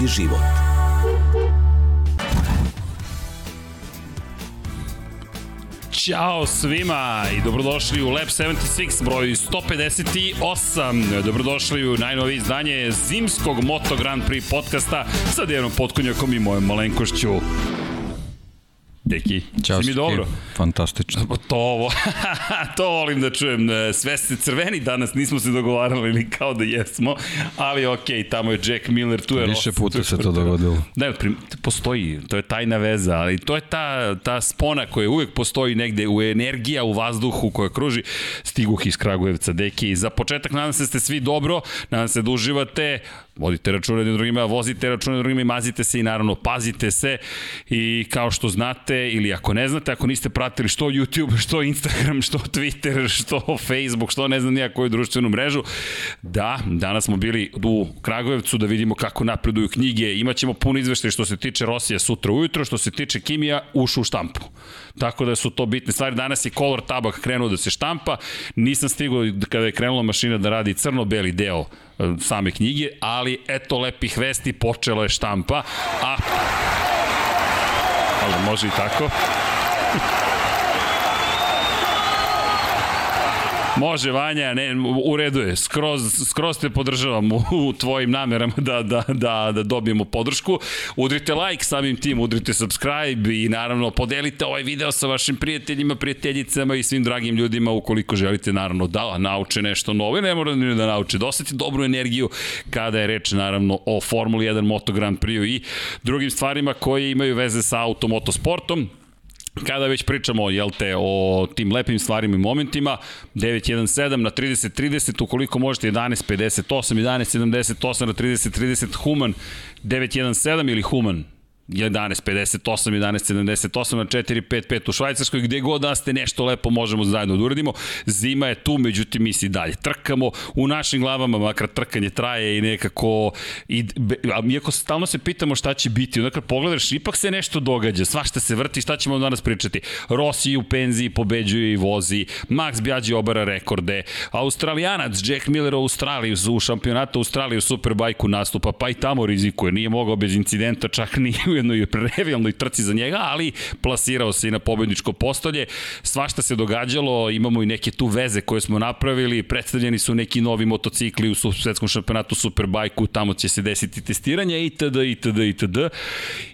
Bolji život. Ćao svima i dobrodošli u Lab 76 broj 158. Dobrodošli u najnovije izdanje zimskog Moto Grand Prix podcasta sa Dejanom Potkonjakom i mojom malenkošću Deki, Ćao, si mi dobro? Fantastično. Pa to ovo, to volim da čujem. Sve ste crveni danas, nismo se dogovarali ili kao da jesmo, ali okej, okay, tamo je Jack Miller, tu je Više puta tu je se to dogodilo. Da, prim- postoji, to je tajna veza, ali to je ta, ta spona koja uvek postoji negde, u energija u vazduhu koja kruži. Stiguh iz Kragujevca, deki. Za početak nadam se da ste svi dobro, nadam se da uživate, vodite račune jednim drugima, vozite račune jednim drugima i mazite se i naravno pazite se i kao što znate ili ako ne znate, ako niste pratili što YouTube, što Instagram, što Twitter, što Facebook, što ne znam nija koju društvenu mrežu, da, danas smo bili u Kragujevcu da vidimo kako napreduju knjige, imaćemo puno izveštaj što se tiče Rosija sutra ujutro, što se tiče Kimija ušu u štampu. Tako da su to bitne stvari. Danas je Color Tabak krenuo da se štampa, nisam stigao kada je krenula mašina da radi crno-beli deo same knjige, ali eto lepih vesti, počela je štampa, a ali može i tako. Može, Vanja, ne, u redu je. Skroz, skroz te podržavam u, u tvojim namerama da, da, da, da dobijemo podršku. Udrite like samim tim, udrite subscribe i naravno podelite ovaj video sa vašim prijateljima, prijateljicama i svim dragim ljudima ukoliko želite naravno da nauče nešto novo ne mora da nauče. Da osjeti dobru energiju kada je reč naravno o Formuli 1 Moto Grand Prix i drugim stvarima koje imaju veze sa automotosportom kada već pričamo jel te, o tim lepim stvarima i momentima, 917 na 30-30, ukoliko možete 11.58, 11.78 na 30-30, Human 917 ili Human 11.58, 11.78 na 4.55 u Švajcarskoj, gde god da ste nešto lepo možemo zajedno da uradimo. Zima je tu, međutim mi si dalje trkamo u našim glavama, makar trkanje traje i nekako, i, a iako stalno se pitamo šta će biti, onda kad pogledaš, ipak se nešto događa, svašta se vrti, šta ćemo danas pričati? Rossi u penziji pobeđuje i vozi, Max Bjađi obara rekorde, Australijanac Jack Miller u Australiji u šampionatu Australije u Superbajku nastupa, pa i tamo rizikuje, nije mogao bez incidenta, čak ni u jednoj revijalnoj trci za njega, ali plasirao se i na pobedničko postolje. Svašta se događalo, imamo i neke tu veze koje smo napravili, predstavljeni su neki novi motocikli u svetskom šampionatu Superbajku, tamo će se desiti testiranje itd. itd. itd.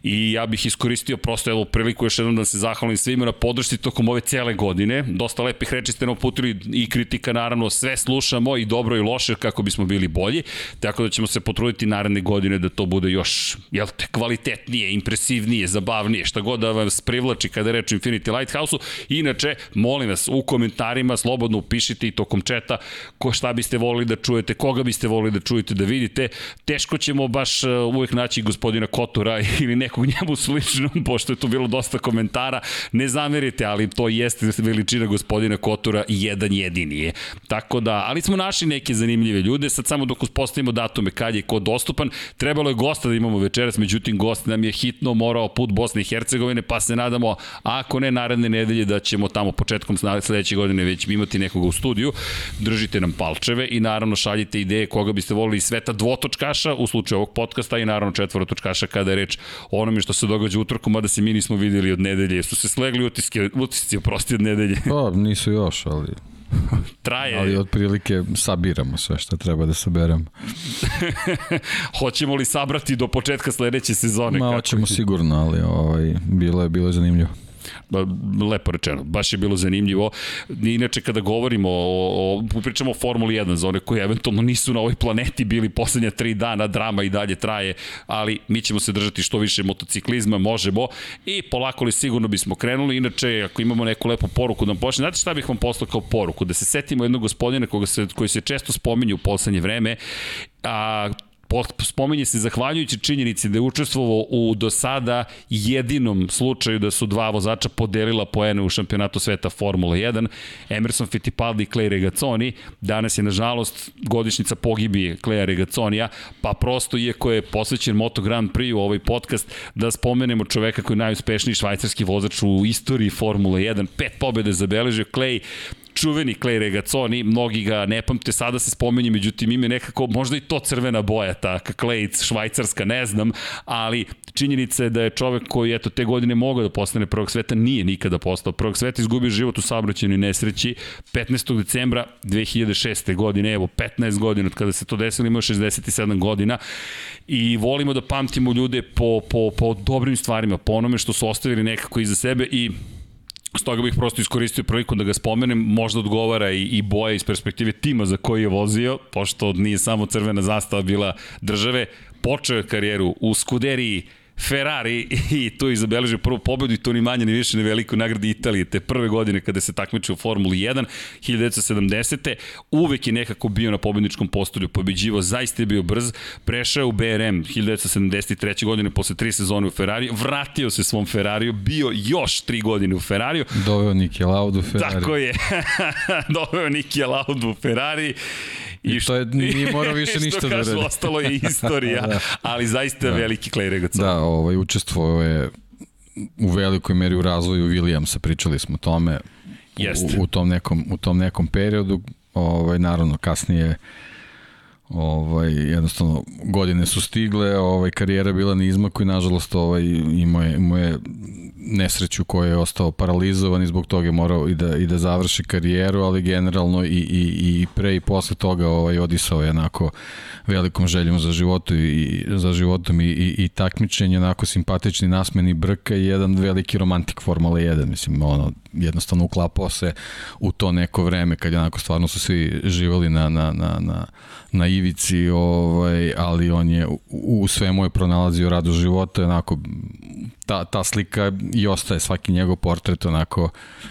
I ja bih iskoristio prosto evo priliku još jednom da se zahvalim svima na podršci tokom ove cele godine. Dosta lepih reči ste nam putili i kritika naravno, sve slušamo i dobro i loše kako bismo bili bolji, tako da ćemo se potruditi naredne godine da to bude još jel te, kvalitetnije, impresivnije, zabavnije, šta god da vas privlači kada reč o Infinity Lighthouse-u. Inače, molim vas, u komentarima slobodno upišite i tokom četa ko šta biste volili da čujete, koga biste volili da čujete, da vidite. Teško ćemo baš uh, uvek naći gospodina Kotura ili nekog njemu sličnog, pošto je tu bilo dosta komentara. Ne zamerite, ali to jeste veličina gospodina Kotura jedan jedini je. Tako da, ali smo našli neke zanimljive ljude, sad samo dok uspostavimo datume kad je ko dostupan, trebalo je gosta da imamo večeras, međutim gost nam je hitno morao put Bosne i Hercegovine, pa se nadamo, ako ne naredne nedelje, da ćemo tamo početkom sledeće godine već imati nekoga u studiju. Držite nam palčeve i naravno šaljite ideje koga biste volili sveta dvotočkaša u slučaju ovog podcasta i naravno četvorotočkaša kada je reč o onome što se događa utorkom, mada se mi nismo videli od nedelje. Su se slegli utiske, utisci, oprosti od nedelje. Pa, nisu još, ali... Traje. Ali otprilike sabiramo sve što treba da saberemo. Hoćemo li sabrati do početka sledeće sezone? Ma, hoćemo sigurno, ali ovaj, bilo je, bilo je zanimljivo. Lepo rečeno, baš je bilo zanimljivo. Inače, kada govorimo o, o pričamo o Formuli 1, za one koji eventualno nisu na ovoj planeti bili poslednja tri dana, drama i dalje traje, ali mi ćemo se držati što više motociklizma, možemo i polako li sigurno bismo krenuli. Inače, ako imamo neku lepu poruku da nam počne, znate šta bih vam poslao kao poruku? Da se setimo jednog gospodina koga se, koji se često spominje u poslednje vreme, a spominje se zahvaljujući činjenici da je učestvovao u do sada jedinom slučaju da su dva vozača podelila poene u šampionatu sveta Formula 1, Emerson Fittipaldi i Clay Regazzoni, danas je nažalost godišnica pogibije Clay Regazzonija, pa prosto iako je posvećen Moto Grand Prix u ovaj podcast, da spomenemo čoveka koji je najuspešniji švajcarski vozač u istoriji Formula 1, pet pobjede zabeležio Clay, čuveni Clay Regazzoni, mnogi ga ne pamte, sada se spomenje, međutim ime nekako, možda i to crvena boja, ta Clay švajcarska, ne znam, ali činjenica je da je čovek koji eto te godine mogao da postane prvog sveta, nije nikada postao prvog sveta, izgubio život u saobraćajnoj nesreći 15. decembra 2006. godine, evo 15 godina od kada se to desilo, imao 67 godina i volimo da pamtimo ljude po, po, po dobrim stvarima, po onome što su ostavili nekako iza sebe i Stoga bih prosto iskoristio priliku da ga spomenem, možda odgovara i, i boja iz perspektive tima za koji je vozio, pošto nije samo crvena zastava bila države, počeo je karijeru u Scuderiji Ferrari i tu izabeležio prvu pobedu i to ni manje ni više ni veliko nagradi Italije te prve godine kada se takmičio u Formuli 1 1970. uvek je nekako bio na pobedničkom postolju pobeđivo, zaista je bio brz prešao u BRM 1973. godine posle tri sezone u Ferrari vratio se svom Ferrariju bio još tri godine u Ferrariju doveo Niki Laudu u Ferrari tako je doveo Niki Laudu u Ferrari I, što, to je, nije morao više ništa da radi. ostalo je istorija, da. ali zaista da. veliki Clay Regazzoni. Da, ovaj, učestvovao je u velikoj meri u razvoju Williamsa, pričali smo o tome Jeste. U, u, tom nekom, u tom nekom periodu, ovaj, naravno kasnije ovaj jednostavno godine su stigle, ovaj karijera bila na izmaku i nažalost ovaj imao je, imao je nesreću koja je ostao paralizovan i zbog toga je morao i da, i da završi karijeru, ali generalno i, i, i pre i posle toga ovaj, odisao je onako velikom željom za životu i za životom i, i, i takmičenje, onako simpatični nasmeni brka i jedan veliki romantik Formule 1, mislim, ono, jednostavno uklapao se u to neko vreme kad je onako stvarno su svi živali na, na, na, na, na ivici, ovaj, ali on je u, u svemu je pronalazio radu života, onako ta, ta slika i ostaje svaki njegov portret onako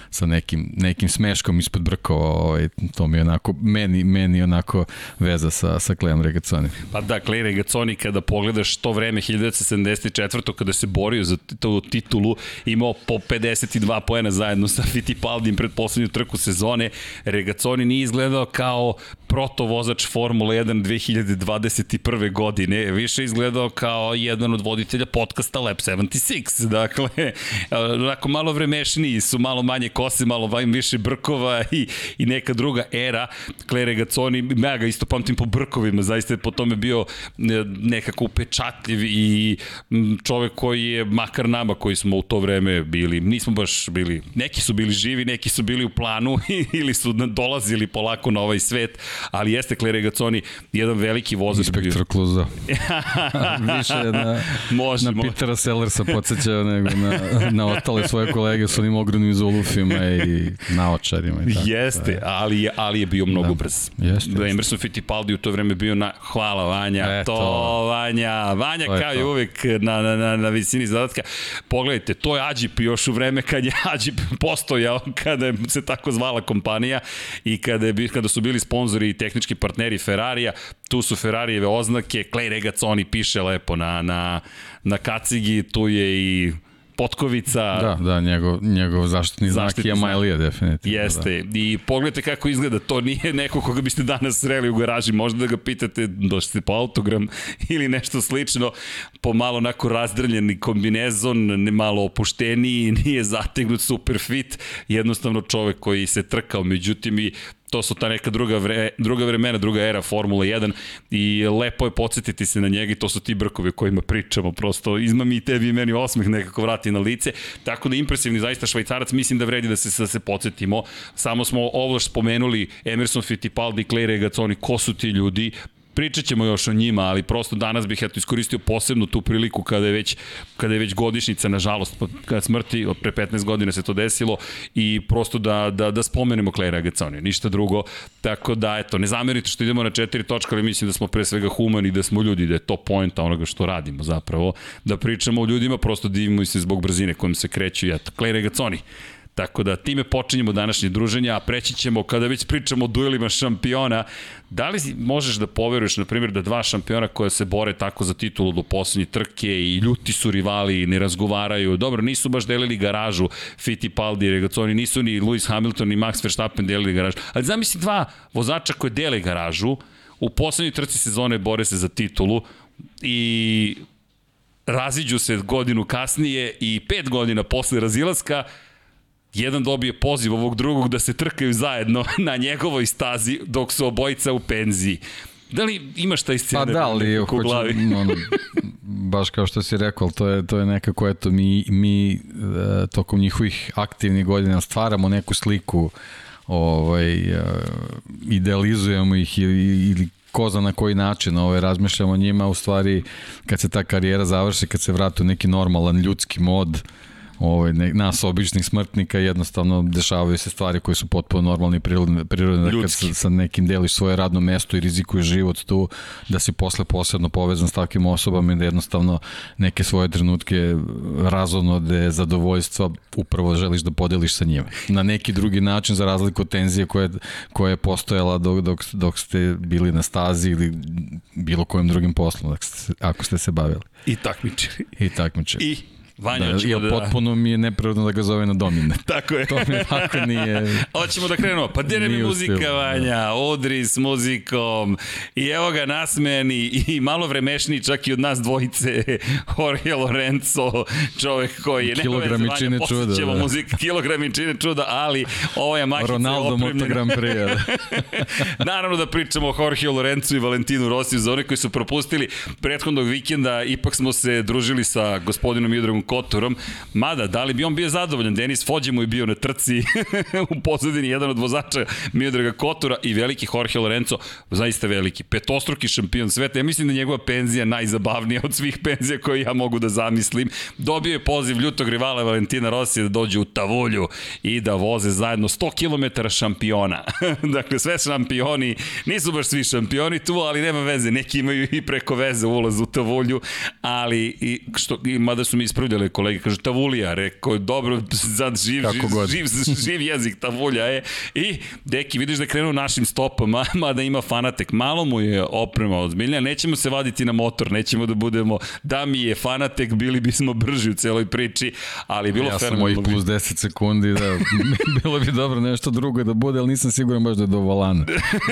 sa nekim, nekim smeškom ispod brkova, ovaj, to mi onako, meni, meni onako veza sa, sa Klejom Regazzoni. Pa da, Klej Regazzoni kada pogledaš to vreme 1974. kada se borio za tu titulu, imao po 52 poena zajedno sa Fittipaldim pred poslednju trku sezone, Regazzoni nije izgledao kao protovozač Formula 1 2021. godine, više izgledao kao jedan od voditelja podcasta Lab 76, dakle, onako malo vremešniji su, malo manje kose, malo više brkova i, i neka druga era, Claire Regazzoni, ja ga isto pamtim po brkovima, zaista je po tome bio e, nekako upečatljiv i čovek koji je, makar nama koji smo u to vreme bili, nismo baš bili, neki su bili živi, neki su bili u planu ili su dolazili polako na ovaj svet, ali jeste Claire Regazzoni jedan veliki vozač. Inspektor Kluza. Više na, može, na Petera Sellersa podsjećao nego na, na ostale svoje kolege s onim ogromnim zulufima i naočarima. I tako. Jeste, da. ali, je, ali je bio mnogo da. brz. Jeste, da, Emerson Fittipaldi u to vreme bio na, hvala Vanja, e, to, to Vanja, Vanja to kao i uvek na, na, na, na visini zadatka. Pogledajte, to je Ađip još u vreme kad je Ađip postojao, kada je se tako zvala kompanija i kada, je, kada su bili sponzori i tehnički partneri Ferrarija, tu su Ferrarijeve oznake, Clay Regazzoni piše lepo na, na, na kacigi, tu je i Potkovica. Da, da, njegov, njegov zaštitni, zaštitni znak je Majlija, definitivno. Jeste, da. i pogledajte kako izgleda, to nije neko koga biste danas sreli u garaži, možda da ga pitate, došli po autogram ili nešto slično, po malo onako razdrljeni kombinezon, ne malo opušteniji, nije zategnut super fit, jednostavno čovek koji se trkao, međutim i to su ta neka druga, vre, druga vremena, druga era Formula 1 i lepo je podsjetiti se na njega i to su ti brkovi o kojima pričamo, prosto izma mi tebi i meni osmeh nekako vrati na lice, tako da impresivni zaista švajcarac, mislim da vredi da se, da se podsjetimo, samo smo ovo spomenuli Emerson Fittipaldi, Clay Regazzoni, ko su ti ljudi, Pričat ćemo još o njima, ali prosto danas bih eto iskoristio posebno tu priliku kada je već, kada je već godišnica, nažalost, kada smrti, pre 15 godina se to desilo i prosto da, da, da spomenemo Claire Agazzoni, ništa drugo. Tako da, eto, ne zamerite što idemo na četiri točka, ali mislim da smo pre svega humani, da smo ljudi, da je to poenta onoga što radimo zapravo, da pričamo o ljudima, prosto divimo se zbog brzine kojom se kreću. Eto, Claire Agazzoni, Tako da time počinjemo današnje druženje, a preći ćemo kada već pričamo o duelima šampiona. Da li možeš da poveruješ, na primjer, da dva šampiona koja se bore tako za titulu do poslednje trke i ljuti su rivali, i ne razgovaraju, dobro, nisu baš delili garažu Fittipaldi i Regazzoni, nisu ni Lewis Hamilton ni Max Verstappen delili garažu, ali zamisli dva vozača koje dele garažu, u poslednjoj trci sezone bore se za titulu i raziđu se godinu kasnije i pet godina posle razilaska jedan dobije poziv ovog drugog da se trkaju zajedno na njegovoj stazi dok su obojica u penziji. Da li imaš taj scenarij pa da, ali, u glavi? Ono, baš kao što si rekao, to je, to je nekako, eto, mi, mi e, tokom njihovih aktivnih godina stvaramo neku sliku ovaj, e, idealizujemo ih ili, ili ko zna na koji način ovaj, razmišljamo o njima, u stvari kad se ta karijera završi, kad se vrati u neki normalan ljudski mod, ovaj, ne, nas običnih smrtnika jednostavno dešavaju se stvari koje su potpuno normalne i prirodne, prirodne da kad sa, sa nekim deliš svoje radno mesto i rizikuješ život tu, da si posle posebno povezan s takvim osobama i da jednostavno neke svoje trenutke razonode, zadovoljstva upravo želiš da podeliš sa njima. Na neki drugi način za razliku od tenzije koje, koje je postojala dok, dok, dok ste bili na stazi ili bilo kojim drugim poslom, ako ste se bavili. I takmičari. I takmičari. I Vanja, da, jer da... potpuno mi je neprirodno da ga zove na domine. Tako je. to mi tako nije... Hoćemo da krenemo. Pa gde mi muzika, uspio, Vanja? Da. Odri s muzikom. I evo ga nasmejani i malo vremešni čak i od nas dvojice. Jorge Lorenzo, čovek koji je... Kilogrami čine čuda. Da. muzika, kilogrami čine čuda, ali ovo je mahica Ronaldo Moto Grand Prix. Da. Naravno da pričamo o Jorge Lorenzo i Valentinu Rosiju za one koji su propustili prethodnog vikenda. Ipak smo se družili sa gospodinom Judragom Kotorom, mada da li bi on bio zadovoljan, Denis Fođe mu je bio na trci. U pozadini jedan od vozača Miodraga Kotora i veliki Jorge Lorenzo, zaista veliki, petostruki šampion sveta, ja mislim da njegova penzija najzabavnija od svih penzija koje ja mogu da zamislim, dobio je poziv ljutog rivala Valentina Rosija da dođe u Tavulju i da voze zajedno 100 km šampiona. dakle, sve šampioni, nisu baš svi šampioni tu, ali nema veze, neki imaju i preko veze ulaz u Tavulju, ali i što, i, mada su mi ispravili videle kolege, kaže Tavulija, rekao, dobro, sad živ, živ, živ, živ jezik Tavulja je. I, deki, vidiš da krenu našim stopama, mada ima fanatek, malo mu je oprema ozbiljna, nećemo se vaditi na motor, nećemo da budemo, da mi je fanatek, bili bismo brži u celoj priči, ali bilo ja sam mojih plus 10 sekundi, da, bilo bi dobro nešto drugo da bude, ali nisam siguran baš da je do volana.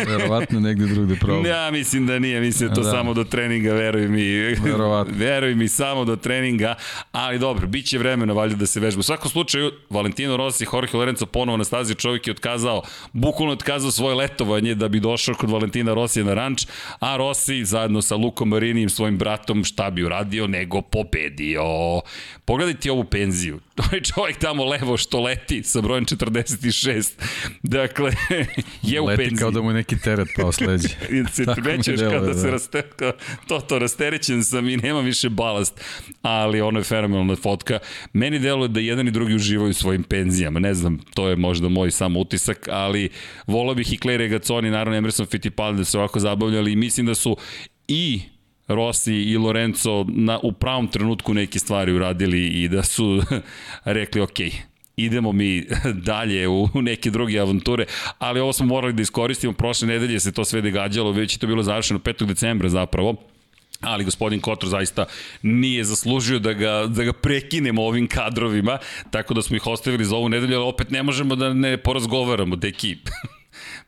Verovatno negde drugde probam. Ja mislim da nije, mislim da to da. samo do treninga, veruj mi. Verovatno. veruj mi, samo do treninga, ali ali dobro, bit će vremena valjda da se vežba. U svakom slučaju, Valentino Rossi, Jorge Lorenzo ponovo na stazi, čovjek je otkazao, bukvalno otkazao svoje letovanje da bi došao kod Valentina Rossi na ranč, a Rossi zajedno sa Lukom Marinijem, svojim bratom, šta bi uradio, nego pobedio. Pogledajte ovu penziju. Ovaj čovjek tamo levo što leti sa brojem 46. Dakle, je u leti penziji. kao da mu neki teret pao sleđe. se trećeš kada da. se raste, to, to rasterećen sam i nema više balast. Ali ono je fenomenalna fotka. Meni deluje da jedan i drugi uživaju svojim penzijama. Ne znam, to je možda moj samo utisak, ali volao bih i Claire Regazzoni, naravno Emerson Fittipaldi da se ovako zabavljali i mislim da su i Rossi i Lorenzo na, u pravom trenutku neke stvari uradili i da su rekli ok, idemo mi dalje u neke druge avanture, ali ovo smo morali da iskoristimo, prošle nedelje se to sve događalo, već je to bilo završeno 5. decembra zapravo, ali gospodin Kotor zaista nije zaslužio da ga, da ga prekinemo ovim kadrovima, tako da smo ih ostavili za ovu nedelju, ali opet ne možemo da ne porazgovaramo, deki.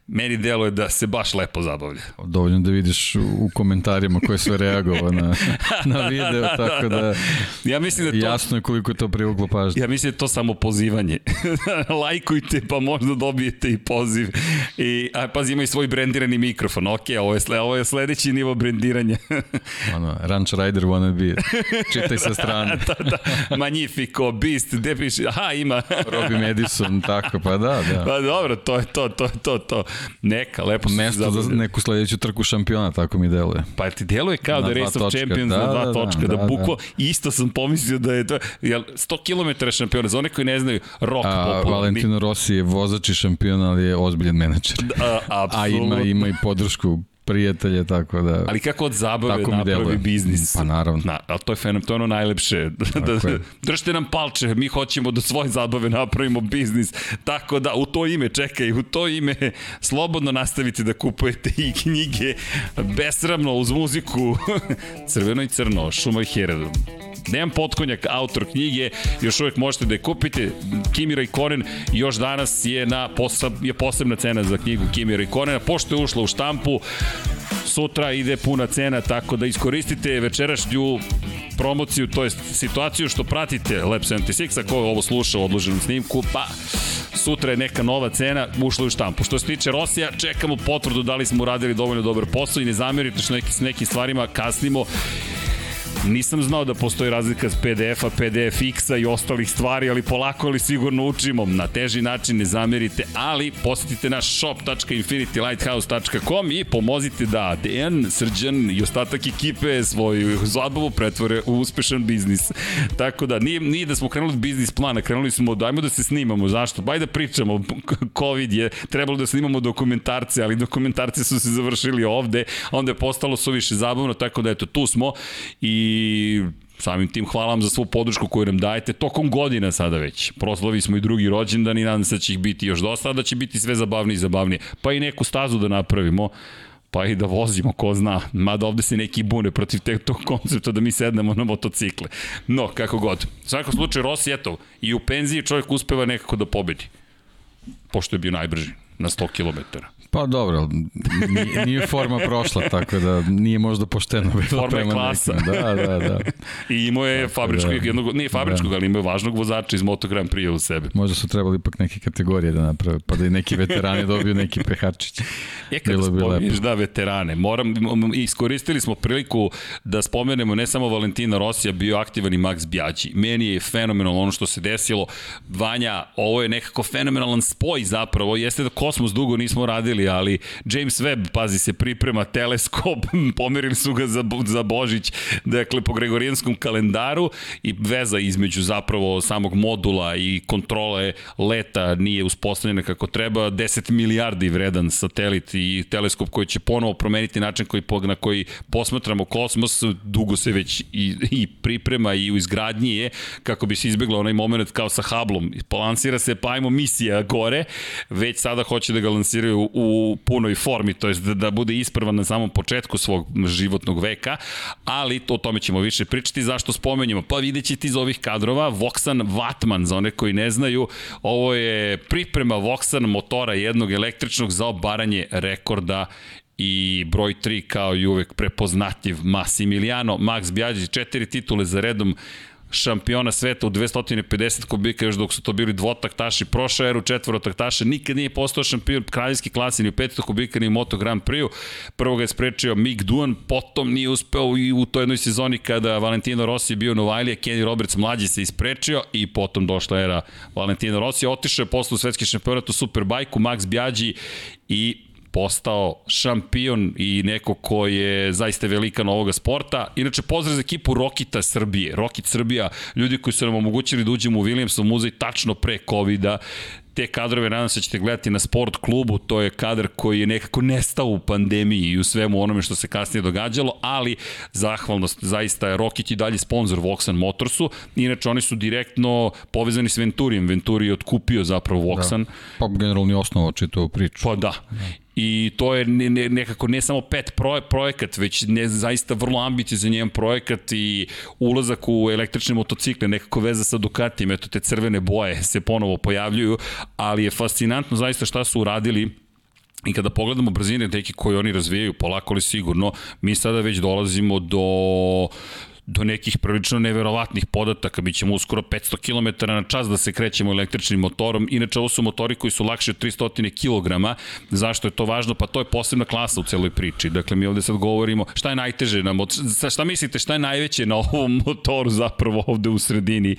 meni deluje da se baš lepo zabavlja. Dovoljno da vidiš u komentarima ko je sve reagovao na, na video, da, da, tako da, da ja mislim da to, jasno je koliko je to privuklo pažnje. Ja mislim da je to samo pozivanje. Lajkujte pa možda dobijete i poziv. I, a pazi, ima i svoj brendirani mikrofon. Ok, ovo je, sle, ovo je sledeći nivo brendiranja. ono, Ranch Rider wanna be. Čitaj sa strane. da, da. Magnifico, Beast, gde piše? Aha, ima. Robbie Madison, tako, pa da, da. Pa dobro, to je to, to je to, to. Neka, lepo Mesto za neku sledeću trku šampiona, tako mi deluje. Pa ti deluje kao na da Race of Champions da, na dva da, točka, da, da, da bukvo, da. isto sam pomislio da je to, jel, 100 km šampiona, za one koji ne znaju, rok A, popularni. Valentino Rossi je vozač i šampion, ali je ozbiljen menadžer. Da, A ima, ima i podršku prijatelje, tako da... Ali kako od zabave tako napravi biznis? Pa naravno. Na, ali to je fenomen, to je ono najlepše. da, da, držite nam palče, mi hoćemo da svoje zabave napravimo biznis. Tako da, u to ime, čekaj, u to ime slobodno nastavite da kupujete i knjige besramno uz muziku Crveno i crno, Šuma i Heredom. Dejan Potkonjak, autor knjige, još uvek možete da je kupite. Kimi Raikkonen još danas je, na poseb, je posebna cena za knjigu Kimi Raikkonena. Pošto je ušla u štampu, sutra ide puna cena, tako da iskoristite večerašnju promociju, to jest situaciju što pratite Lab 76, ako ovo sluša u odloženom snimku, pa sutra je neka nova cena, ušla u štampu. Što se tiče Rosija, čekamo potvrdu da li smo uradili dovoljno dobar posao i ne zamerite što neki, s nekim stvarima kasnimo Nisam znao da postoji razlika s PDF-a, PDF-X-a i ostalih stvari, ali polako ali sigurno učimo. Na teži način ne zamerite, ali posetite naš shop.infinitylighthouse.com i pomozite da Dejan, Srđan i ostatak ekipe svoju zabavu pretvore u uspešan biznis. Tako da, nije, nije da smo krenuli biznis plana, krenuli smo, dajmo da se snimamo. Zašto? Baj da pričamo. Covid je, trebalo da snimamo dokumentarce, ali dokumentarce su se završili ovde, onda je postalo suviše zabavno, tako da eto, tu smo i i samim tim hvala vam za svu podršku koju nam dajete tokom godina sada već. Proslavi smo i drugi rođendan i nadam se da će ih biti još dosta, da će biti sve zabavnije i zabavnije. Pa i neku stazu da napravimo pa i da vozimo, ko zna. Mada ovde se neki bune protiv te, tog koncepta da mi sednemo na motocikle. No, kako god. U svakom slučaju, Rossi, eto, i u penziji čovjek uspeva nekako da pobedi. Pošto je bio najbrži na 100 km. Pa dobro, nije, nije forma prošla, tako da nije možda pošteno bilo forma prema klasa. Nekim. Da, da, da. I imao je fabričkog, da. jednog, nije fabričkog, da. ali imao je važnog vozača iz Moto Grand Prix u sebe. Možda su trebali ipak neke kategorije da naprave, pa da i neki veterani dobiju neki pehačić. Je kada spomeniš da veterane, moram, iskoristili smo priliku da spomenemo ne samo Valentina Rosija, bio aktivan i Max Bjađi. Meni je fenomenalno ono što se desilo. Vanja, ovo je nekako fenomenalan spoj zapravo, jeste da Kosmos dugo nismo radili, ali James Webb, pazi se, priprema teleskop, pomerili su ga za, za Božić, dakle, po gregorijanskom kalendaru i veza između zapravo samog modula i kontrole leta nije uspostavljena kako treba, 10 milijardi vredan satelit i teleskop koji će ponovo promeniti način koji, na koji posmatramo kosmos, dugo se već i, i priprema i u izgradnji je, kako bi se izbjegla onaj moment kao sa Hubbleom. Balansira se, pa ajmo misija gore, već sada hoće da ga lansiraju u u punoj formi, to jest da, da bude ispravan na samom početku svog životnog veka, ali o tome ćemo više pričati. Zašto spomenjamo? Pa vidjet ćete iz ovih kadrova Voxan Vatman, za one koji ne znaju, ovo je priprema Voxan motora jednog električnog za obaranje rekorda i broj 3 kao i uvek prepoznatljiv Massimiliano Max Bjađić, četiri titule za redom šampiona sveta u 250 kubika još dok su to bili dvotaktaši, prošao eru četvorotaktaša, nikad nije postao šampion kraljevski klasi ni u 500 kubika ni u Moto Grand Prix-u. Prvo ga je sprečio Mick Duan, potom nije uspeo i u toj jednoj sezoni kada Valentino Rossi bio Novajlija, Kenny Roberts mlađi se isprečio i potom došla era Valentino Rossi, otišao je posle u svetski šampionat u Superbajku, Max Bjađi i postao šampion i neko ko je zaista velikan ovoga sporta. Inače, pozdrav za ekipu Rokita Srbije. Rokit Srbija, ljudi koji su nam omogućili da uđemo u Williamsov muzej tačno pre COVID-a te kadrove nadam se da ćete gledati na sport klubu, to je kadar koji je nekako nestao u pandemiji i u svemu onome što se kasnije događalo, ali zahvalnost zaista je Rokić i dalje sponsor Voxan Motorsu, inače oni su direktno povezani s Venturijem, Venturi je otkupio zapravo Voxan. Da. Pa generalni osnova čitavu priču. Pa da. da i to je ne, ne, nekako ne samo pet proje, projekat, već ne zaista vrlo ambicije za njen projekat i ulazak u električne motocikle, nekako veza sa Ducatijem, eto te crvene boje se ponovo pojavljuju, ali je fascinantno zaista šta su uradili. I kada pogledamo brzine teki koje oni razvijaju, polako li sigurno, mi sada već dolazimo do do nekih prilično neverovatnih podataka. Mi ćemo uskoro 500 km na čas da se krećemo električnim motorom. Inače, ovo su motori koji su lakši od 300 kg. Zašto je to važno? Pa to je posebna klasa u celoj priči. Dakle, mi ovde sad govorimo šta je najteže na motoru. Šta mislite, šta je najveće na ovom motoru zapravo ovde u sredini?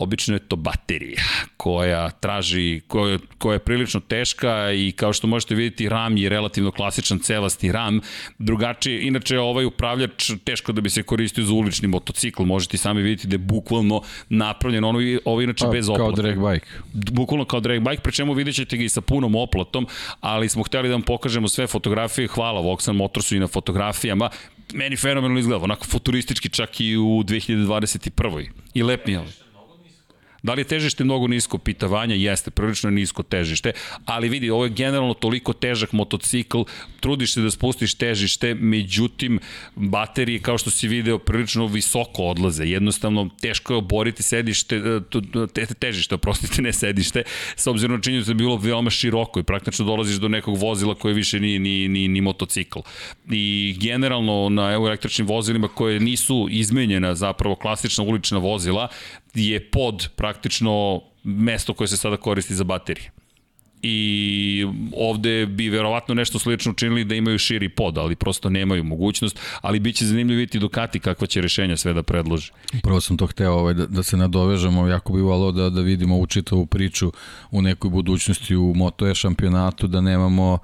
Obično je to baterija koja traži, koja, koja je prilično teška i kao što možete vidjeti RAM je relativno klasičan cevasti RAM, drugačije, inače ovaj upravljač teško da bi se koristio za ulični motocikl, možete sami vidjeti da je bukvalno napravljen, ono, ovo inače pa, bez oplata. Kao drag bike. Bukvalno kao drag bike, pre čemu vidjet ćete ga i sa punom oplatom, ali smo hteli da vam pokažemo sve fotografije, hvala Voxan Motorsu i na fotografijama, meni fenomenalno izgleda, onako futuristički čak i u 2021. I lep mi je Da li je težište mnogo nisko? Pita Vanja, jeste, prilično nisko težište, ali vidi, ovo je generalno toliko težak motocikl, trudiš se da spustiš težište, međutim, baterije, kao što si video, prilično visoko odlaze. Jednostavno, teško je oboriti sedište, e, te, težište, oprostite, ne sedište, s obzirom na činjenicu da je bilo veoma široko i praktično dolaziš do nekog vozila koje više nije ni, ni, ni motocikl. I generalno na električnim vozilima koje nisu izmenjena zapravo klasična ulična vozila, je pod praktično mesto koje se sada koristi za baterije i ovde bi verovatno nešto slično učinili da imaju širi pod, ali prosto nemaju mogućnost, ali bit će zanimljivo vidjeti Ducati kakva će rešenja sve da predloži. Prvo sam to hteo ovaj, da, da se nadovežemo, jako bi valo da, da vidimo ovu čitavu priču u nekoj budućnosti u Moto E šampionatu, da nemamo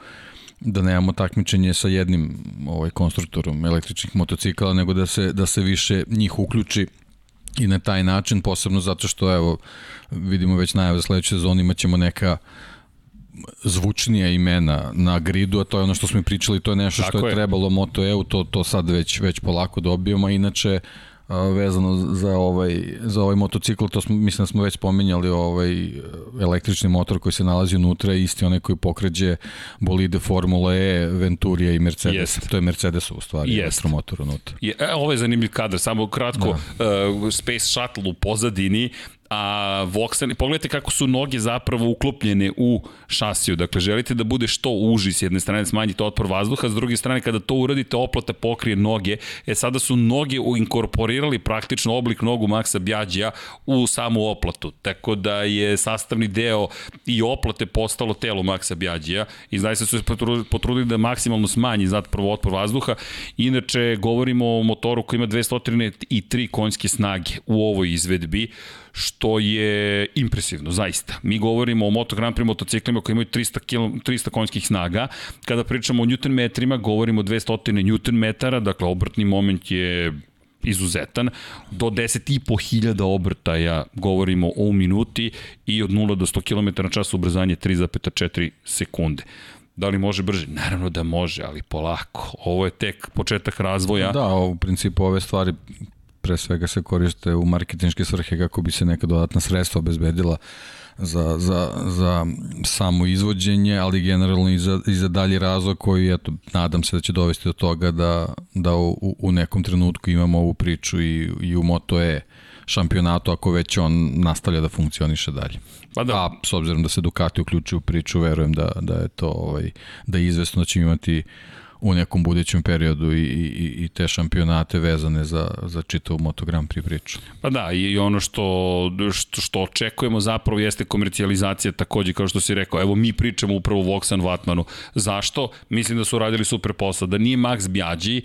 da nemamo takmičenje sa jednim ovaj konstruktorom električnih motocikala, nego da se da se više njih uključi i na taj način, posebno zato što evo vidimo već najave za sledeću sezonu imaćemo neka zvučnija imena na gridu, a to je ono što smo pričali, to je nešto Tako što je, je. trebalo Moto EU, to, to sad već, već polako dobijamo, a inače vezano za ovaj za ovaj motocikl to smo mislim da smo već spominjali ovaj električni motor koji se nalazi unutra isti onaj koji pokreće bolide Formule E, Venturija i Mercedes. Yes. To je Mercedes u stvari yes. elektromotor unutra. Je, e, ovo je zanimljiv kadar, samo kratko da. uh, Space Shuttle u pozadini a Voxan, pogledajte kako su noge zapravo uklopljene u šasiju, dakle želite da bude što uži s jedne strane smanjite otpor vazduha, s druge strane kada to uradite oplata pokrije noge, e sada su noge inkorporirali praktično oblik nogu Maxa Bjađija u samu oplatu, tako da je sastavni deo i oplate postalo telo Maxa Bjađija i zaista su se potrudili da maksimalno smanji zapravo otpor vazduha, inače govorimo o motoru koji ima 203 konjske snage u ovoj izvedbi, što je impresivno, zaista. Mi govorimo o Moto Grand Prix motociklima koji imaju 300, km, 300 konjskih snaga. Kada pričamo o Newton metrima, govorimo o 200 Newton metara, dakle obrtni moment je izuzetan. Do 10.500 obrtaja govorimo o minuti i od 0 do 100 km na čas ubrzanje 3,4 sekunde. Da li može brže? Naravno da može, ali polako. Ovo je tek početak razvoja. Da, u principu ove stvari pre svega se koriste u marketinške svrhe kako bi se neka dodatna sredstva obezbedila za, za, za samo izvođenje, ali generalno i za, i za dalji razvoj koji, eto, nadam se da će dovesti do toga da, da u, u nekom trenutku imamo ovu priču i, i u Moto E šampionatu ako već on nastavlja da funkcioniše dalje. Pa da. A s obzirom da se Ducati uključi u priču, verujem da, da je to ovaj, da je izvesno da će imati u nekom budućem periodu i, i, i te šampionate vezane za, za čitavu Moto Grand Prix priču. Pa da, i ono što, što, što očekujemo zapravo jeste komercijalizacija takođe, kao što si rekao, evo mi pričamo upravo o Voxan Vatmanu. Zašto? Mislim da su radili super posao. Da nije Max Bjađi,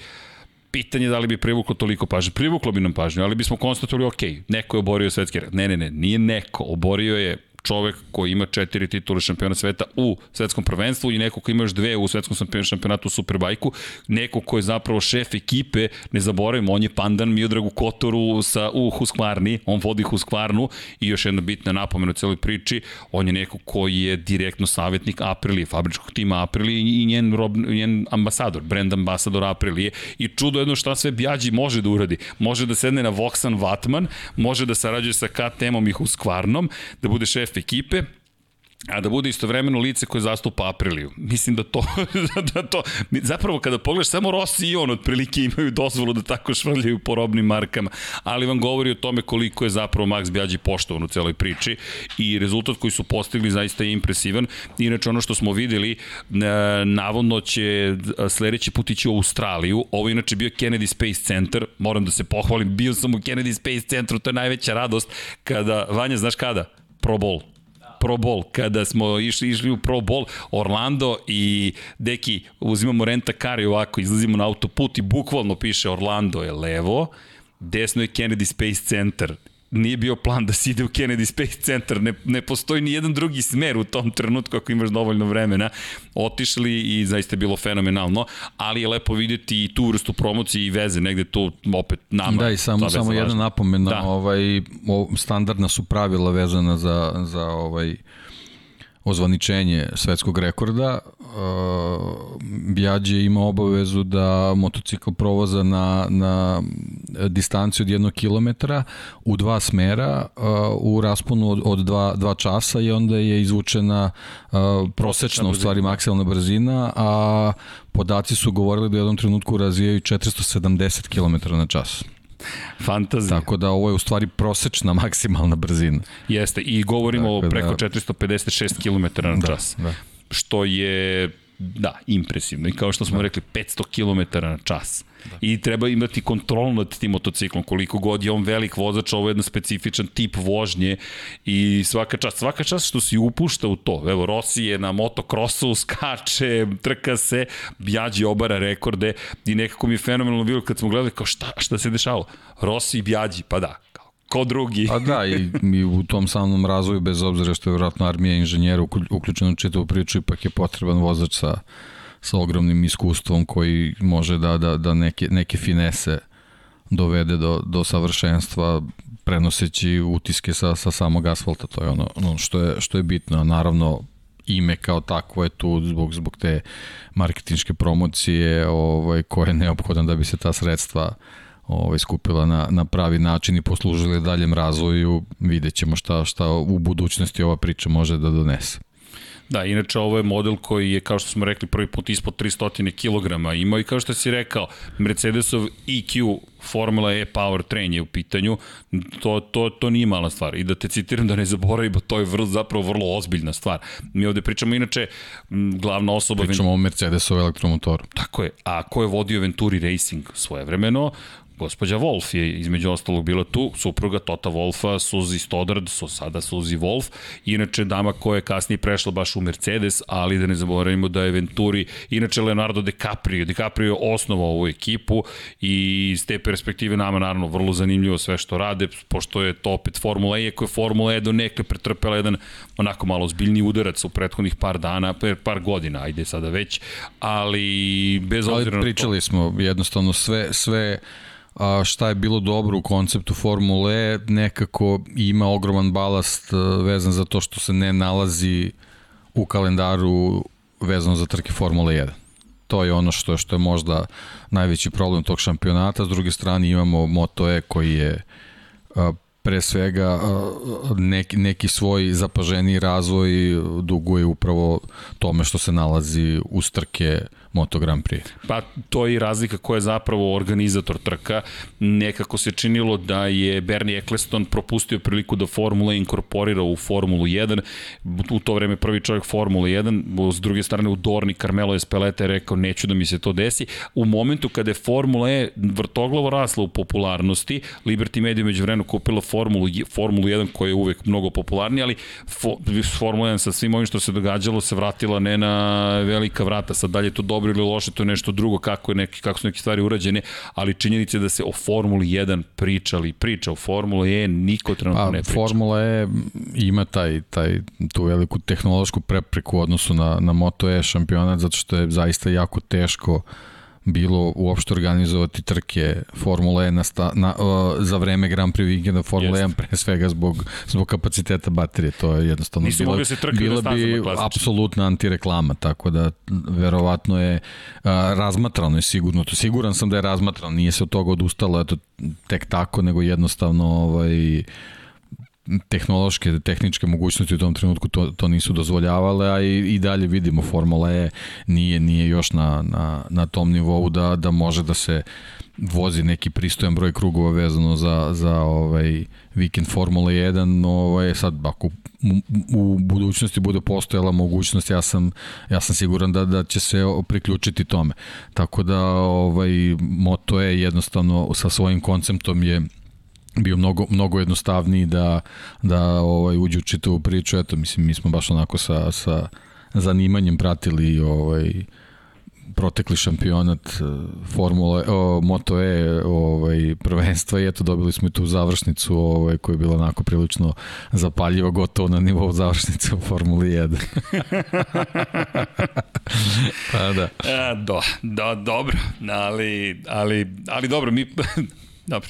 pitanje da li bi privuklo toliko pažnje. Privuklo bi nam pažnju, ali bismo konstatovali, ok, neko je oborio svetski red. Ne, ne, ne, nije neko. Oborio je čovek koji ima četiri titule šampiona sveta u svetskom prvenstvu i neko ko ima još dve u svetskom šampionatu u Superbajku, neko ko je zapravo šef ekipe, ne zaboravimo, on je pandan Miodragu Kotoru sa, u Huskvarni, on vodi Huskvarnu i još jedna bitna napomena u celoj priči, on je neko koji je direktno savjetnik Aprilije, fabričkog tima Aprilije i njen, rob, njen ambasador, brand ambasador Aprilije i čudo jedno šta sve Bjađi može da uradi. Može da sedne na Voxan Vatman, može da sarađuje sa KTM-om i Huskvarnom, da bude šef šef ekipe, a da bude istovremeno lice koje zastupa Apriliju. Mislim da to, da to, zapravo kada pogledaš samo Rossi i on otprilike imaju dozvolu da tako švrljaju po robnim markama, ali vam govori o tome koliko je zapravo Max Bjađi poštovan u celoj priči i rezultat koji su postigli zaista je impresivan. Inače ono što smo videli, e, navodno će sledeći put ići u Australiju, ovo je inače bio Kennedy Space Center, moram da se pohvalim, bio sam u Kennedy Space Centru, to je najveća radost kada, Vanja, znaš kada? Pro Bowl. Pro Bowl, kada smo išli, išli u Pro Bowl, Orlando i deki, uzimamo renta kar i ovako, izlazimo na autoput i bukvalno piše Orlando je levo, desno je Kennedy Space Center nije bio plan da se ide u Kennedy Space Center, ne, ne postoji ni jedan drugi smer u tom trenutku ako imaš dovoljno vremena. Otišli i zaista je bilo fenomenalno, ali je lepo videti i tu vrstu promocije i veze, negde to opet nama. Da, i samo, samo jedna napomena, da. ovaj, standardna su pravila vezana za, za ovaj, ozvaničenje svetskog rekorda, Bjađe ima obavezu da motocikl provoza na, na distanciju od jednog kilometra u dva smera u rasponu od, od dva, dva časa i onda je izvučena prosečna, u stvari maksimalna brzina, a podaci su govorili da u jednom trenutku razvijaju 470 km na čas. Fantazija. Tako da ovo je u stvari prosečna maksimalna brzina. Jeste, i govorimo o preko da, 456 km na čas. Da, da. Što je da, impresivno. I kao što smo da. rekli, 500 km na čas. Da. I treba imati kontrol nad tim motociklom, koliko god je on velik vozač, ovo je jedan specifičan tip vožnje i svaka čast, svaka čast što si upušta u to. Evo, Rossi je na motokrosu, skače, trka se, Bjađi obara rekorde i nekako mi je fenomenalno bilo kad smo gledali kao šta, šta se dešavalo. Rossi i Bjađi, pa da, ko drugi. Pa da, i, i u tom samom razvoju, bez obzira što je vjerojatno armija inženjera uključena u čitavu priču, ipak je potreban vozač sa sa ogromnim iskustvom koji može da, da, da neke, neke finese dovede do, do savršenstva prenoseći utiske sa, sa samog asfalta, to je ono, ono što, je, što je bitno, naravno ime kao takvo je tu zbog, zbog te marketinške promocije ovaj, koje je neophodan da bi se ta sredstva ovaj, skupila na, na pravi način i poslužili daljem razvoju, vidjet ćemo šta, šta u budućnosti ova priča može da donese. Da, inače ovo je model koji je, kao što smo rekli, prvi put ispod 300 kg imao i kao što si rekao, Mercedesov EQ Formula E Power Train je u pitanju, to, to, to nije mala stvar. I da te citiram da ne zaboravim, to je vrlo, zapravo vrlo ozbiljna stvar. Mi ovde pričamo inače, glavna osoba... Pričamo o Mercedesov elektromotoru. Tako je. A ko je vodio Venturi Racing svoje vremeno? Gospođa Wolf je između ostalog bila tu, supruga Tota Wolfa, Suzi Stoddard, su sada Suzi Wolf, inače dama koja je kasnije prešla baš u Mercedes, ali da ne zaboravimo da je Venturi, inače Leonardo DiCaprio, DiCaprio je osnovao ovu ekipu i iz te perspektive nama naravno vrlo zanimljivo sve što rade, pošto je to opet Formula E, iako je Formula E do nekle pretrpela jedan onako malo zbiljni udarac u prethodnih par dana, par godina, ajde sada već, ali bez obzira ali pričali na to... smo jednostavno sve, sve a, šta je bilo dobro u konceptu Formule E, nekako ima ogroman balast e, vezan za to što se ne nalazi u kalendaru vezano za trke Formule 1. To je ono što, što je možda najveći problem tog šampionata. S druge strane imamo Moto E koji je pre svega neki, neki svoj zapaženi razvoj duguje upravo tome što se nalazi u strke Moto Grand Prix. Pa to je i razlika koja je zapravo organizator trka. Nekako se činilo da je Bernie Eccleston propustio priliku da Formula inkorporira u Formulu 1. U to vreme prvi čovjek Formula 1, s druge strane u Dorni Carmelo Espeleta je rekao neću da mi se to desi. U momentu kada je Formula E vrtoglavo rasla u popularnosti, Liberty Media među vremenu kupila Formulu, Formulu 1 koja je uvek mnogo popularnija, ali Formula 1 sa svim ovim što se događalo se vratila ne na velika vrata, sad dalje to dobro dobro ili loše, to je nešto drugo, kako, je neki, kako su neke stvari urađene, ali činjenica je da se o Formuli 1 pričali, priča o Formuli E, niko trenutno pa, ne priča. Formula E ima taj, taj, tu veliku tehnološku prepreku u odnosu na, na Moto E šampionat, zato što je zaista jako teško uh, bilo uopšte organizovati trke Formule 1 na sta, na, uh, za vreme Grand Prix vikenda Formule Jest. 1 pre svega zbog, zbog kapaciteta baterije. To je jednostavno Nisu bila, se bila bi apsolutna antireklama, tako da verovatno je uh, razmatrano je sigurno. To siguran sam da je razmatrano, nije se od toga odustalo eto, tek tako, nego jednostavno ovaj, uh, tehnološke, tehničke mogućnosti u tom trenutku to, to nisu dozvoljavale, a i, i dalje vidimo Formula E nije, nije još na, na, na tom nivou da, da može da se vozi neki pristojan broj krugova vezano za, za ovaj vikend Formula 1, ovaj, sad ako u, budućnosti bude postojala mogućnost, ja sam, ja sam siguran da, da će se priključiti tome. Tako da ovaj, Moto E jednostavno sa svojim konceptom je bio mnogo, mnogo jednostavniji da, da ovaj, uđe u čitavu priču. Eto, mislim, mi smo baš onako sa, sa zanimanjem pratili ovaj, protekli šampionat eh, Formula o, Moto E ovaj prvenstva i eto dobili smo i tu završnicu ovaj koja je bila onako prilično zapaljiva gotovo na nivou završnice u Formuli 1. pa da. E, do, do, dobro, ali, ali, ali dobro, mi dobro,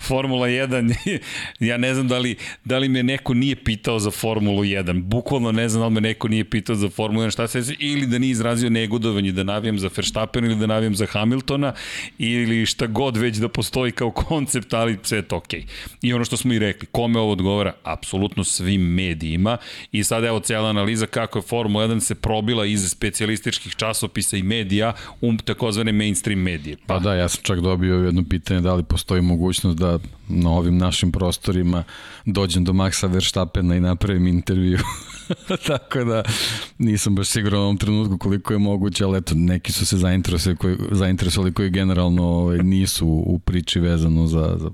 Formula 1, ja ne znam da li, da li me neko nije pitao za Formulu 1, bukvalno ne znam da li me neko nije pitao za Formulu 1, šta se ili da nije izrazio negodovanje da navijam za Verstappen ili da navijam za Hamiltona ili šta god već da postoji kao koncept, ali sve je to okej. Okay. I ono što smo i rekli, kome ovo odgovara? Apsolutno svim medijima i sad evo cijela analiza kako je Formula 1 se probila iz specijalističkih časopisa i medija u takozvane mainstream medije. Pa, pa da, ja sam čak dobio jedno pitanje da li postoji mogućnost da na ovim našim prostorima dođem do Maxa Verstappena i napravim intervju. Tako da nisam baš siguran u ovom trenutku koliko je moguće, ali eto, neki su se zainteresovali koji, zainteresovali koji generalno ovaj, nisu u priči vezano za, za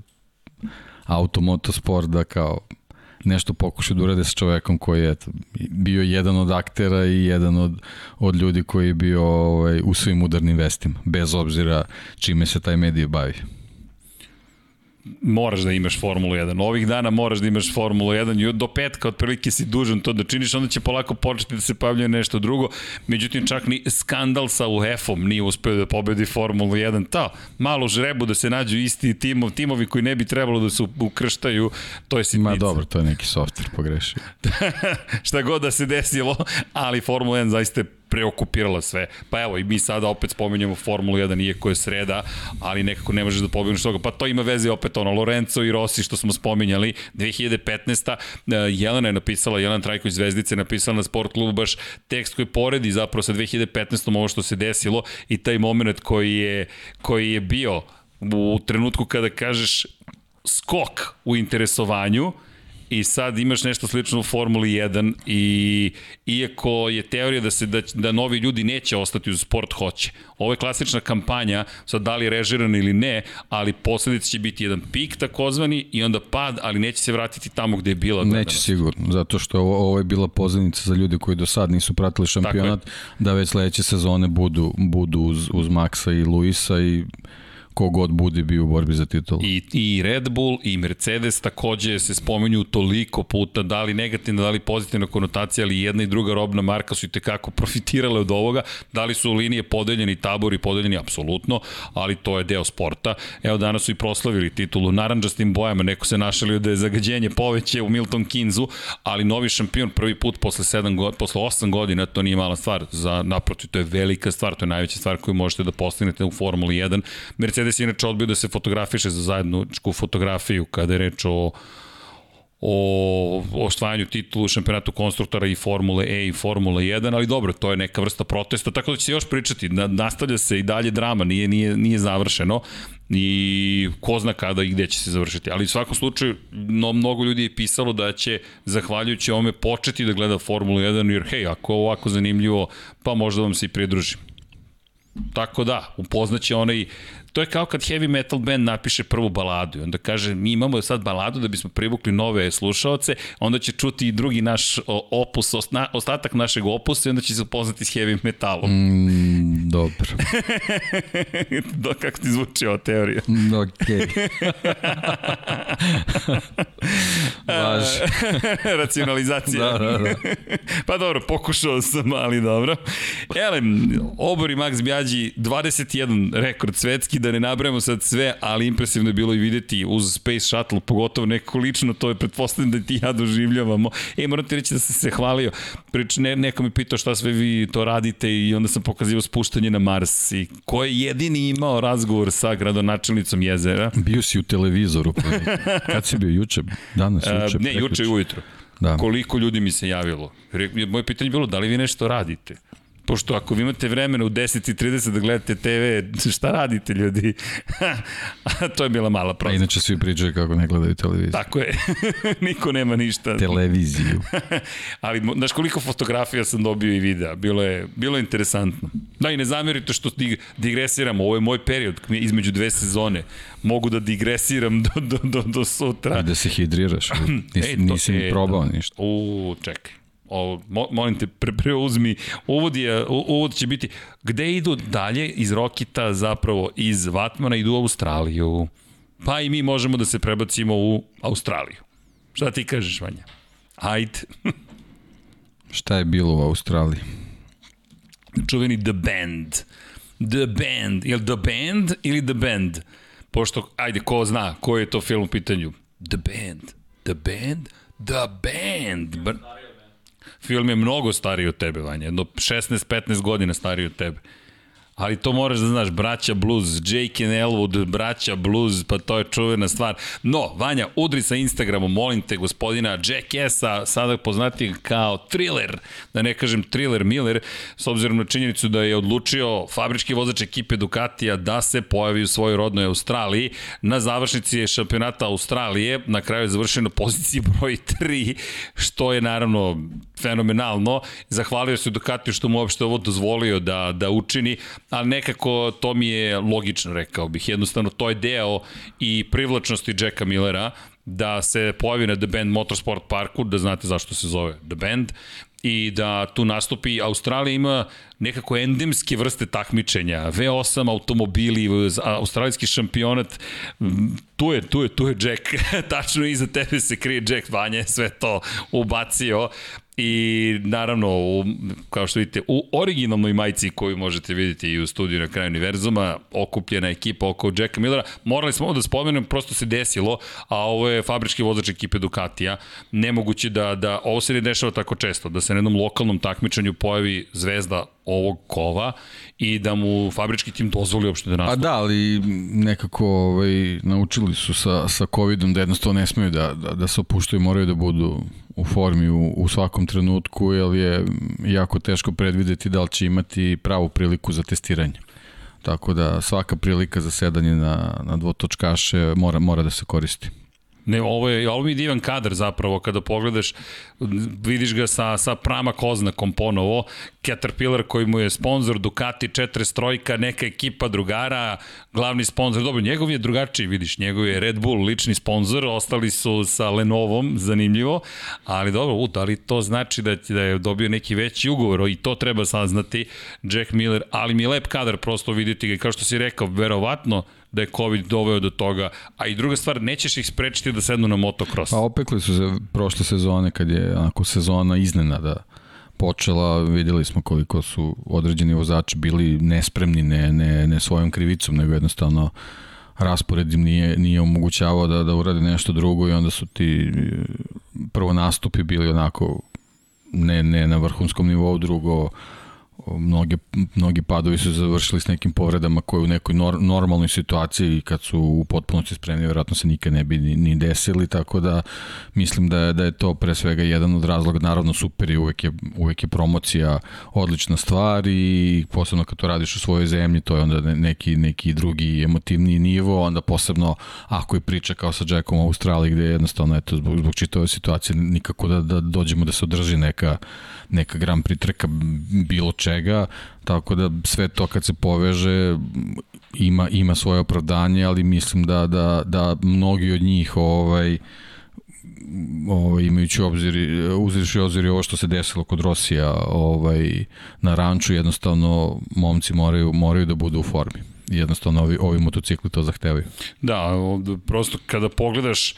auto, motosport, da kao nešto pokušaju da urade sa čovekom koji je bio jedan od aktera i jedan od, od ljudi koji je bio ovaj, u svim udarnim vestima, bez obzira čime se taj medij bavi moraš da imaš Formulu 1. Ovih dana moraš da imaš Formulu 1 i do petka otprilike si dužan to da činiš, onda će polako početi da se pavljuje nešto drugo. Međutim, čak ni skandal sa UEF-om nije uspeo da pobedi Formulu 1. Ta, malo žrebu da se nađu isti timov, timovi koji ne bi trebalo da se ukrštaju, to je sitnica. Ma dobro, to je neki software pogrešio. Šta god da se desilo, ali Formula 1 zaista je preokupirala sve. Pa evo, i mi sada opet spominjamo Formulu 1, iako je sreda, ali nekako ne možeš da pobegneš toga. Pa to ima veze opet ono, Lorenzo i Rossi što smo spominjali, 2015. Eh, Jelena je napisala, Jelena Trajković Zvezdice je napisala na sport klubu baš tekst koji poredi zapravo sa 2015. ovo što se desilo i taj moment koji je, koji je bio u trenutku kada kažeš skok u interesovanju, i sad imaš nešto slično u Formuli 1 i iako je teorija da se da, da novi ljudi neće ostati uz sport hoće. Ovo je klasična kampanja, sad da li je režirana ili ne, ali posledica će biti jedan pik takozvani i onda pad, ali neće se vratiti tamo gde je bila gledanost. Neće sigurno, zato što ovo, ovo je bila pozivnica za ljude koji do sad nisu pratili šampionat, da već sledeće sezone budu, budu uz, uz Maxa i Luisa i kogod bude bio u borbi za titulu. I, I Red Bull i Mercedes takođe se spomenju toliko puta, da li negativna, da li pozitivna konotacija, ali jedna i druga robna marka su i tekako profitirale od ovoga, da li su linije podeljeni, tabori podeljeni, apsolutno, ali to je deo sporta. Evo danas su i proslavili titulu naranđastim bojama, neko se našalio da je zagađenje poveće u Milton Kinzu, ali novi šampion prvi put posle 7 godina, posle 8 godina, to nije mala stvar, za naprotiv, to je velika stvar, to je najveća stvar koju možete da postignete u Formuli 1. Mercedes Mercedes je inače odbio da se fotografiše za zajedničku fotografiju kada je reč o o osvajanju titulu šampionatu konstruktora i Formule E i Formule 1, ali dobro, to je neka vrsta protesta, tako da će se još pričati, nastavlja se i dalje drama, nije, nije, nije završeno i ko zna kada i gde će se završiti, ali u svakom slučaju no, mnogo ljudi je pisalo da će zahvaljujući ovome početi da gleda Formulu 1, jer hej, ako je ovako zanimljivo, pa možda vam se i pridružim. Tako da, upoznaće onaj To je kao kad heavy metal band napiše prvu baladu i onda kaže mi imamo sad baladu da bismo privukli nove slušaoce, onda će čuti i drugi naš opus, ostatak našeg opusa i onda će se upoznati s heavy metalom. Mm, dobro. Do, kako ti zvuči ova teorija? Mm, Okej. Važ. Racionalizacija. da, da, da. pa dobro, pokušao sam, ali dobro. Elem, Obor i Max Bjađi, 21 rekord svetski, da ne nabrajamo sad sve, ali impresivno je bilo i videti uz Space Shuttle, pogotovo neko lično, to je pretpostavljeno da ti ja doživljavamo. E, moram ti reći da sam se hvalio. Prič, ne, neko mi pitao šta sve vi to radite i onda sam pokazivao spuštanje na Mars i ko je jedini imao razgovor sa gradonačelnicom jezera. Bio si u televizoru. Pa kad si bio juče? Danas, juče? A, ne, juče ujutro. Da. Koliko ljudi mi se javilo? Moje pitanje je bilo da li vi nešto radite? Pošto ako vi imate vremena u 10.30 da gledate TV, šta radite ljudi? to je bila mala prosta. inače svi pričaju kako ne gledaju televiziju. Tako je. Niko nema ništa. Televiziju. Ali, znaš koliko fotografija sam dobio i videa. Bilo je, bilo je interesantno. Da, i ne zamerite što digresiram. Ovo je moj period između dve sezone. Mogu da digresiram do, do, do, do sutra. I da se hidriraš. Nis, e, to, nisi e, probao ništa. U, čekaj o, mo, molim te, pre, preuzmi, uvod, je, uvod će biti, gde idu dalje iz Rokita zapravo iz Vatmana idu u Australiju. Pa i mi možemo da se prebacimo u Australiju. Šta ti kažeš, Vanja? Ajde. Šta je bilo u Australiji? Čuveni The Band. The Band. Je The Band ili The Band? pošto, ajde, ko zna, koji je to film u pitanju? The Band. The Band? The Band. Br Film je mnogo stariji od tebe, Vanja, jedno 16-15 godina stariji od tebe. Ali to moraš da znaš, braća Blues, Jake and Elwood, braća Blues, pa to je čuvena stvar. No, Vanja, udri sa Instagramom, molim te, gospodina Jack Esa, sada poznati kao Thriller, da ne kažem Thriller Miller, s obzirom na činjenicu da je odlučio fabrički vozač ekipe Ducatija da se pojavi u svojoj rodnoj Australiji. Na završnici je šampionata Australije, na kraju je završeno poziciji broj 3, što je naravno fenomenalno. Zahvalio se Ducatiju što mu uopšte ovo dozvolio da, da učini, ali nekako to mi je logično, rekao bih. Jednostavno, to je deo i privlačnosti Jacka Millera, da se pojavi na The Band Motorsport Parku, da znate zašto se zove The Band, i da tu nastupi. Australija ima nekako endemske vrste takmičenja, V8 automobili, australijski šampionat, tu je, tu je, tu je Jack, tačno iza tebe se krije Jack Vanje, sve to ubacio i naravno, u, kao što vidite, u originalnoj majici koju možete vidjeti i u studiju na kraju univerzuma, okupljena ekipa oko Jacka Millera, morali smo da spomenem, prosto se desilo, a ovo je fabrički vozač ekipe Ducatija, nemoguće da, da ovo se ne dešava tako često, da se na jednom lokalnom takmičenju pojavi zvezda ovog kova i da mu fabrički tim dozvoli uopšte da nastupi. A da, ali nekako ovaj, naučili su sa, sa COVID-om da jednostavno ne smeju da, da, da se opuštaju, moraju da budu u formi u, u svakom trenutku, jer je jako teško predvideti da li će imati pravu priliku za testiranje. Tako da svaka prilika za sedanje na, na dvotočkaše mora, mora da se koristi. Ne, ovo je, ovo je divan kadar zapravo, kada pogledaš, vidiš ga sa, sa prama koznakom ponovo, Caterpillar koji mu je sponsor, Ducati 4 trojka, neka ekipa drugara, glavni sponsor, dobro, njegov je drugačiji, vidiš, njegov je Red Bull lični sponsor, ostali su sa Lenovom, zanimljivo, ali dobro, u, da li to znači da, da je dobio neki veći ugovor? I to treba saznati Jack Miller, ali mi je lep kadar prosto vidjeti ga, kao što si rekao, verovatno, da je COVID doveo do toga, a i druga stvar, nećeš ih sprečiti da sednu na motocross. Pa opekli su se prošle sezone kad je onako sezona iznenada počela, videli smo koliko su određeni vozači bili nespremni, ne, ne, ne svojom krivicom, nego jednostavno raspored im nije, nije omogućavao da, da urade nešto drugo i onda su ti prvo nastupi bili onako ne, ne na vrhunskom nivou, drugo mnoge, mnogi padovi su završili s nekim povredama koje u nekoj nor, normalnoj situaciji kad su u potpunosti spremni verovatno se nikad ne bi ni, ni desili tako da mislim da je, da je to pre svega jedan od razloga. Naravno super i uvek je, uvek je promocija odlična stvar i posebno kad to radiš u svojoj zemlji to je onda neki, neki drugi emotivni nivo onda posebno ako je priča kao sa Jackom u Australiji gde jednostavno eto, zbog, zbog čitave situacije nikako da, da dođemo da se održi neka neka Grand Prix trka bilo čega, tako da sve to kad se poveže ima, ima svoje opravdanje, ali mislim da, da, da mnogi od njih ovaj, ovaj, imajući obzir, uzirši obzir ovo što se desilo kod Rosija ovaj, na ranču, jednostavno momci moraju, moraju da budu u formi. Jednostavno ovi, ovi motocikli to zahtevaju. Da, prosto kada pogledaš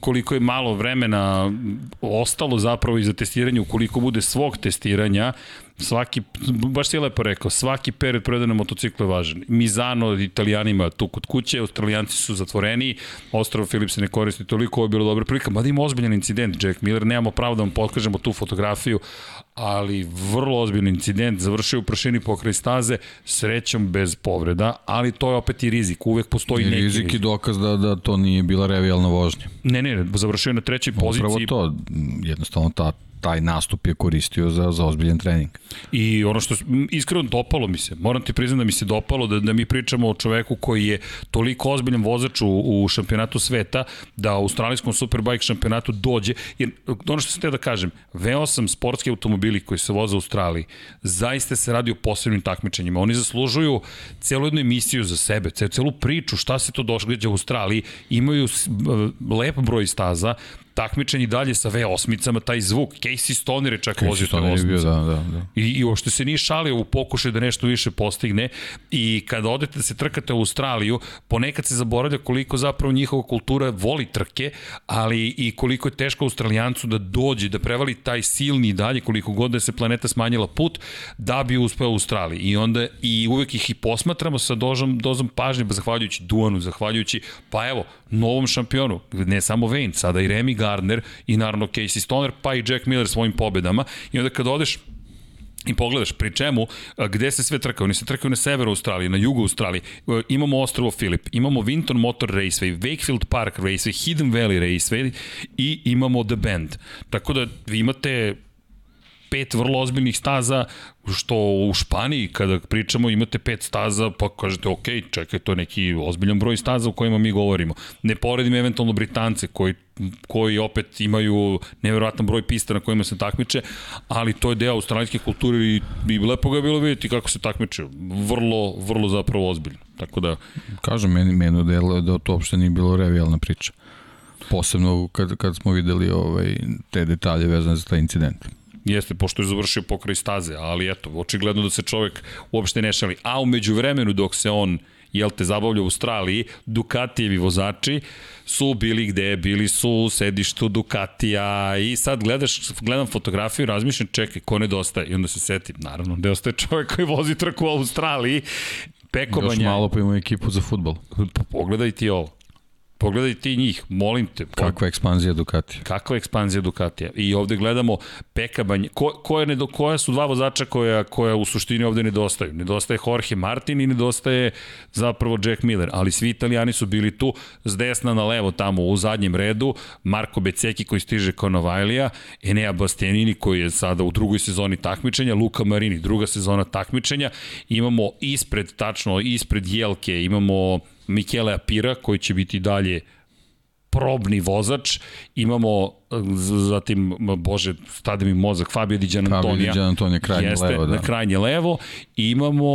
koliko je malo vremena ostalo zapravo i za testiranje, ukoliko bude svog testiranja, svaki, baš si je lepo rekao, svaki period predana motocikla je važan. Mizano italijanima tu kod kuće, australijanci su zatvoreni, ostrovo Filip se ne koristi toliko, ovo je bilo dobra prilika, mada ima ozbiljan incident, Jack Miller, nemamo pravo da vam pokažemo tu fotografiju, ali vrlo ozbiljan incident, završio u prašini pokraj staze, srećom bez povreda, ali to je opet i rizik, uvek postoji I neki rizik. Rizik i dokaz da, da to nije bila revijalna vožnja. Ne, ne, završio na trećoj poziciji. Upravo to, jednostavno ta taj nastup je koristio za, za ozbiljen trening. I ono što iskreno dopalo mi se, moram ti priznati da mi se dopalo da, da mi pričamo o čoveku koji je toliko ozbiljan vozač u, u šampionatu sveta, da u australijskom Superbike šampionatu dođe, jer ono što sam te da kažem, V8 sportski automobili koji se voze u Australiji, zaista se radi o posebnim takmičenjima. Oni zaslužuju celu jednu emisiju za sebe, celu priču šta se to događa u Australiji, imaju lep broj staza, takmičenje dalje sa V8-icama, taj zvuk. Casey Stoner je čak Casey vozio Stoner je bio, da, da, da. I, I uopšte se nije šalio u pokušaju da nešto više postigne i kada odete da se trkate u Australiju, ponekad se zaboravlja koliko zapravo njihova kultura voli trke, ali i koliko je teško Australijancu da dođe, da prevali taj silni i dalje, koliko god da se planeta smanjila put, da bi uspeo u Australiji. I onda i uvek ih i posmatramo sa dozom, dozom pažnje, pa zahvaljujući Duanu, zahvaljujući, pa evo, novom šampionu, ne samo Wayne, sada i Remy Gardner i naravno Casey Stoner, pa i Jack Miller svojim pobedama. I onda kad odeš I pogledaš, pri čemu, gde se sve trkaju? Oni se trkaju na severu Australije, na jugu Australije. E, Imamo Ostrovo Filip, imamo Winton Motor Raceway, Wakefield Park Raceway, Hidden Valley Raceway i imamo The Bend. Tako da vi imate pet vrlo ozbiljnih staza, što u Španiji kada pričamo imate pet staza, pa kažete ok, čekaj, to je neki ozbiljan broj staza u kojima mi govorimo. Ne poredim eventualno Britance koji, koji opet imaju neverovatan broj pista na kojima se takmiče, ali to je deo australijske kulture i, i lepo ga je bilo vidjeti kako se takmiče. Vrlo, vrlo zapravo ozbiljno. Tako da, Kažem, meni, meni delo da to uopšte nije bilo revijalna priča. Posebno kad, kad smo videli ovaj, te detalje vezane za taj incident. Jeste, pošto je završio pokraj staze, ali eto, očigledno da se čovek uopšte ne šali. A umeđu vremenu dok se on jel te zabavlja u Australiji, Ducatijevi vozači su bili gde, bili su u sedištu Ducatija i sad gledaš, gledam fotografiju i razmišljam, čekaj, ko nedostaje? I onda se setim, naravno, nedostaje čovek koji vozi trku u Australiji, Peko Još malo pa imamo ekipu za futbol. Pogledaj ti ovo. Pogledaj ti njih, molim te. Kakva ekspanzija Ducati. Kakva ekspanzija Ducatija. I ovde gledamo Peka. Ko, ko je nedo, koja su dva vozača koja, koja u suštini ovde nedostaju? Nedostaje Jorge Martin i nedostaje zapravo Jack Miller. Ali svi italijani su bili tu s desna na levo tamo u zadnjem redu. Marko Beceki koji stiže kao Novajlija, Enea Bastianini koji je sada u drugoj sezoni takmičenja, Luka Marini druga sezona takmičenja. Imamo ispred, tačno ispred Jelke, imamo Michele Apira koji će biti dalje probni vozač, imamo zatim, bože, stade mi mozak, Fabio Di Gian Fabio. Di Gian Antonija, krajnje Jeste, levo, da. Na krajnje levo. I imamo,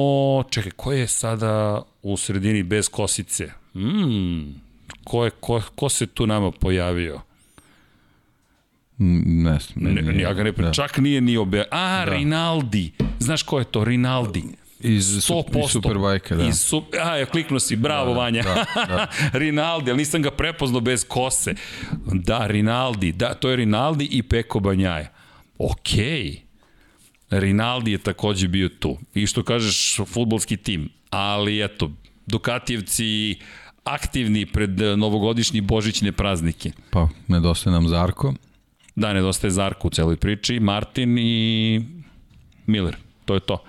čekaj, ko je sada u sredini bez kosice? Mm, ko, je, ko, ko se tu nama pojavio? Ne, Ne, meni- ja ga ne da. čak nije ni obe... A, da. Rinaldi. Znaš ko je to? Rinaldi. Iz, 100%. iz Superbike, da. Iz su, a, ja kliknuo si, bravo da, Vanja. da, da. Rinaldi, ali nisam ga prepoznao bez kose. Da, Rinaldi, da, to je Rinaldi i Peko Banjaja. Okej. Rinaldi je takođe bio tu. I što kažeš, futbolski tim. Ali eto, Dukatijevci aktivni pred novogodišnji božićne praznike. Pa, nedostaje nam Zarko. Da, nedostaje Zarko u celoj priči, Martin i Miller. To je to.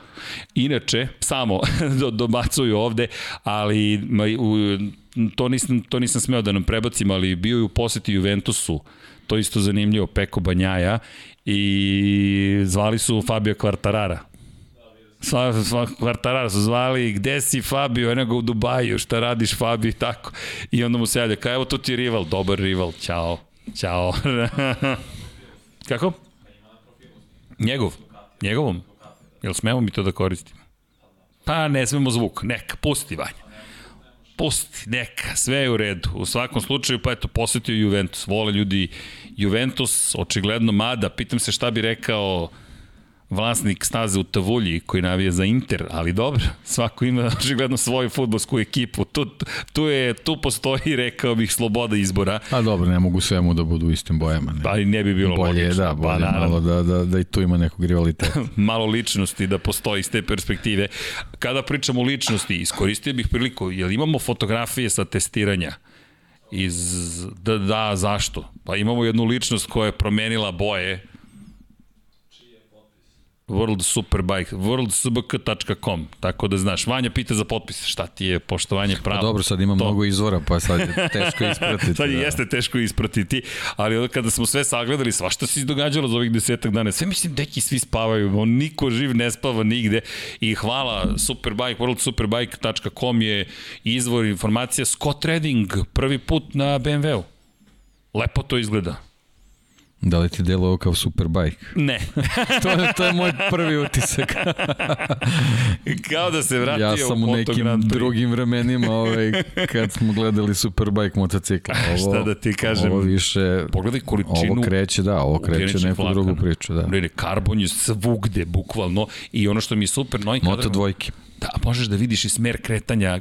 Inače, samo do, dobacuju ovde, ali u, to, nisam, to nisam smeo da nam prebacim, ali bio je u poseti Juventusu, to isto zanimljivo, Peko Banjaja, i zvali su Fabio Quartarara. Sva, sva Quartarara su zvali, gde si Fabio, eno u Dubaju, šta radiš Fabio i tako. I onda mu se javlja, kao evo to ti rival, dobar rival, ćao, ćao. Kako? Njegov, njegovom. Jel smemo mi to da koristimo? Pa ne smemo zvuk, neka, pusti Vanja. Pusti, neka, sve je u redu. U svakom slučaju, pa eto, posetio Juventus. Vole ljudi Juventus, očigledno mada. Pitam se šta bi rekao vlasnik staze u Tavulji koji navija za Inter, ali dobro, svako ima očigledno svoju futbolsku ekipu. Tu, tu, je, tu postoji, rekao bih, sloboda izbora. A dobro, ne mogu svemu da budu u istim bojama. Ne. Ali ne bi bilo bolje je, logično. da, bolje pa, malo da, da, da i tu ima nekog rivaliteta. malo ličnosti da postoji iz te perspektive. Kada pričamo o ličnosti, iskoristio bih priliku, jel imamo fotografije sa testiranja? Iz, da, da, zašto? Pa imamo jednu ličnost koja je promenila boje World Superbike, worldsbk.com, tako da znaš. Vanja pita za potpis, šta ti je poštovanje prava? Pa dobro, sad ima To. mnogo izvora, pa sad je teško ispratiti. Sad je da. jeste teško ispratiti, ali onda kada smo sve sagledali, svašta se događalo za ovih desetak dana, sve mislim deki svi spavaju, on niko živ ne spava nigde i hvala Superbike, worldsuperbike.com je izvor informacija Scott Redding prvi put na BMW-u. Lepo to izgleda. Da li ti delo kao superbike? Ne. to, je, to je moj prvi utisak. kao da se vratio ja sam u, nekim drugim vremenima ovaj, kad smo gledali superbike motocikla. Ovo, Šta da ti kažem? Ovo više... Pogledaj količinu... Ovo kreće, da, ovo kreće neku vlakana. drugu priču. Da. Ne, ne, karbon je svugde, bukvalno. I ono što mi je super... Novi Moto dvojke. Da, možeš da vidiš i smer kretanja e,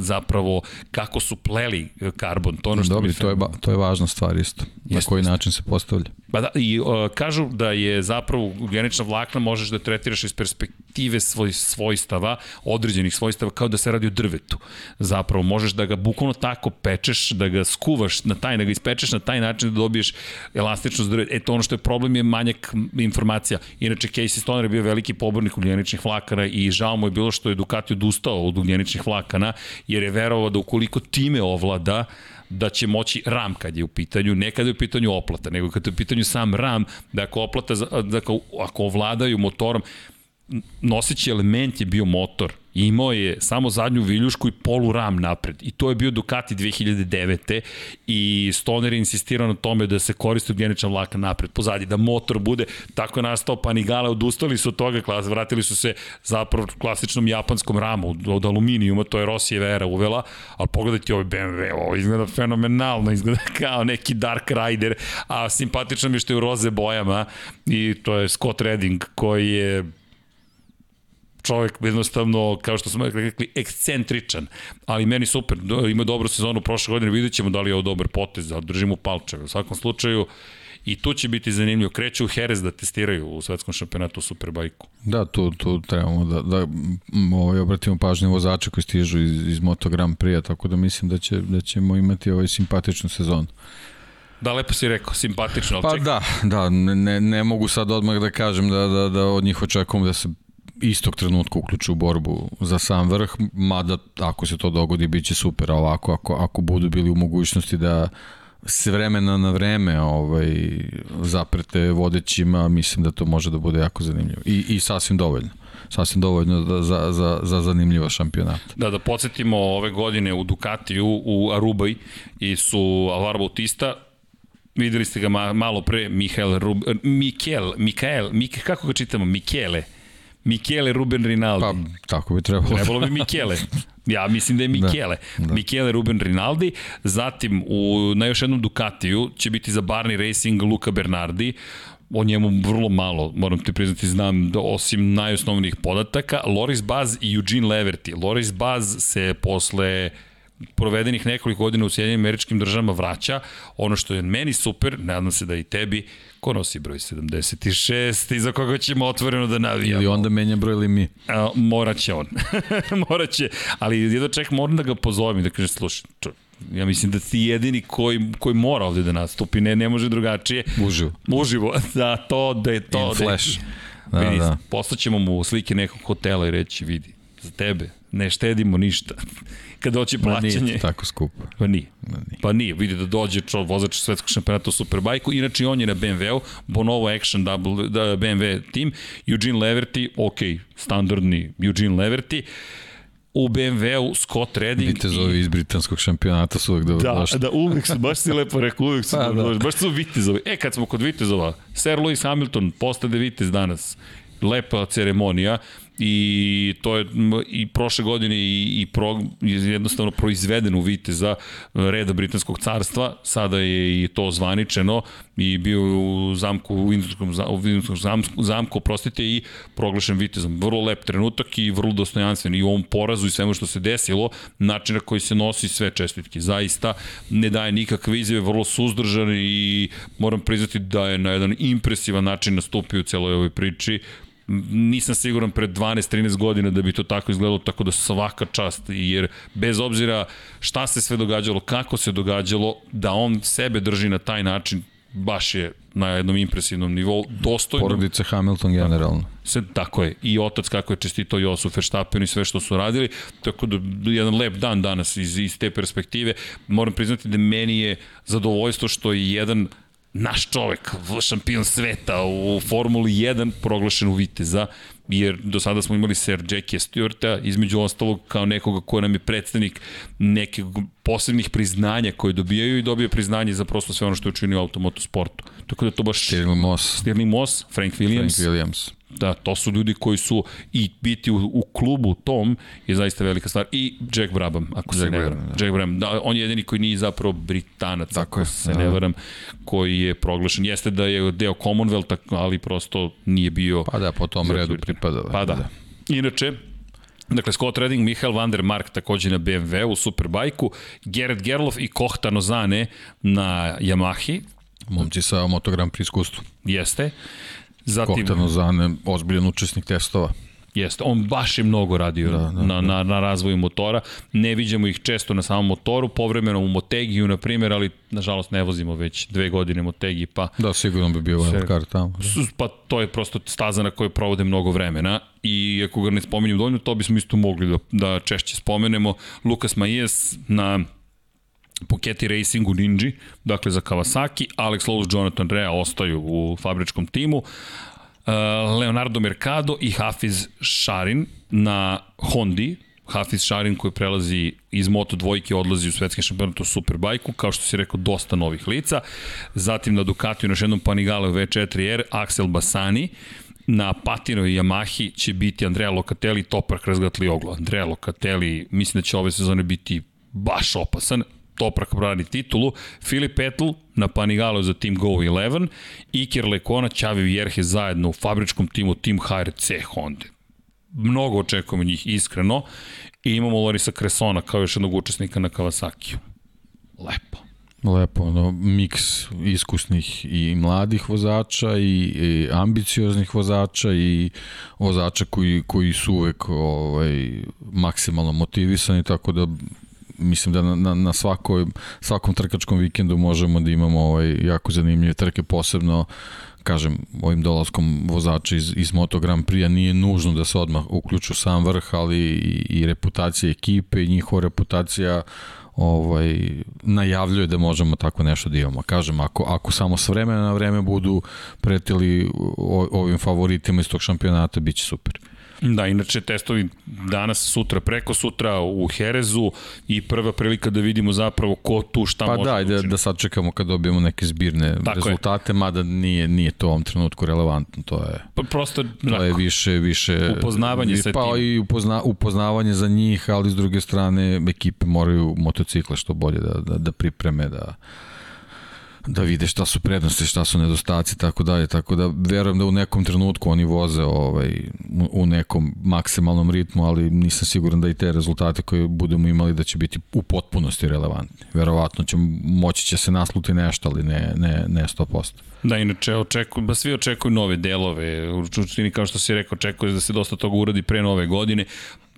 zapravo kako su pleli e, karbon. To ono što Dobri, to je, to je važna stvar isto. Jeste, na koji način se postavlja. Pa da, i uh, kažu da je zapravo genična vlakna možeš da tretiraš iz perspektive svoj, svojstava, određenih svojstava, kao da se radi o drvetu. Zapravo možeš da ga bukvalno tako pečeš, da ga skuvaš na taj, da ga ispečeš na taj način da dobiješ elastičnost drveta. E to ono što je problem je manjak informacija. Inače, Casey Stoner je bio veliki pobornik ugljeničnih vlakana i žao mu je bilo što je Ducati odustao od ugljeničnih vlakana, jer je verovao da ukoliko time ovlada, da će moći RAM kad je u pitanju, ne kad je u pitanju oplata, nego kad je u pitanju sam RAM, da ako oplata, da ako, ako ovladaju motorom, noseći element je bio motor. Imao je samo zadnju viljušku i polu ram napred. I to je bio Ducati 2009. I Stoner je insistirao na tome da se koristi ugljenična vlaka napred, pozadi, da motor bude. Tako je nastao Panigale, odustali su od toga, klas, vratili su se zapravo klasičnom japanskom ramu od, aluminijuma, to je Rossijeva era uvela, ali pogledajte ovaj BMW, ovo izgleda fenomenalno, izgleda kao neki Dark Rider, a simpatično mi što je u roze bojama i to je Scott Redding koji je čovjek jednostavno, kao što smo rekli, ekscentričan, ali meni super, ima dobru sezonu prošle godine, vidjet ćemo da li je ovo dobar potez, da držimo palčeve. U svakom slučaju, I tu će biti zanimljivo. Kreću u Jerez da testiraju u svetskom šampionatu u Superbajku. Da, tu, tu trebamo da, da ovaj, obratimo pažnju vozača koji stižu iz, iz Moto Grand Prix, tako da mislim da, će, da ćemo imati ovaj simpatičnu sezonu. Da, lepo si rekao, simpatično. Pa čekaj. da, da, ne, ne mogu sad odmah da kažem da, da, da od njih očekujem da se istog trenutka uključu u borbu za sam vrh, mada ako se to dogodi bit će super, ovako ako, ako budu bili u mogućnosti da s vremena na vreme ovaj, zaprete vodećima, mislim da to može da bude jako zanimljivo. I, i sasvim dovoljno. Sasvim dovoljno da, za, za, za zanimljivo šampionat. Da, da podsjetimo ove godine u Ducatiju, u Arubaj i su Alvaro Bautista, videli ste ga malo pre, Mihael, Rub, Mikel, Mikael, Mik, kako ga čitamo, Mikele, Michele Ruben Rinaldi. Pa, tako bi trebalo. Trebalo bi Michele. Ja mislim da je Michele. Da, da. Michele Ruben Rinaldi. Zatim, u, na još jednom Ducatiju će biti za Barney Racing Luka Bernardi o njemu vrlo malo, moram ti priznati, znam da osim najosnovnijih podataka, Loris Baz i Eugene Leverty. Loris Baz se posle provedenih nekoliko godina u Sjedinim američkim državama vraća. Ono što je meni super, nadam se da i tebi, ko nosi broj 76 i za koga ćemo otvoreno da navijamo. Ili onda menja broj ili mi. A, moraće on. moraće, ali jedno ček moram da ga pozovem i da kažem, slušaj, čo, ja mislim da ti jedini koji, koji mora ovde da nastupi, ne, ne može drugačije. Uživo. Uživo, da to, da je to. In da flash. Da, vidi, da. Poslaćemo mu slike nekog hotela i reći, vidi, za tebe ne štedimo ništa kad doći plaćanje. Ma nije tako skupo. Pa nije. Ma nije. Pa nije. Vidi da dođe čo, vozač svetskog šampionata u Superbajku. Inače, on je na BMW-u, Bonovo Action double, da, BMW team, Eugene Leverty, ok, standardni Eugene Leverty, u BMW-u Scott Redding. Vitezovi i... iz britanskog šampionata su uvek dobro da, došli. Da, uvek su, baš si lepo rekao, uvek su pa, dobro da. došli. Baš su Vitezovi. E, kad smo kod Vitezova, Sir Lewis Hamilton postade Vitez danas. Lepa ceremonija i to je i prošle godine i, i pro, jednostavno proizveden u Viteza reda Britanskog carstva, sada je i to zvaničeno i bio u zamku u Vindurskom, u zamku, zamku, prostite, i proglašen Vitezom. Vrlo lep trenutak i vrlo dostojanstven i u ovom porazu i svemu što se desilo, način na koji se nosi sve čestitke. Zaista ne daje nikakve izjave, vrlo suzdržan i moram priznati da je na jedan impresivan način nastupio u celoj ovoj priči nisam siguran pred 12-13 godina da bi to tako izgledalo, tako da svaka čast, jer bez obzira šta se sve događalo, kako se događalo, da on sebe drži na taj način, baš je na jednom impresivnom nivou, dostojno. Porodice Hamilton generalno. Se, tako je. I otac kako je čestito Josu Verstappen i sve što su radili. Tako da jedan lep dan danas iz, iz te perspektive. Moram priznati da meni je zadovoljstvo što je jedan naš čovek, šampion sveta u Formuli 1, proglašen u Viteza jer do sada smo imali Sir Jackie Stewarta, između ostalog kao nekoga ko nam je predstavnik nekih posebnih priznanja koje dobijaju i dobije priznanje za prosto sve ono što je učinio u automotosportu. Tako da to baš... Stirling Moss. Stirling Moss, Frank Williams. Frank Williams. Da, to su ljudi koji su i biti u, u klubu tom je zaista velika stvar. I Jack Brabham, ako Jack se ne varam. Da. Jack Brabham, da, on je jedini koji nije zapravo Britanac, Tako ako je, se da. ne varam, koji je proglašen. Jeste da je deo Commonwealtha, ali prosto nije bio... Pa da, po tom redu pripada. Pa da. da. Inače, Dakle, Scott Redding, Michael van der Mark takođe na BMW u Superbajku, Gerrit Gerlof i Kohta Nozane na Yamahi. Momci sa motogram pri iskustvu. Jeste. Zatim, Kohta Nozane, ozbiljan učesnik testova. Jeste, on baš je mnogo radio da, da, na, da. na, na razvoju motora. Ne viđamo ih često na samom motoru, povremeno u Motegiju, na primjer, ali nažalost ne vozimo već dve godine Motegi, pa... Da, sigurno bi bio wildcard tamo. Pa to je prosto staza na kojoj provode mnogo vremena i ako ga ne spominjem dovoljno, to bismo isto mogli da, da češće spomenemo. Lukas Majes na Poketi Racing u Ninji, dakle za Kawasaki, Alex Lowe's, Jonathan Rea ostaju u fabričkom timu, Uh, Leonardo Mercado i Hafiz Šarin na Hondi, Hafiz Šarin koji prelazi iz Moto dvojke odlazi u svetski šampionat u Superbajku, kao što si rekao, dosta novih lica. Zatim na Ducatiju, na jednom Panigale V4R, Axel Basani, na Patino i Yamahi će biti Andrea Locatelli, Toprak razgatli oglo. Andrea Locatelli, mislim da će ove sezone biti baš opasan. Toprak brani titulu, Filip Petl na Panigalo za Team Go 11, Iker Lekona, Ćavi Vjerhe zajedno u fabričkom timu Team HRC Honda. Mnogo očekujemo njih iskreno i imamo Lorisa Kresona kao još jednog učesnika na Kawasaki. Lepo. Lepo, ono, miks iskusnih i mladih vozača i, i ambicioznih vozača i vozača koji, koji su uvek ovaj, maksimalno motivisani, tako da mislim da na, na, na svakoj, svakom trkačkom vikendu možemo da imamo ovaj, jako zanimljive trke, posebno kažem, ovim dolaskom vozača iz, iz Moto Grand Prix nije nužno da se odmah uključu sam vrh, ali i, i reputacija ekipe i njihova reputacija ovaj, najavljuje da možemo tako nešto da imamo. Kažem, ako, ako samo s vremena na vreme budu pretili ovim favoritima iz tog šampionata, bit će super. Da, inače testovi danas, sutra, preko sutra u Herezu i prva prilika da vidimo zapravo ko tu šta pa može da, da, da sad čekamo kad dobijemo neke zbirne Tako rezultate, je. mada nije, nije to u ovom trenutku relevantno, to je, pa, prosto, to je više, više upoznavanje sa pa, tim. i upozna, upoznavanje za njih, ali s druge strane ekipe moraju motocikle što bolje da, da, da pripreme, da, da vide šta su prednosti, šta su nedostaci, tako dalje, tako da verujem da u nekom trenutku oni voze ovaj, u nekom maksimalnom ritmu, ali nisam siguran da i te rezultate koje budemo imali da će biti u potpunosti relevantni. Verovatno će, moći će se nasluti nešto, ali ne, ne, ne 100%. Da, inače, očekuju, ba svi očekuju nove delove. U čučini, kao što si rekao, očekuje da se dosta toga uradi pre nove godine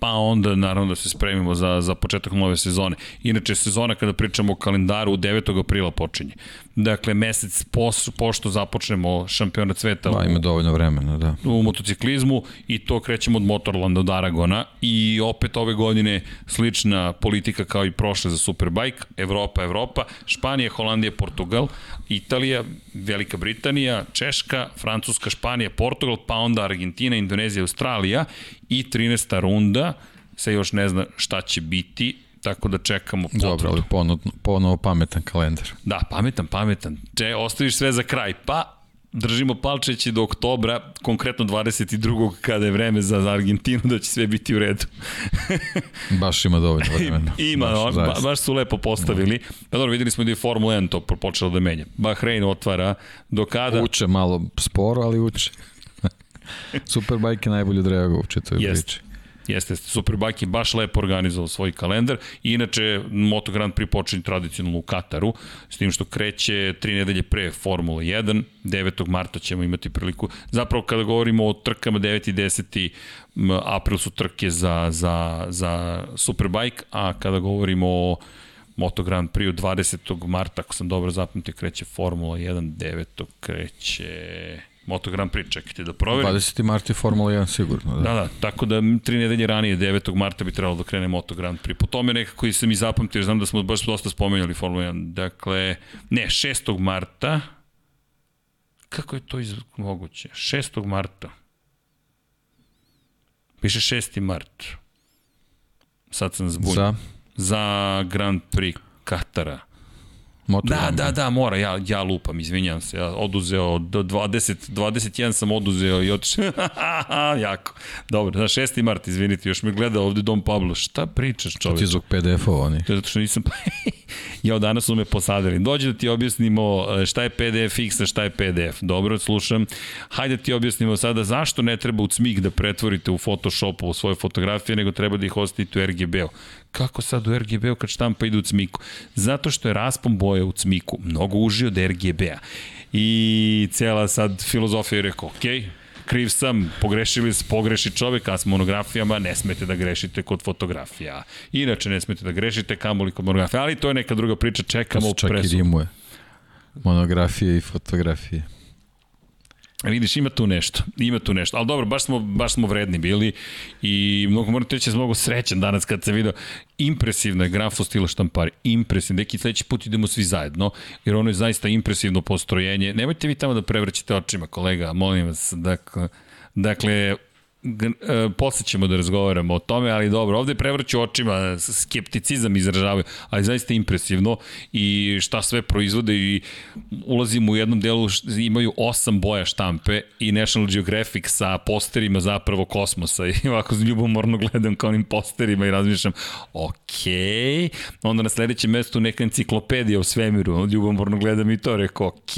pa onda naravno da se spremimo za, za početak nove sezone. Inače, sezona kada pričamo o kalendaru u 9. aprila počinje. Dakle, mesec pos, pošto započnemo šampionat sveta da, ima dovoljno vremena, da. u motociklizmu i to krećemo od Motorlanda do Aragona i opet ove godine slična politika kao i prošle za Superbike, Evropa, Evropa, Španija, Holandija, Portugal, Italija, Velika Britanija, Češka, Francuska, Španija, Portugal, pa onda Argentina, Indonezija, Australija i 13. runda se još ne zna šta će biti, tako da čekamo potvrdu. Dobro, ali ponovo, ponovo pametan kalendar. Da, pametan, pametan. Če, ostaviš sve za kraj, pa držimo palčeći do oktobra, konkretno 22. kada je vreme za, Argentinu, da će sve biti u redu. baš ima dovoljno vremena. ima, baš, ba, baš su lepo postavili. Pa dobro, videli smo da je Formula 1 to počelo da menja. Bahrein otvara do kada... Uče malo sporo, ali uče. Superbike je najbolje odreagovao u četvroj priči. Jeste, Superbike je baš lepo organizovao svoj kalendar. Inače, Moto Grand Prix počinje tradicionalno u Kataru, s tim što kreće tri nedelje pre Formula 1. 9. marta ćemo imati priliku. Zapravo, kada govorimo o trkama 9. i 10. april su trke za, za, za Superbike, a kada govorimo o Moto Grand Prix 20. marta, ako sam dobro zapamtio, kreće Formula 1, 9. kreće Moto Grand Prix, čekajte da proverim. 20. marta je Formula 1 sigurno. Da. da, da, tako da tri nedelje ranije, 9. marta bi trebalo da krene Moto Grand Prix. Po tome nekako i sam i zapamtio, jer znam da smo baš dosta spomenuli Formula 1. Dakle, ne, 6. marta, kako je to iz... moguće? 6. marta. Piše 6. mart. Sad sam zbunjen. Za? Za Grand Prix Katara. Moto Da, da, da, mora, ja, ja lupam, izvinjam se, ja oduzeo, do 20, 21 sam oduzeo i otišao, jako. Dobro, na 6. mart, izvinite, još me gleda ovde Dom Pablo, šta pričaš čoveč? Ti zbog PDF-ova oni. Zato što nisam... ja danas su me posadili. Dođe da ti objasnimo e, šta je PDF X, a šta je PDF. Dobro, slušam. Hajde da ti objasnimo sada zašto ne treba u cmik da pretvorite u Photoshopu u svoje fotografije, nego treba da ih ostavite u RGB-u. Kako sad u RGB-u kad štampa ide u cmiku? Zato što je raspon boja u cmiku mnogo uži od RGB-a. I cela sad filozofija je rekao, okej, okay, kriv sam, pogrešili se, pogreši čovek, a s monografijama ne smete da grešite kod fotografija. Inače ne smete da grešite, kamoli kod monografija, ali to je neka druga priča, čekamo to čak presu. i rimuje. Monografije i fotografije. Vidiš, ima tu nešto, ima tu nešto. Ali dobro, baš smo, baš smo vredni bili i mnogo moram reći da mnogo srećan danas kad se video. Impresivno je grafo stila štampari, impresivno. Neki sledeći put idemo svi zajedno, jer ono je zaista impresivno postrojenje. Nemojte vi tamo da prevrćete očima, kolega, molim vas. Dakle, dakle posle ćemo da razgovaramo o tome, ali dobro, ovde prevrću očima, skepticizam izražavaju, ali zaista impresivno i šta sve proizvode i ulazimo u jednom delu, imaju osam boja štampe i National Geographic sa posterima zapravo kosmosa i ovako ljubomorno gledam kao onim posterima i razmišljam, ok, onda na sledećem mestu neka enciklopedija u svemiru, ljubomorno gledam i to, rekao, ok,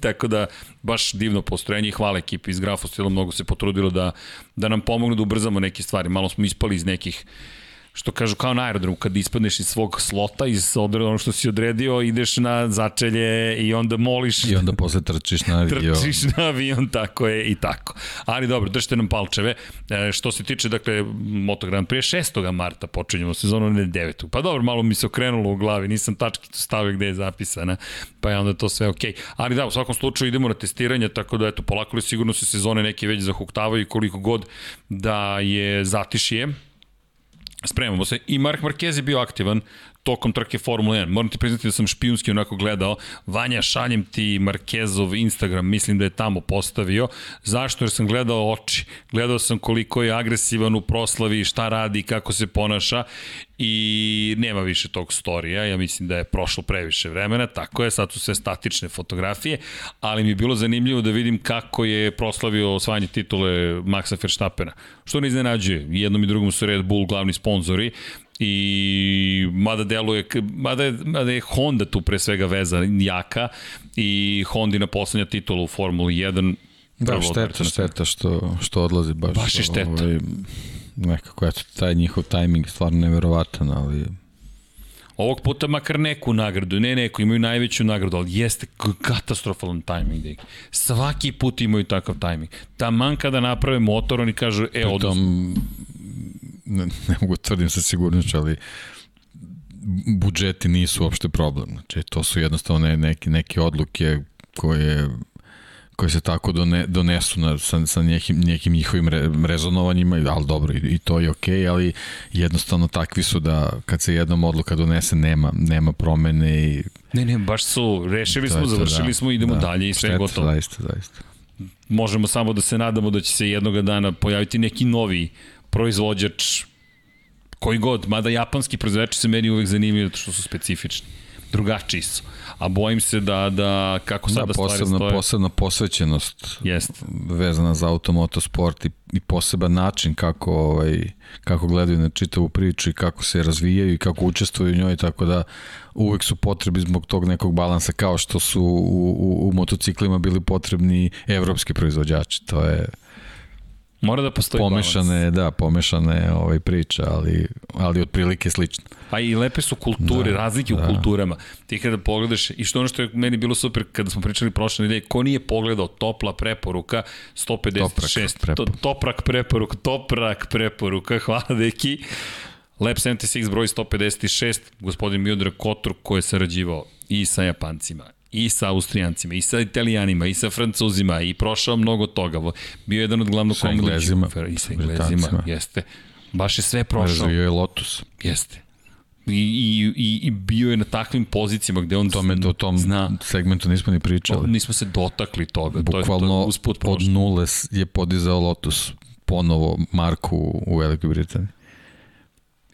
tako da baš divno postrojenje i hvala ekipi iz Grafostila, mnogo se potrudilo da, da nam pomogne da ubrzamo neke stvari. Malo smo ispali iz nekih što kažu kao na aerodromu, kad ispadneš iz svog slota, iz ono što si odredio, ideš na začelje i onda moliš. I onda posle trčiš na avion. Trčiš na avion, tako je i tako. Ali dobro, držite nam palčeve. E, što se tiče, dakle, Moto Grand Prix 6. marta počinjemo sezonu, ne 9. Pa dobro, malo mi se okrenulo u glavi, nisam tačkicu stavio gde je zapisana, pa je onda to sve okej. Okay. Ali da, u svakom slučaju idemo na testiranje, tako da eto, polako li sigurno se sezone neke već zahuktavaju koliko god da je zatišije, Spremamo se. I Mark Marquez je bio aktivan tokom trke Formule 1. Moram ti priznati da sam špijunski onako gledao. Vanja, šaljem ti Marquezov Instagram, mislim da je tamo postavio. Zašto? Jer sam gledao oči. Gledao sam koliko je agresivan u proslavi, šta radi, kako se ponaša i nema više tog storija, ja mislim da je prošlo previše vremena, tako je, sad su sve statične fotografije, ali mi je bilo zanimljivo da vidim kako je proslavio osvajanje titule Maxa Verstappena, što ne iznenađuje, jednom i drugom su Red Bull glavni sponzori, i mada deluje, mada je, mada je Honda tu pre svega veza jaka i Hondina poslednja titula u Formuli 1 Da, šteta, šteta što, što odlazi baš. Baš je šteta. Ovaj, nekako, eto, taj njihov tajming stvarno neverovatan, ali... Ovog puta makar neku nagradu, ne neku, imaju najveću nagradu, ali jeste katastrofalan tajming. Dek. Svaki put imaju takav tajming. Taman kada naprave motor, oni kažu, e, odnosno... Ne, ne mogu da tvrdim sa sigurnošću, ali budžeti nisu uopšte problem. Znači, to su jednostavno neke, neke odluke koje koje se tako done, donesu na, sa, sa nekim, nekim njihovim re, rezonovanjima, ali dobro, i, i to je okej, okay, ali jednostavno takvi su da kad se jednom odluka donese, nema, nema promene i... Ne, ne, baš su, rešili smo, završili da, smo, idemo da, dalje i sve je gotovo. Zaista, zaista. Možemo samo da se nadamo da će se jednoga dana pojaviti neki novi proizvođač koji god, mada japanski proizvođači se meni uvek zanimljuju što su specifični drugačiji su. A bojim se da, da kako sada da, posebna, stvari stoje... Posebna posvećenost Jest. vezana za automotosport i, i poseban način kako, ovaj, kako gledaju na čitavu priču i kako se razvijaju i kako učestvuju u njoj, tako da uvek su potrebi zbog tog nekog balansa kao što su u, u, u motociklima bili potrebni evropski proizvođači. To je Mora da postoji pomešane, balans. da, pomešane ovaj priča, ali ali otprilike slično. Pa i lepe su kulture, da, razlike da. u kulturama. Ti kada pogledaš, i što ono što je meni bilo super kada smo pričali prošle nedelje, ko nije pogledao topla preporuka 156, toprak, to, toprak preporuka, toprak preporuka, hvala deki. Lab 76 broj 156, gospodin Miodrag Kotor koji je sarađivao i sa Japancima i sa Austrijancima, i sa Italijanima, i sa Francuzima, i prošao mnogo toga. Bio je jedan od glavnog sa Englezima, i sa Englezima, jeste. Baš je sve prošao. Razvio je Lotus. Jeste. I, i, i, i bio je na takvim pozicijama gde on Tome, o tom zna. segmentu nismo ni pričali. O, nismo se dotakli toga. Bukvalno to je, to je usput od nule je podizao Lotus ponovo marku u Velikoj Britaniji.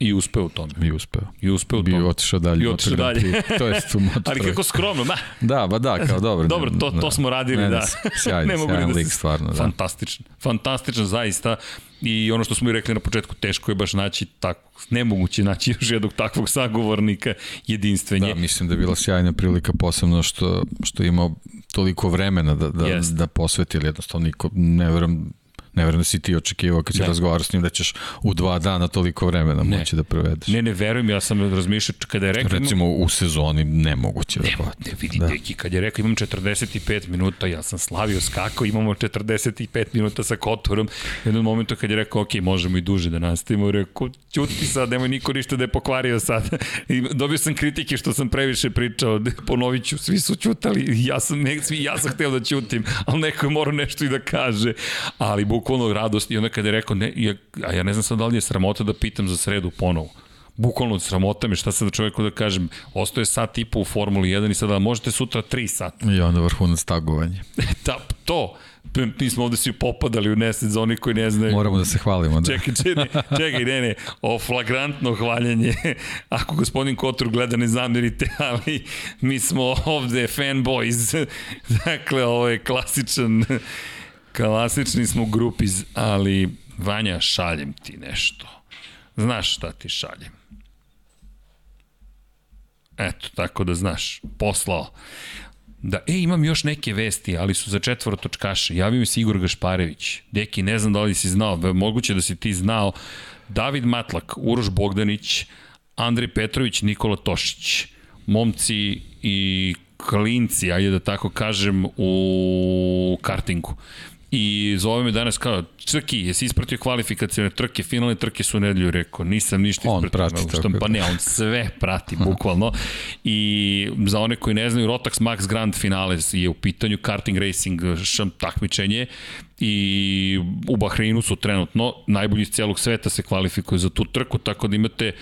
I uspeo u tome. I uspeo. I uspeo u tome. Bio otišao dalje. I otišao dalje. to je tu moto. Ali kako skromno, da. Da, ba da, kao dobro. dobro, to, to smo radili, ne, da. Sjajno, ne sjajan da lik, stvarno. Da. Fantastičan, fantastičan zaista. I ono što smo i rekli na početku, teško je baš naći tako, nemoguće naći još jednog takvog sagovornika jedinstvenje. Da, mislim da je bila sjajna prilika, posebno što, što je imao toliko vremena da, da, yes. da posveti, ili jednostavno niko, ne verujem, ne verujem da si ti očekivao kad si ne. razgovarao s njim da ćeš u dva dana toliko vremena ne. moći da provedeš. Ne, ne verujem, ja sam razmišljao kada je rekao... Recimo u sezoni nemoguće ne, Ne, vidi, da. deki, kad je rekao imam 45 minuta, ja sam slavio skako, imamo 45 minuta sa Kotorom. U jednom momentu kad je rekao, ok, možemo i duže da nastavimo, rekao, ćuti sad, nemoj niko ništa da je pokvario sad. I dobio sam kritike što sam previše pričao, ponovit ću, svi su ćutali, ja sam, ne, svi, ja sam hteo da ćutim, ali neko je morao nešto i da kaže. Ali buk bukvalno radost i onda kada je rekao, ne, ja, a ja ne znam sad da li je sramota da pitam za sredu ponovo. Bukvalno sramota me šta sad čovjeku da kažem, ostoje sat i po u Formuli 1 i sada možete sutra 3 sata. I onda vrhunac tagovanje. da, to, mi smo ovde svi popadali u nesec za oni koji ne znaju. Moramo da se hvalimo. Da. Čekaj, čekaj, čekaj, ne, ne, o flagrantno hvaljanje. Ako gospodin Kotor gleda, ne zamirite, ali mi smo ovde fanboys. dakle, ovo je klasičan Klasični smo grupiz, ali Vanja, šaljem ti nešto. Znaš šta ti šaljem. Eto, tako da znaš, poslao. Da, e, imam još neke vesti, ali su za četvorotočkaše. Javio mi se Igor Gašparević. Deki, ne znam da li si znao, moguće da si ti znao. David Matlak, Uroš Bogdanić, Andrej Petrović, Nikola Tošić. Momci i klinci, ajde da tako kažem, u kartingu i zove me danas kao, Crki, jesi ispratio kvalifikacijone trke, finalne trke su nedelju, rekao, nisam ništa ispratio. On prati što, tako. Pa ne, on sve prati, bukvalno. I za one koji ne znaju, Rotax Max Grand Finale je u pitanju karting racing šam takmičenje i u Bahreinu su trenutno najbolji iz celog sveta se kvalifikuju za tu trku, tako da imate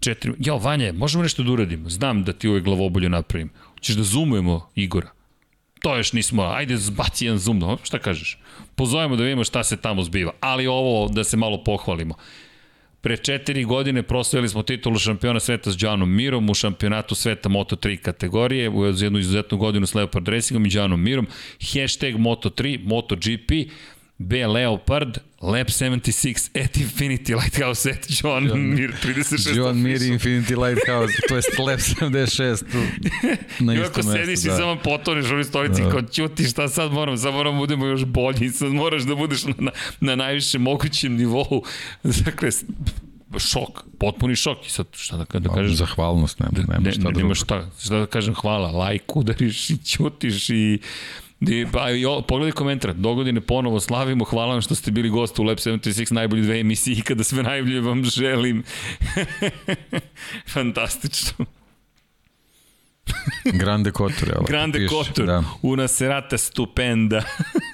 četiri... Jao, Vanje, možemo nešto da uradimo? Znam da ti uvek glavobolju napravim. Hoćeš da zoomujemo Igora? To još nismo, ajde zbaci jedan zoom, no, šta kažeš? Pozovemo da vidimo šta se tamo zbiva, ali ovo da se malo pohvalimo. Pre četiri godine proslavili smo titulu šampiona sveta s Džanom Mirom u šampionatu sveta Moto3 kategorije, u jednu izuzetnu godinu s Leopard Racingom i Džanom Mirom. Hashtag Moto3, MotoGP, B. Leopard, Lab 76 at Infinity Lighthouse at John, John Mir 36 John Mir Infinity Lighthouse, to je Lab 76 tu, na I ako sediš da. i samo potoneš u stolici da. kao ćuti šta sad moram, sad moram da budemo još bolji, sad moraš da budeš na, na, na najvišem mogućem nivou. Dakle, šok, potpuni šok i sad šta da, da kažeš? Zahvalnost, nema, nema ne, šta da nema šta, šta da kažem hvala, lajk udariš i ćutiš i I, pa, i, o, pogledaj komentar, dogodine ponovo slavimo, hvala vam što ste bili gost u Lab 76, najbolji dve emisije i kada sve najbolje vam želim. Fantastično. Grande Kotor, evo. Grande Kotor, da. una serata stupenda.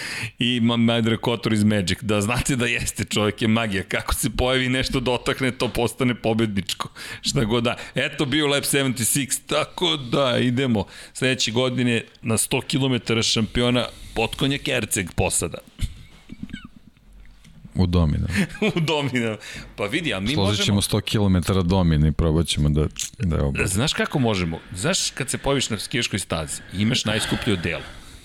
i Madre Kotor iz Magic. Da znate da jeste, čovjek je magija. Kako se pojavi nešto dotakne, to postane pobedničko. Šta god da. Eto bio Lab 76, tako da idemo. Sledeće godine na 100 km šampiona potkonja Kerceg posada. U Domina. u Domina. Pa vidi, a mi Složit ćemo... 100 km Domina i probat ćemo da, da je oba. Znaš kako možemo? Znaš kad se pojaviš na skijaškoj stazi, imaš najskuplju delo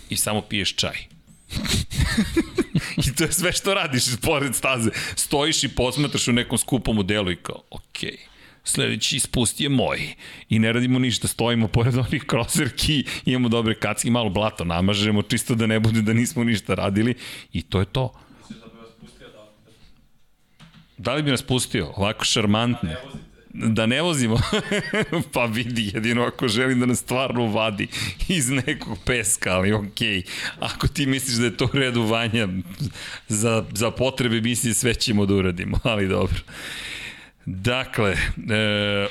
i samo piješ čaj I to je sve što radiš pored staze. Stojiš i posmetraš u nekom skupom modelu i kao, okej. Okay sledeći spust je moj. I ne radimo ništa, stojimo pored onih kroserki, imamo dobre kacke, malo blato namažemo, čisto da ne bude da nismo ništa radili i to je to. Da li bi nas pustio? Ovako šarmantno. Da ne vozimo, pa vidi, jedino ako želim da nas stvarno vadi iz nekog peska, ali okej. Okay. Ako ti misliš da je to u redu vanja, za, za potrebe misli sve ćemo da uradimo, ali dobro. Dakle, e,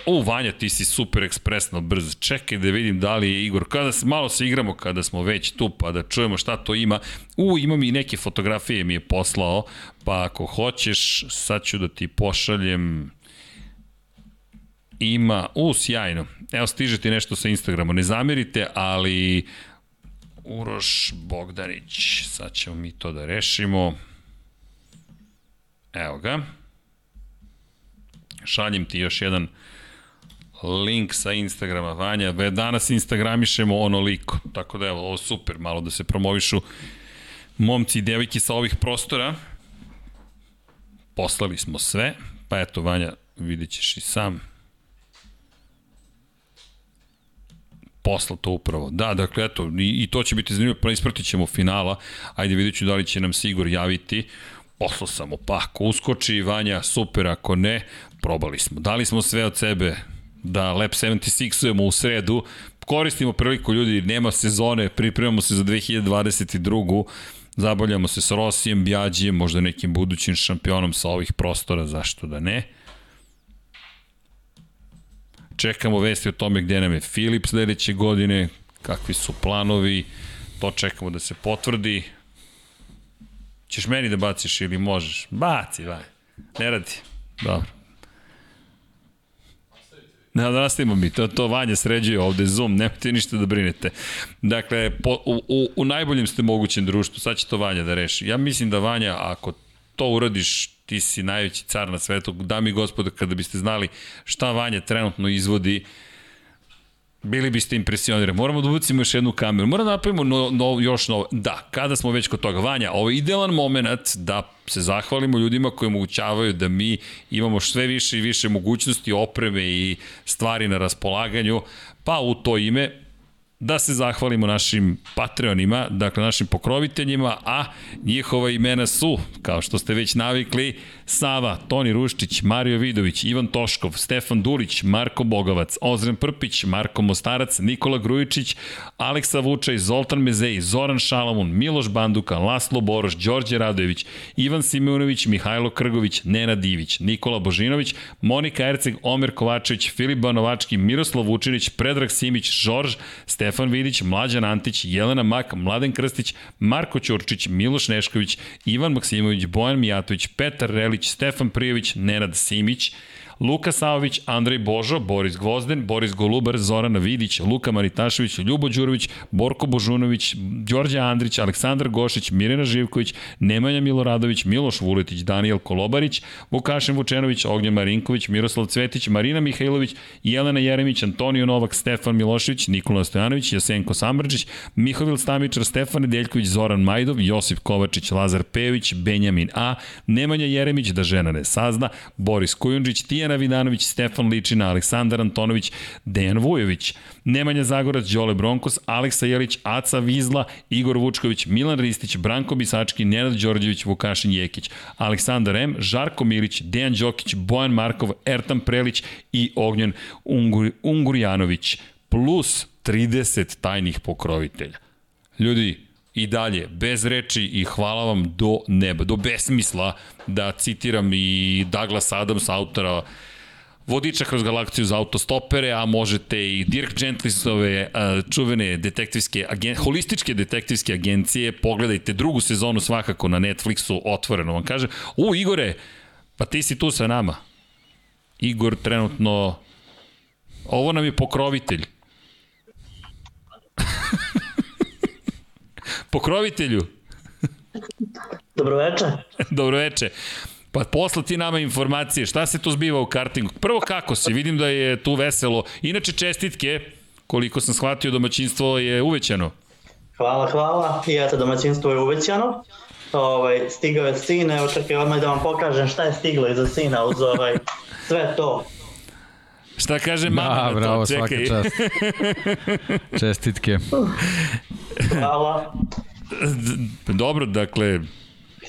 o Vanja, ti si super ekspresno brz. Čekaj da vidim da li je Igor. Kada se, malo se igramo kada smo već tu, pa da čujemo šta to ima. U, imam i neke fotografije mi je poslao, pa ako hoćeš, sad ću da ti pošaljem ima, u, sjajno. Evo, stiže ti nešto sa Instagrama. Ne zamerite, ali Uroš Bogdanić, sad ćemo mi to da rešimo. Evo ga. Šaljem ti još jedan link sa Instagrama, Vanja. Danas Instagramišemo onoliko. Tako da evo, ovo super, malo da se promovišu momci i devojke sa ovih prostora. Poslali smo sve. Pa eto, Vanja, vidjet ćeš i sam. Posla to upravo. Da, dakle, eto, i, i to će biti zanimljivo, pa ispratit ćemo finala. Ajde, vidjet ću da li će nam Sigor javiti. Poslao sam mu, pa ako uskoči Vanja, super, ako ne, probali smo. Dali smo sve od sebe da Lab 76-ujemo u sredu, koristimo priliku ljudi, nema sezone, pripremamo se za 2022. Zabavljamo se s Rosijem, Bjađijem, možda nekim budućim šampionom sa ovih prostora, zašto da ne. Čekamo vesti o tome gde nam je Filip sledeće godine, kakvi su planovi, to čekamo da se potvrdi. Ćeš meni da baciš ili možeš? Baci, vaj. Ne radi. Dobro. Ne, da nastavimo mi, to, to Vanja sređuje ovde Zoom, nemojte ništa da brinete. Dakle, po, u, u, u najboljem ste mogućem društvu, sad će to Vanja da reši. Ja mislim da Vanja, ako to uradiš, ti si najveći car na svetu. Dami i gospodo, kada biste znali šta Vanja trenutno izvodi, bili biste impresionirani. Moramo da ubacimo još jednu kameru. Moramo da napravimo no, no, još novo. Da, kada smo već kod toga. Vanja, ovo je idealan moment da se zahvalimo ljudima koji omogućavaju da mi imamo sve više i više mogućnosti, opreme i stvari na raspolaganju. Pa u to ime da se zahvalimo našim Patreonima, dakle našim pokroviteljima, a njihova imena su, kao što ste već navikli, Sava, Toni Ruštić, Mario Vidović, Ivan Toškov, Stefan Dulić, Marko Bogavac, Ozren Prpić, Marko Mostarac, Nikola Grujičić, Aleksa Vučaj, Zoltan Mezej, Zoran Šalamun, Miloš Banduka, Laslo Boroš, Đorđe Radojević, Ivan Simunović, Mihajlo Krgović, Nena Divić, Nikola Božinović, Monika Erceg, Omer Kovačević, Filip Banovački, Miroslav Vučinić, Predrag Simić, Žorž, Stefan Vidić, Mlađan Antić, Jelena Mak, Mladen Krstić, Marko Ćurčić, Miloš Nešković, Ivan Maksimović, Bojan Mijatović, Petar Relić, Stefan Prijević, Nenad Simić, Luka Savović, Andrej Božo, Boris Gvozden, Boris Golubar, Zorana Vidić, Luka Maritašević, Ljubo Đurović, Borko Božunović, Đorđe Andrić, Aleksandar Gošić, Mirena Živković, Nemanja Miloradović, Miloš Vuletić, Daniel Kolobarić, Vukašin Vučenović, Ognjen Marinković, Miroslav Cvetić, Marina Mihajlović, Jelena Jeremić, Antonio Novak, Stefan Milošević, Nikola Stojanović, Jasenko Samrđić, Mihovil Stamičar, Stefan Nedeljković, Zoran Majdov, Josip Kovačić, Lazar Pejović, Benjamin A, Nemanja Jeremić, da žena ne sazna, Boris Kujundžić, Tija Dijana Vidanović, Stefan Ličina, Aleksandar Antonović, Dejan Vujović, Nemanja Zagorac, Đole Bronkos, Aleksa Jelić, Aca Vizla, Igor Vučković, Milan Ristić, Branko Bisački, Nenad Đorđević, Vukašin Jekić, Aleksandar M, Žarko Milić, Dejan Đokić, Bojan Markov, Ertan Prelić i Ognjen Ungur, Ungurjanović, plus 30 tajnih pokrovitelja. Ljudi, i dalje, bez reči i hvala vam do neba, do besmisla, da citiram i Douglas Adams, autora vodiča kroz galaksiju za autostopere, a možete i Dirk Gentlisove čuvene detektivske, agen, holističke detektivske agencije, pogledajte drugu sezonu svakako na Netflixu, otvoreno vam kažem. U, Igore, pa ti si tu sa nama. Igor trenutno, ovo nam je pokrovitelj. Pokrovitelju. Dobroveče. Dobroveče. Pa posla ti nama informacije, šta se tu zbiva u kartingu? Prvo kako si, vidim da je tu veselo. Inače čestitke, koliko sam shvatio, domaćinstvo je uvećano. Hvala, hvala. I eto, domaćinstvo je uvećano. Ovaj, stigao je sin, evo čekaj odmah da vam pokažem šta je stiglo iza sina uz ovaj, sve to. Šta kaže mama da, na to? Čekaj. svaka čast. Čestitke. Hvala. Dobro, dakle,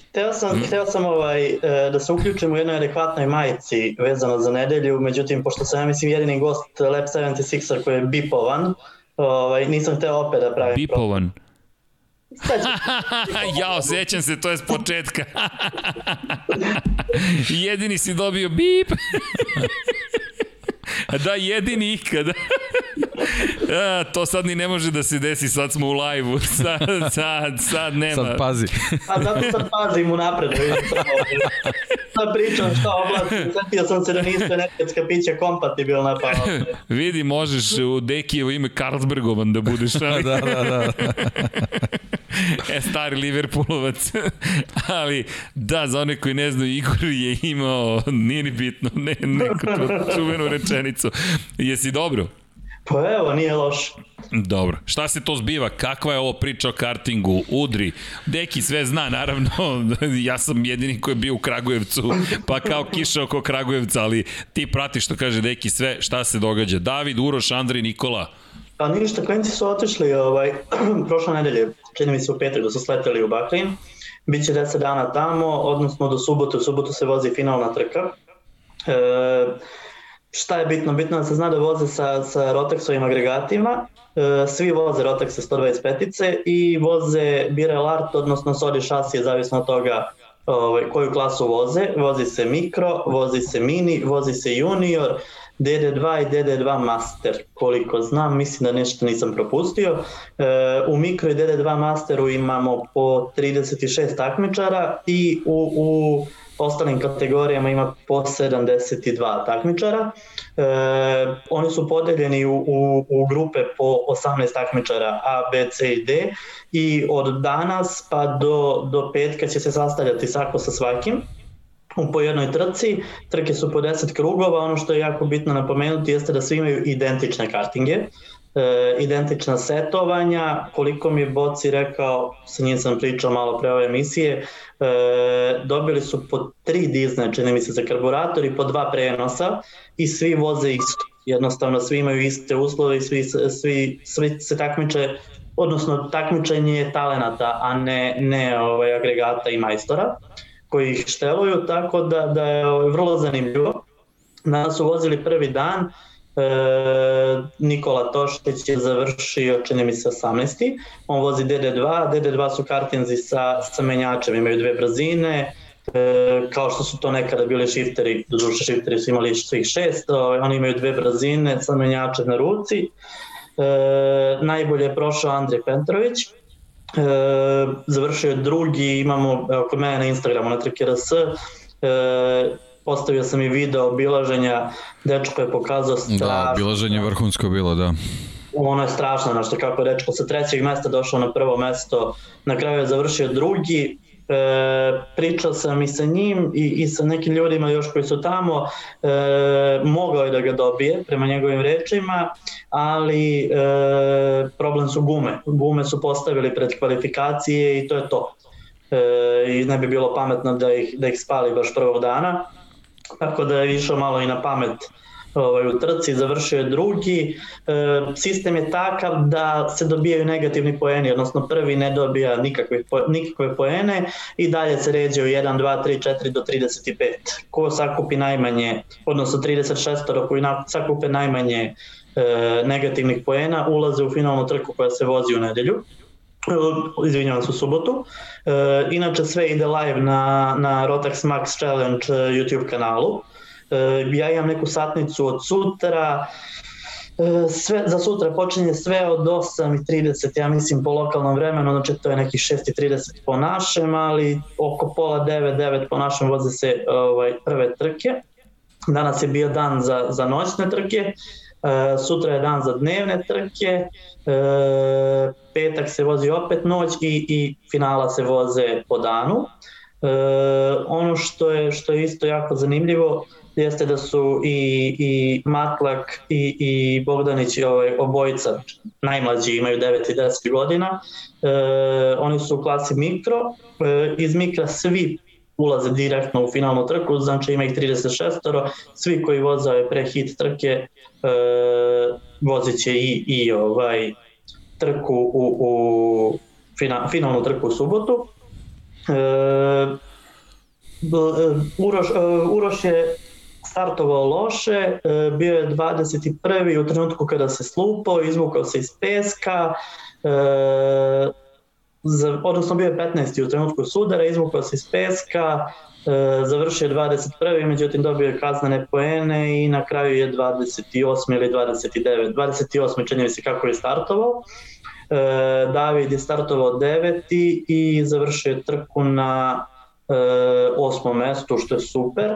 Hteo sam, hteo sam ovaj, e, da se uključim u jednoj adekvatnoj majici vezano za nedelju, međutim, pošto sam ja mislim jedini gost Lab 76 koji je bipovan, ovaj, nisam hteo opet da pravim... Bipovan? ja, osjećam se, to je s početka. jedini si dobio bip. da, jedini ikada. A, to sad ni ne može da se desi, sad smo u live-u, sad, sad, sad nema. Sad pazi. A zato sad pazim u napred, vidim Sad pričam šta oblačim, setio sam se da nisu energetska pića kompatibilna, pa... Vidi, možeš u Dekijevo ime Karlsbergovan da budeš. Ali... da, da, da. e, stari Liverpoolovac. Ali, da, za one koji ne znaju, Igor je imao, nije ni bitno, ne, neku čuvenu rečenicu. Jesi dobro? Pa evo, nije loš. Dobro. Šta se to zbiva? Kakva je ovo priča o kartingu? Udri. Deki sve zna, naravno. ja sam jedini koji je bio u Kragujevcu, pa kao kiša oko Kragujevca, ali ti pratiš što kaže Deki sve. Šta se događa? David, Uroš, Andri, Nikola. Pa ništa, klinci su otišli ovaj, prošle nedelje, čini mi se u petak da su sleteli u Bahrein. Biće 10 dana tamo, odnosno do subote. U subotu se vozi finalna trka. E, šta je bitno? Bitno da se zna da voze sa, sa Rotexovim agregatima, e, svi voze Rotex sa 125 i voze Birel Art, odnosno Sodi šasije, zavisno od toga ovaj, koju klasu voze. Vozi se Mikro, vozi se Mini, vozi se Junior, DD2 i DD2 Master. Koliko znam, mislim da nešto nisam propustio. E, u Mikro i DD2 Masteru imamo po 36 takmičara i u, u ostalim kategorijama ima po 72 takmičara. E, oni su podeljeni u, u, u grupe po 18 takmičara A, B, C i D i od danas pa do, do petka će se sastavljati svako sa svakim u po jednoj trci, trke su po 10 krugova, ono što je jako bitno napomenuti jeste da svi imaju identične kartinge, e, identična setovanja, koliko mi je Boci rekao, sa njim sam pričao malo pre ove emisije, e, dobili su po tri dizne, čini mi se, za karburator i po dva prenosa i svi voze isto. Jednostavno svi imaju iste uslove i svi, svi, svi se takmiče, odnosno takmičenje je talenata, a ne, ne ovaj, agregata i majstora koji ih šteluju, tako da, da je ovaj, vrlo zanimljivo. Nas su vozili prvi dan, Nikola Toštić je završio, čini mi se, 18. On vozi DD2, DD2 su kartinzi sa, sa menjačem, imaju dve brzine, e, kao što su to nekada bili shifteri, doduše shifteri su imali svih šest, ovaj, oni imaju dve brzine sa menjačem na ruci. E, najbolje je prošao Andrej Pentrović, e, završio je drugi, imamo evo, kod mene na Instagramu na TrikRS, e, postavio sam i video obilaženja, dečko je pokazao da, strašno. Da, obilaženje vrhunsko bilo, da. Ono je strašno, znaš, kako je dečko sa trećeg mesta došao na prvo mesto, na kraju je završio drugi, e, pričao sam i sa njim i, i sa nekim ljudima još koji su tamo, e, mogao je da ga dobije prema njegovim rečima, ali e, problem su gume. Gume su postavili pred kvalifikacije i to je to. E, I ne bi bilo pametno da ih, da ih spali baš prvog dana tako da je išao malo i na pamet ovaj, u trci, završio je drugi. E, sistem je takav da se dobijaju negativni poeni, odnosno prvi ne dobija nikakve, nikakve poene i dalje se ređe u 1, 2, 3, 4 do 35. Ko sakupi najmanje, odnosno 36 koji sakupe najmanje e, negativnih poena, ulaze u finalnu trku koja se vozi u nedelju izvinjavam se u subotu. E, inače sve ide live na, na Rotax Max Challenge e, YouTube kanalu. E, ja imam neku satnicu od sutra, e, sve, za sutra počinje sve od 8.30, ja mislim po lokalnom vremenu, znači to je neki 6.30 po našem, ali oko pola 9, 9 po našem voze se ovaj, prve trke. Danas je bio dan za, za noćne trke, E, sutra je dan za dnevne trke, e, petak se vozi opet noć i, i finala se voze po danu. E, ono što je, što je isto jako zanimljivo jeste da su i, i Matlak i, i Bogdanić ovaj, obojica najmlađi imaju 9 i 10 godina e, oni su u klasi mikro e, iz mikra svi ulaze direktno u finalnu trku, znači ima ih 36 svi koji ove pre hit trke e, vozit će i, i ovaj trku u, u fina, finalnu trku u subotu. E, e Uroš, e, Uroš je startovao loše, e, bio je 21. u trenutku kada se slupao, izvukao se iz peska, za, odnosno bio je 15. u trenutku sudara, izvukao se iz peska, e, završio 21. međutim dobio je kaznane poene i na kraju je 28. ili 29. 28. čini se kako je startovao. E, David je startovao 9. i završio je trku na e, osmom mestu, što je super.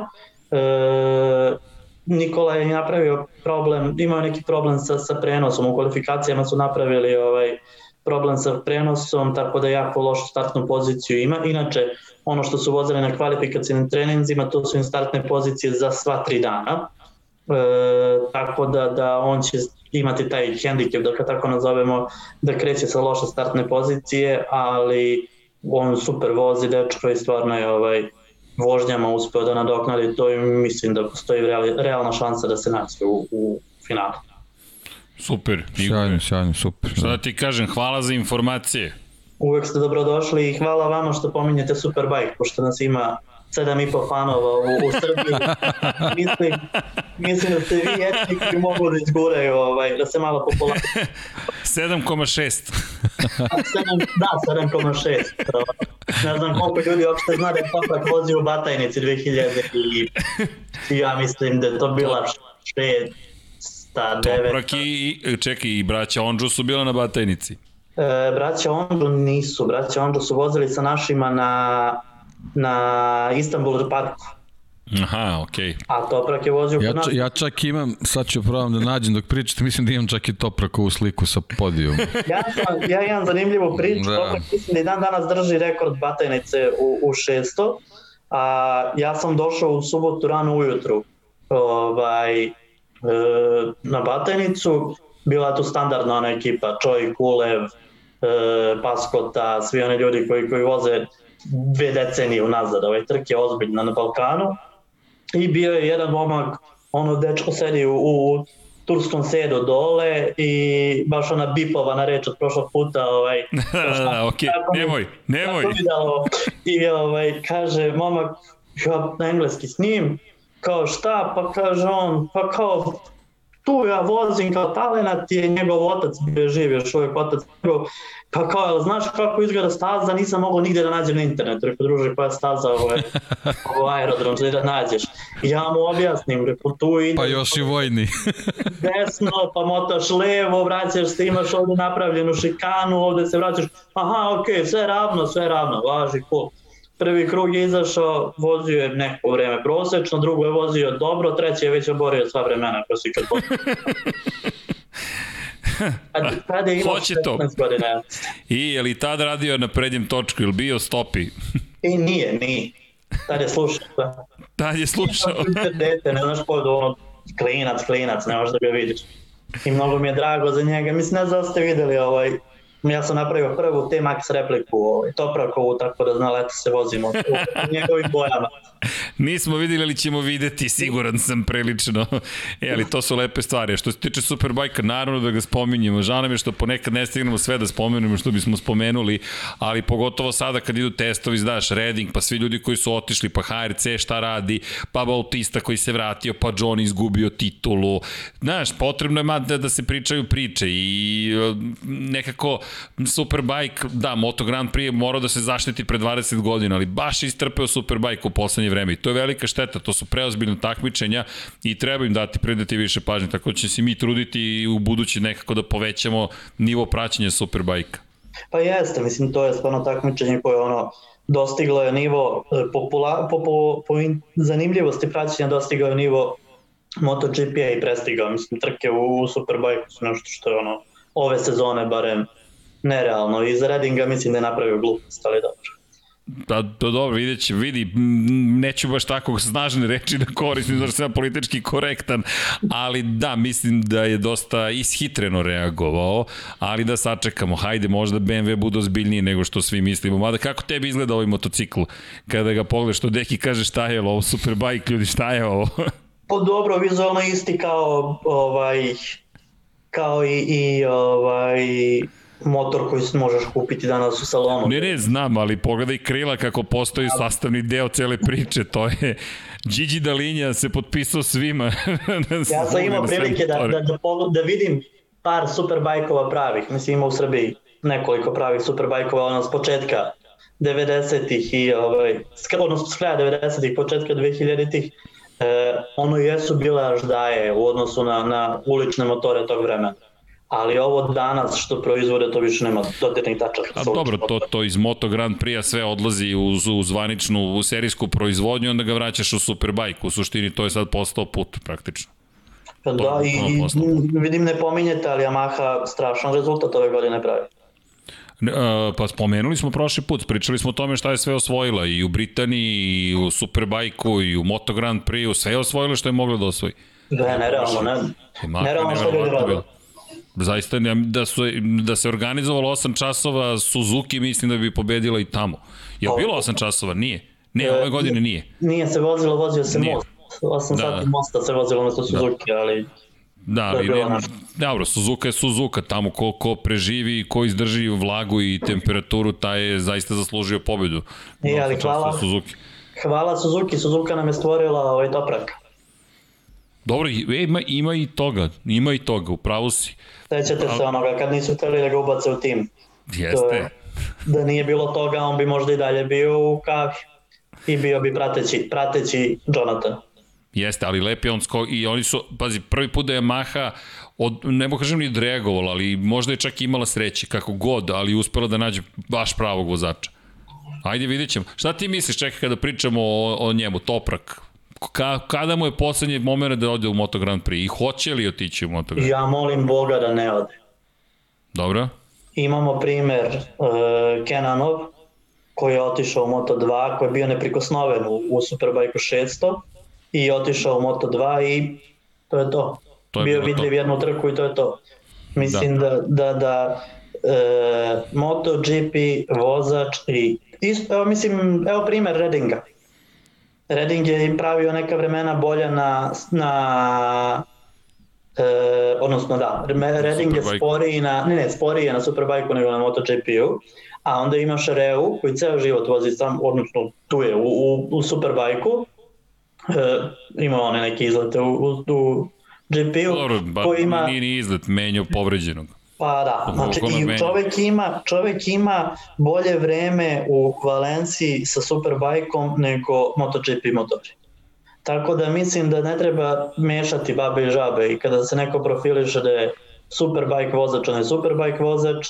E, Nikola je napravio problem, imao neki problem sa, sa prenosom, u kvalifikacijama su napravili ovaj, problem sa prenosom, tako da jako lošu startnu poziciju ima. Inače, ono što su vozili na kvalifikacijnim treninzima, to su im startne pozicije za sva tri dana. E, tako da, da on će imati taj hendikep, da tako nazovemo, da kreće sa loše startne pozicije, ali on super vozi dečko i stvarno je ovaj, vožnjama uspeo da nadoknadi to i mislim da postoji realna šansa da se naći u, u finalu. Super. Sjajno, sjajno, super. Šta da ti kažem, hvala za informacije. Uvek ste dobrodošli i hvala vama što pominjete Superbike, pošto nas ima 7,5 fanova u, u Srbiji. mislim, mislim da ste vi jedni koji mogu da izguraju, ovaj, da se malo popularno. 7,6. da, 7,6. Ne znam koliko ljudi uopšte zna da je Topak vozio u Batajnici 2000 i, i ja mislim da je to bila 6, ta 9. Toprak i, čekaj, i braća Ondžu su bila na Batajnici. E, braća Ondžu nisu, braća Ondžu su vozili sa našima na na Istanbul parku. Aha, okej. Okay. A Toprak je vozio ja, ja čak imam, sad ću probam da nađem dok pričate, mislim da imam čak i Toprakovu sliku sa podijom. ja, sam, ja imam zanimljivu priču, da. Toprak mislim da i dan danas drži rekord batajnice u, u 600, a ja sam došao u subotu rano ujutru ovaj, e, na batajnicu, bila je tu standardna ona ekipa, Čoj, Kulev, e, Paskota, svi oni ljudi koji, koji voze dve decenije unazad, ovaj trk je ozbiljna na Balkanu. I bio je jedan momak, ono dečko sedi u, u turskom sedu dole i baš ona bipovana reč od prošlog puta ovaj šta, ok, nemoj, nemoj. I ovaj kaže momak ja na engleski s njim kao šta pa kaže on pa kao tu ja vozim kao talenat je njegov otac bio živ još uvijek otac njegov Pa kao, jel znaš kako izgleda staza, nisam mogao nigde da nađem na internetu. Rekao, druže, koja je staza, ovo je, ovo aerodrom, da nađeš. Ja mu objasnim, rekao, tu ide... Pa još i vojni. desno, pa motaš levo, vraćaš se, imaš ovde napravljenu šikanu, ovde se vraćaš, aha, okej, okay, sve ravno, sve ravno, važi, cool. Prvi krug je izašao, vozio je neko vreme prosečno, drugo je vozio dobro, treći je već oborio sva vremena kroz ikad Kad, kad je imao Hoće to. godina. I je li tad radio na prednjem točku ili bio stopi? I nije, nije. Tad je slušao. Tad je slušao. Dete, ne znaš ko ono, klinac, klinac, ne možeš da ga vidiš. I mnogo mi je drago za njega. Mislim, ne znam da ste videli ovaj, ja sam napravio prvu T-Max repliku, ovaj, Toprakovu, tako da zna leto se vozimo u njegovim bojama. Nismo videli, ali ćemo videti, siguran sam prilično. E, ali to su lepe stvari. Što se tiče Superbajka, naravno da ga spominjemo. Žao nam je što ponekad ne stignemo sve da spomenemo što bismo spomenuli, ali pogotovo sada kad idu testovi, znaš, Redding, pa svi ljudi koji su otišli, pa HRC šta radi, pa Bautista koji se vratio, pa John izgubio titulu. Znaš, potrebno je da, da se pričaju priče i e, nekako Superbike, da, Moto Grand Prix morao da se zaštiti pre 20 godina, ali baš istrpeo Superbike u poslednje vreme i to je velika šteta, to su preozbiljne takmičenja i treba im dati predati više pažnje, tako će se mi truditi i u budući nekako da povećamo nivo praćenja Superbike. Pa jeste, mislim to je stvarno takmičenje koje ono dostiglo je nivo e, popula, po, po, po zanimljivosti praćenja dostigao je nivo MotoGP-a i prestigao, mislim trke u, u Superbike su nešto što je ono ove sezone barem nerealno i za Redinga mislim da je napravio glupost, ali dobro. Da, da dobro, vidjet će, vidi, neću baš tako snažne reči da koristim, zato sam politički korektan, ali da, mislim da je dosta ishitreno reagovao, ali da sačekamo, hajde, možda BMW bude ozbiljniji nego što svi mislimo, mada kako tebi izgleda ovaj motocikl, kada ga pogledaš, što Deki kaže šta je ovo, superbike, ljudi, šta je ovo? Pa dobro, vizualno isti kao, ovaj, kao i, i ovaj, motor koji možeš kupiti danas u salonu. Ne, ne, znam, ali pogledaj krila kako postoji sastavni deo cele priče, to je... Gigi Dalinja se potpisao svima. ja sam imao prilike da, da, da, da vidim par superbajkova pravih, mislim ima u Srbiji nekoliko pravih superbajkova, ono s početka 90-ih i ovaj, odnosno s kraja 90-ih, početka 2000-ih, e, ono jesu bile aždaje u odnosu na, na ulične motore tog vremena ali ovo danas što proizvode to više nema dodirnih tačaka. A dobro, to, to iz Moto Grand Prix sve odlazi uz, u zvaničnu u serijsku proizvodnju, onda ga vraćaš u Superbike. U suštini to je sad postao put praktično. Pa da, i, i vidim ne pominjete, ali Yamaha strašan rezultat ove godine pravi. Uh, pa spomenuli smo prošli put, pričali smo o tome šta je sve osvojila i u Britaniji, i u Superbajku, i u Moto Grand Prix, sve je osvojila što je mogla da osvoji. Da, nerealno, ne. Nerealno što je bilo. Zaista da, su, da se organizovalo 8 časova Suzuki mislim da bi pobedila i tamo. Je li bilo 8 časova? Nije. Ne, ove godine nije. Nije se vozilo, vozio se nije. most. 8 da. sati mosta se vozilo da. Suzuki, da. ali Da, ali ne, dobro, Suzuka je Suzuka, tamo ko, ko preživi, ko izdrži vlagu i temperaturu, taj je zaista zaslužio pobedu. I, ali hvala, Suzuki. hvala Suzuki, Suzuka nam je stvorila ovaj toprak. Dobro, ima, ima i toga, ima i toga, upravo si. Sećate se onoga kad nisu hteli da ga ubace u tim. Jeste. da nije bilo toga, on bi možda i dalje bio u kavi i bio bi prateći, prateći Jonathan. Jeste, ali lepi on skok i oni su, pazi, prvi put da je Maha od, ne mogu kažem ni odreagovala, ali možda je čak imala sreće, kako god, ali uspela da nađe baš pravog vozača. Ajde vidjet ćemo. Šta ti misliš, čekaj kada pričamo o, o njemu, Toprak, ka, kada mu je poslednji moment da ode u Moto Grand Prix i hoće li otići u Moto Grand Prix? Ja molim Boga da ne ode. Dobro. Imamo primer uh, Kenanov koji je otišao u Moto 2, koji je bio neprikosnoven u, u Superbike 600 i otišao u Moto 2 i to je to. to je bio vidljiv jednu trku i to je to. Mislim da, da, da, da e, MotoGP vozač i isto, evo mislim, evo primer Redinga. Reding je pravio neka vremena bolja na, na e, odnosno da, Reding je sporiji na, ne ne, sporiji je na Superbike-u nego na MotoGP-u, a onda imaš Reu koji ceo život vozi sam, odnosno tu je u, u, u Superbike-u, e, ima one neke izlete u, u, u GP-u. Dobro, ba, koji ima... nije ni izlet, menjao povređenog. Pa da, znači i čovek ima, čovek ima bolje vreme u Valenciji sa Superbajkom nego MotoGP motori. Tako da mislim da ne treba mešati babe i žabe i kada se neko profiliše da je Superbike vozač, on je Superbike vozač,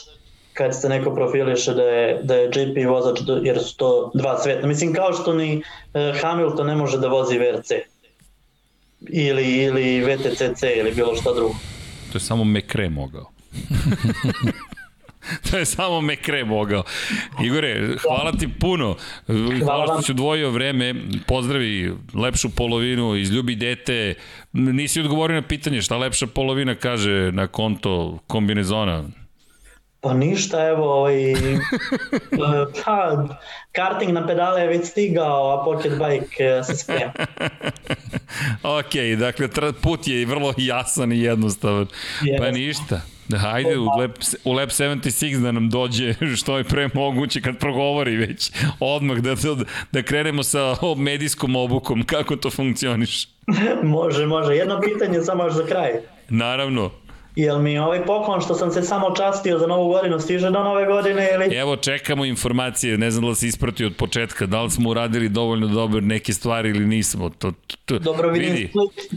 kad se neko profiliše da je, da je GP vozač, jer su to dva sveta. Mislim, kao što ni e, Hamilton ne može da vozi VRC ili, ili VTCC ili bilo šta drugo. To je samo Mekre mogao. to je samo Mekre mogao. Igore, hvala ti puno. Hvala što si odvojio vreme. Pozdravi lepšu polovinu, izljubi dete. Nisi odgovorio na pitanje šta lepša polovina kaže na konto kombinezona. Pa ništa, evo, ovaj, pa, karting na pedale je već stigao, a pocket bike e, se sprema. ok, dakle, put je vrlo jasan i jednostavan. Yes. Pa ništa. Hajde u Lab, u Lab 76 da nam dođe što je pre moguće kad progovori već odmah da, da, da krenemo sa medijskom obukom, kako to funkcioniš? može, može. Jedno pitanje samo još za kraj. Naravno. Jel mi ovaj poklon što sam se samo častio za novu godinu stiže do nove godine ili... Evo čekamo informacije, ne znam da si ispratio od početka, da li smo uradili dovoljno dobro neke stvari ili nismo. To, to, Dobro vidim, vidi.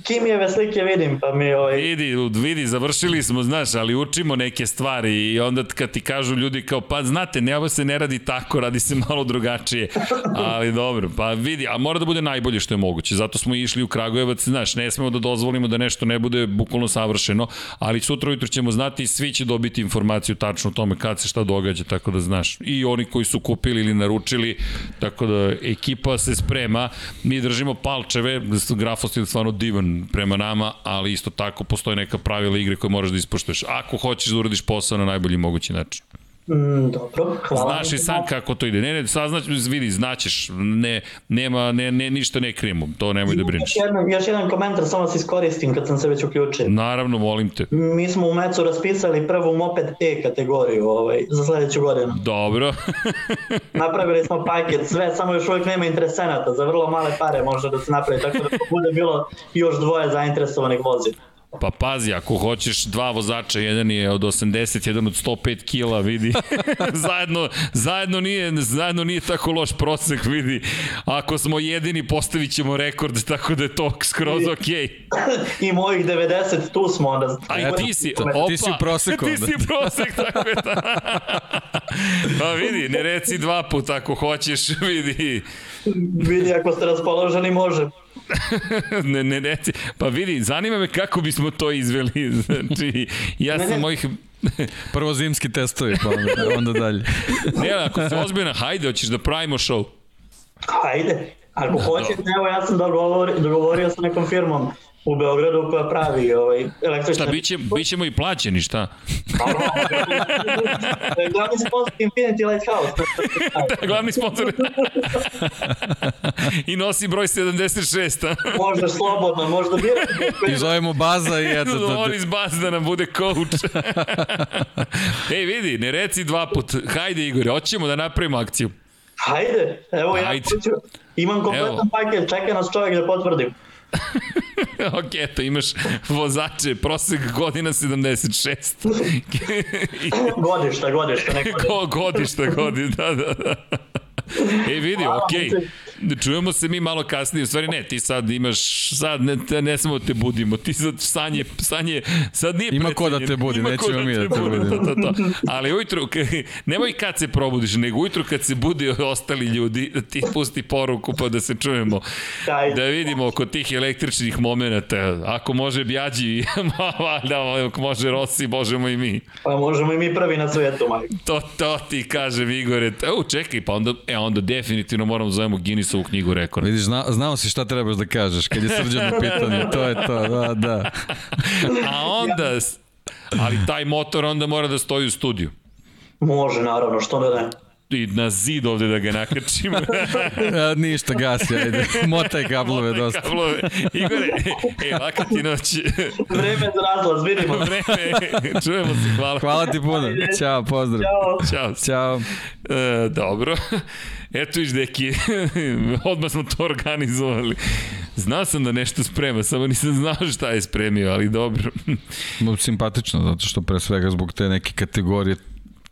Kimijeve slike vidim pa mi ovaj... Vidi, vidi, završili smo, znaš, ali učimo neke stvari i onda kad ti kažu ljudi kao pa znate, ne, ovo se ne radi tako, radi se malo drugačije, ali dobro, pa vidi, a mora da bude najbolje što je moguće, zato smo išli u Kragujevac, znaš, ne smemo da dozvolimo da nešto ne bude bukvalno savršeno, ali sutra ujutro ćemo znati i svi će dobiti informaciju tačno o tome kad se šta događa, tako da znaš. I oni koji su kupili ili naručili, tako da ekipa se sprema. Mi držimo palčeve, grafost je stvarno divan prema nama, ali isto tako postoje neka pravila igre koje moraš da ispoštuješ. Ako hoćeš da uradiš posao na najbolji mogući način. Mm, dobro, hvala. Znaš i sam kako to ide. Ne, ne, saznać, vidi, znaćeš, ne, nema, ne, ne, ništa ne krijemo, to nemoj da brineš. Još jedan, još jedan komentar, samo se iskoristim kad sam se već uključio. Naravno, molim te. Mi smo u Mecu raspisali prvu Moped E kategoriju ovaj, za sledeću godinu. Dobro. Napravili smo paket, sve, samo još uvijek nema interesenata, za vrlo male pare može da se napravi, tako da bude bilo još dvoje zainteresovanih vozila. Pa pazi, ako hoćeš dva vozača, jedan je od 80, jedan od 105 kila, vidi. zajedno, zajedno, nije, zajedno nije tako loš prosek, vidi. Ako smo jedini, postavit ćemo rekord, tako da je to skroz okej. Okay. I mojih 90, tu smo onda. A i ti si, opa, ti si u proseku. Ti si u prosek, tako je. Da. pa vidi, ne reci dva puta ako hoćeš, vidi. Vidi, ako ste raspoloženi, može. ne, ne, ne, pa vidi, zanima me kako bismo to izveli. Znači, ja sam mojih... Prvo zimski testovi, pa onda, onda dalje. ne, ako se ozbiljna, hajde, hoćeš da pravimo show. Hajde, ako da, hoćete, evo ja sam dogovorio, dogovorio sa nekom firmom u Beogradu koja pravi ovaj, električne... Šta, biće, bićemo i plaćeni, šta? glavni sponsor Infinity Lighthouse. da, glavni sponsor. I nosi broj 76, a? možda slobodno, možda birati. I zovemo Baza i eto. Da, On iz Baza da nam bude coach. Ej, vidi, ne reci dva put. Hajde, Igor, hoćemo da napravimo akciju. Hajde, evo ja Hajde. Imam kompletan paket, čeka nas čovjek da potvrdim. ok, eto, imaš vozače, prosek godina 76. godišta, godišta, neko. godišta, godišta, da, da, da. E vidi, okej. Okay. Čujemo se mi malo kasnije. U stvari ne, ti sad imaš, sad ne, ne samo da te budimo. Ti sad sanje, sanje, sad nije Ima ko da te budi, nećemo da mi da te budimo. To, to, to. Ali ujutru, nemoj kad se probudiš, nego ujutru kad se budi ostali ljudi, da ti pusti poruku pa da se čujemo. Da vidimo oko tih električnih momenta. Ako može Bjađi, valjda, ako može Rossi, možemo i mi. Pa možemo i mi prvi na svetu, majko. To, to ti kažem, Igore. U, čekaj, pa onda, e, onda definitivno moramo da zovemo Guinnessovu knjigu rekorda. Vidiš, zna, znao si šta trebaš da kažeš kad je srđano pitanje, to je to, da, da. A onda, ali taj motor onda mora da stoji u studiju. Može, naravno, što da ne i na zid ovde da ga nakačimo. ja, ništa, gasi, ajde. Motaj kablove Motaj dosta. kablove. Igore, e, laka ti noć. Vreme za razlaz, vidimo. Vreme, čujemo se, hvala. Hvala ti puno. Ćao, pozdrav. Ćao. Ćao. Ćao. E, dobro. Eto viš, deki, odmah smo to organizovali. Znao sam da nešto sprema, samo nisam znao šta je spremio, ali dobro. Simpatično, zato što pre svega zbog te neke kategorije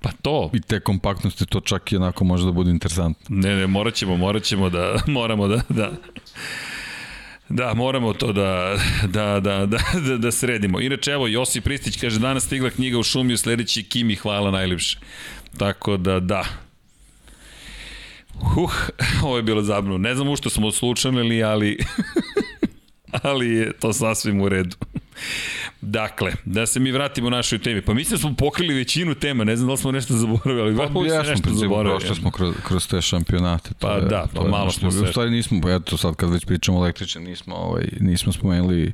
Pa to. I te kompaktnosti, to čak i onako može da bude interesantno. Ne, ne, morat ćemo, morat ćemo da, moramo da, da, Da, moramo to da, da, da, da, da, da sredimo. Inače, evo, Josip Pristić kaže, danas stigla knjiga u šumi, sledeći Kimi, hvala najljepše. Tako da, da. Huh, ovo je bilo zabavno. Ne znam u što smo odslučanili, ali, ali je to sasvim u redu. Dakle, da se mi vratimo našoj temi. Pa mislim da smo pokrili većinu tema, ne znam da li smo nešto zaboravili. Pa, pa ja nešto zaboravili. Prošli smo kroz, kroz te šampionate. To pa je, da, pa malo smo se... U stvari nismo, eto sad kad već pričamo električne, nismo, ovaj, nismo spomenuli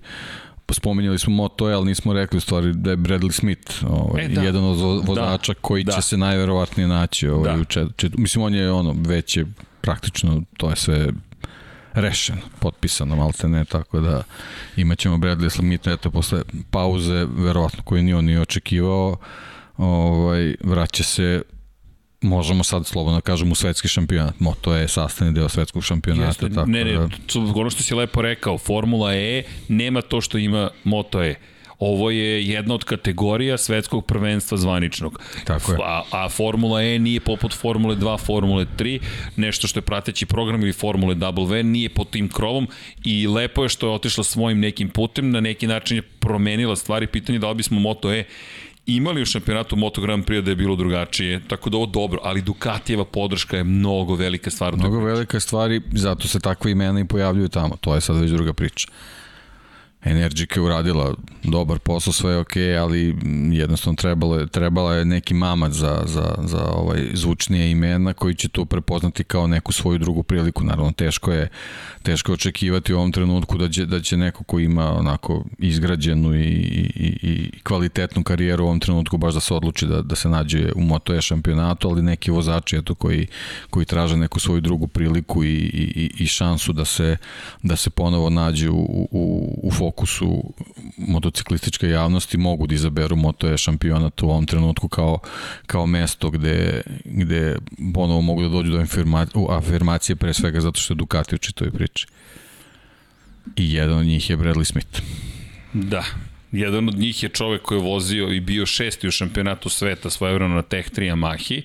spominjali smo Moto, ali nismo rekli u stvari da je Bradley Smith ovaj, e, da. jedan od vozača da. koji da. će se najverovatnije naći ovaj, da. u čet, čet, mislim on je ono već je praktično to je sve rešeno, potpisano malte ne, tako da imaćemo Bradley Slamita, eto posle pauze, verovatno koju nije on nije očekivao, ovaj, vraća se možemo sad slobodno da kažemo u svetski šampionat. Moto je sastavni deo svetskog šampionata. Jeste, tako ne, ne, da... ono što si lepo rekao, Formula E nema to što ima Moto E Ovo je jedna od kategorija svetskog prvenstva zvaničnog. Tako je. A, a Formula E nije poput Formule 2, Formule 3, nešto što je prateći program ili Formule W, nije pod tim krovom i lepo je što je otišla svojim nekim putem, na neki način je promenila stvari, pitanje da li bismo Moto E imali u šampionatu Moto Grand Prix da je bilo drugačije, tako da ovo dobro, ali Ducatijeva podrška je mnogo velika stvar. Mnogo velika stvari, zato se takve imena i pojavljuju tamo, to je sad već druga priča. Energica je uradila dobar posao, sve je okej, okay, ali jednostavno trebalo je, trebala je neki mamac za, za, za ovaj zvučnije imena koji će to prepoznati kao neku svoju drugu priliku. Naravno, teško je, teško je očekivati u ovom trenutku da će, da će neko ko ima onako izgrađenu i, i, i kvalitetnu karijeru u ovom trenutku baš da se odluči da, da se nađe u Moto E šampionatu, ali neki vozači eto, koji, koji traže neku svoju drugu priliku i, i, i šansu da se, da se ponovo nađe u, u, u fokusu motociklističke javnosti mogu da izaberu Moto E šampionat u ovom trenutku kao, kao mesto gde, gde ponovo mogu da dođu do afirmacije pre svega zato što je Ducati u čitoj priči. I jedan od njih je Bradley Smith. Da, Jedan od njih je čovek koji je vozio i bio šesti u šampionatu sveta svojevremeno na Tech 3 Yamahi,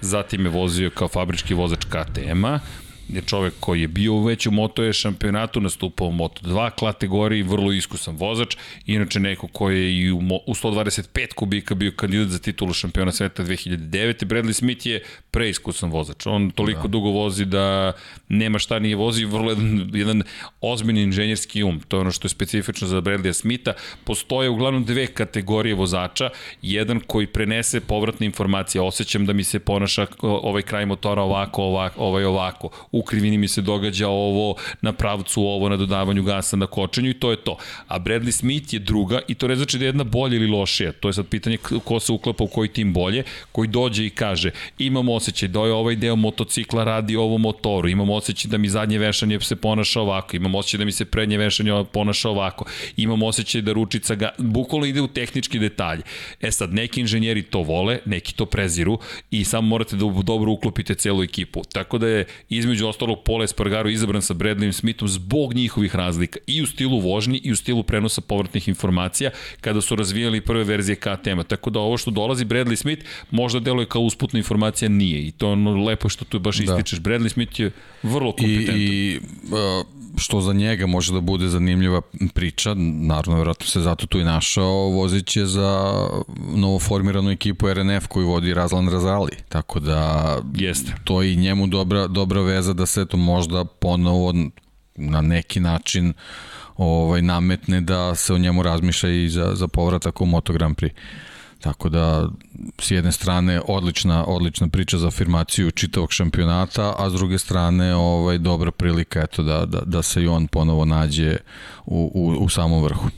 zatim je vozio kao fabrički vozač KTM-a, je čovek koji je bio već u Moto E šampionatu, nastupao u Moto 2 kategoriji, vrlo iskusan vozač, inače neko koji je i u, u 125 kubika bio kandidat za titulu šampiona sveta 2009. Bradley Smith je preiskusan vozač. On toliko da. dugo vozi da nema šta nije vozi, vrlo jedan, jedan ozbiljni inženjerski um. To je ono što je specifično za Bradley Smitha. Postoje uglavnom dve kategorije vozača. Jedan koji prenese povratne informacije. Osjećam da mi se ponaša ovaj kraj motora ovako, ovako, ovaj ovako u krivini mi se događa ovo, na pravcu ovo, na dodavanju gasa, na kočenju i to je to. A Bradley Smith je druga i to ne znači da je jedna bolja ili lošija. To je sad pitanje ko se uklapa u koji tim bolje, koji dođe i kaže imam osjećaj da je ovaj deo motocikla radi ovo motoru, imam osjećaj da mi zadnje vešanje se ponaša ovako, imam osjećaj da mi se prednje vešanje ponaša ovako, imam osjećaj da ručica ga, bukvalno ide u tehnički detalje. E sad, neki inženjeri to vole, neki to preziru i samo morate da dobro uklopite celu ekipu. Tako da je između ostalog Pole Espargaro izabran sa Bradleyem Smithom zbog njihovih razlika i u stilu vožnji i u stilu prenosa povratnih informacija kada su razvijali prve verzije KTM-a. Tako da ovo što dolazi Bradley Smith možda deluje kao usputna informacija, nije. I to je ono lepo što tu baš da. ističeš. Da. Bradley Smith je vrlo kompetentan. I, i uh, što za njega može da bude zanimljiva priča, naravno, vjerojatno se zato tu i našao, vozit će za novoformiranu ekipu RNF koju vodi Razlan Razali, tako da Jeste. to je i njemu dobra, dobra veza da se to možda ponovo na neki način ovaj nametne da se o njemu razmišlja i za, za povratak u Moto Grand Prix. Tako da, s jedne strane, odlična, odlična priča za afirmaciju čitavog šampionata, a s druge strane, ovaj, dobra prilika eto, da, da, da se i on ponovo nađe u, u, u samom vrhu.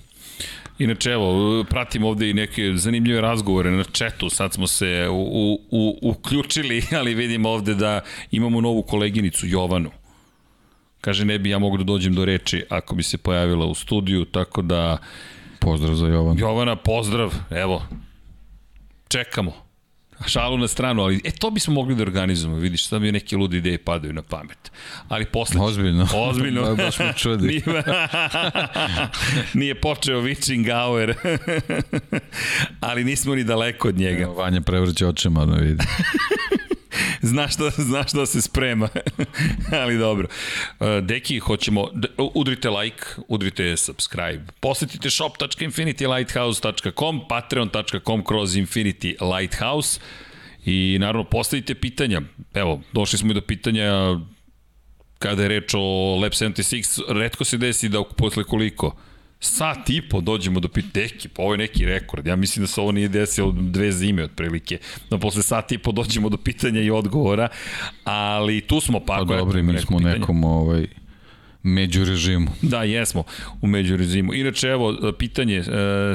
Inače, evo, pratim ovde i neke zanimljive razgovore na četu, sad smo se u, u, u, uključili, ali vidim ovde da imamo novu koleginicu, Jovanu. Kaže, ne bi ja mogu da dođem do reči ako bi se pojavila u studiju, tako da... Pozdrav za Jovanu. Jovana, pozdrav, evo, čekamo. Šalu na stranu, ali e, to bismo mogli da organizujemo, vidiš, sad mi neke lude ideje padaju na pamet. Ali posle... Ozbiljno. Ozbiljno. Baš me čudi. nije, nije počeo Witching Hour, ali nismo ni daleko od njega. Evo, Vanja prevrće očima da vidi. znaš da, znaš da se sprema. Ali dobro. Uh, deki, hoćemo, udrite like, udrite subscribe. Posetite shop.infinitylighthouse.com, patreon.com kroz Infinity Lighthouse i naravno postavite pitanja. Evo, došli smo i do pitanja kada je reč o Lab 76, redko se desi da posle koliko? Sat i po dođemo do piteki, pa ovo je neki rekord. Ja mislim da se ovo nije desilo dve zime otprilike. Da posle sat i po dođemo do pitanja i odgovora, ali tu smo pa. Pa dobro, mi smo u nekom ovaj, među režimu. Da, jesmo u među režimu. Inače, evo, pitanje, uh,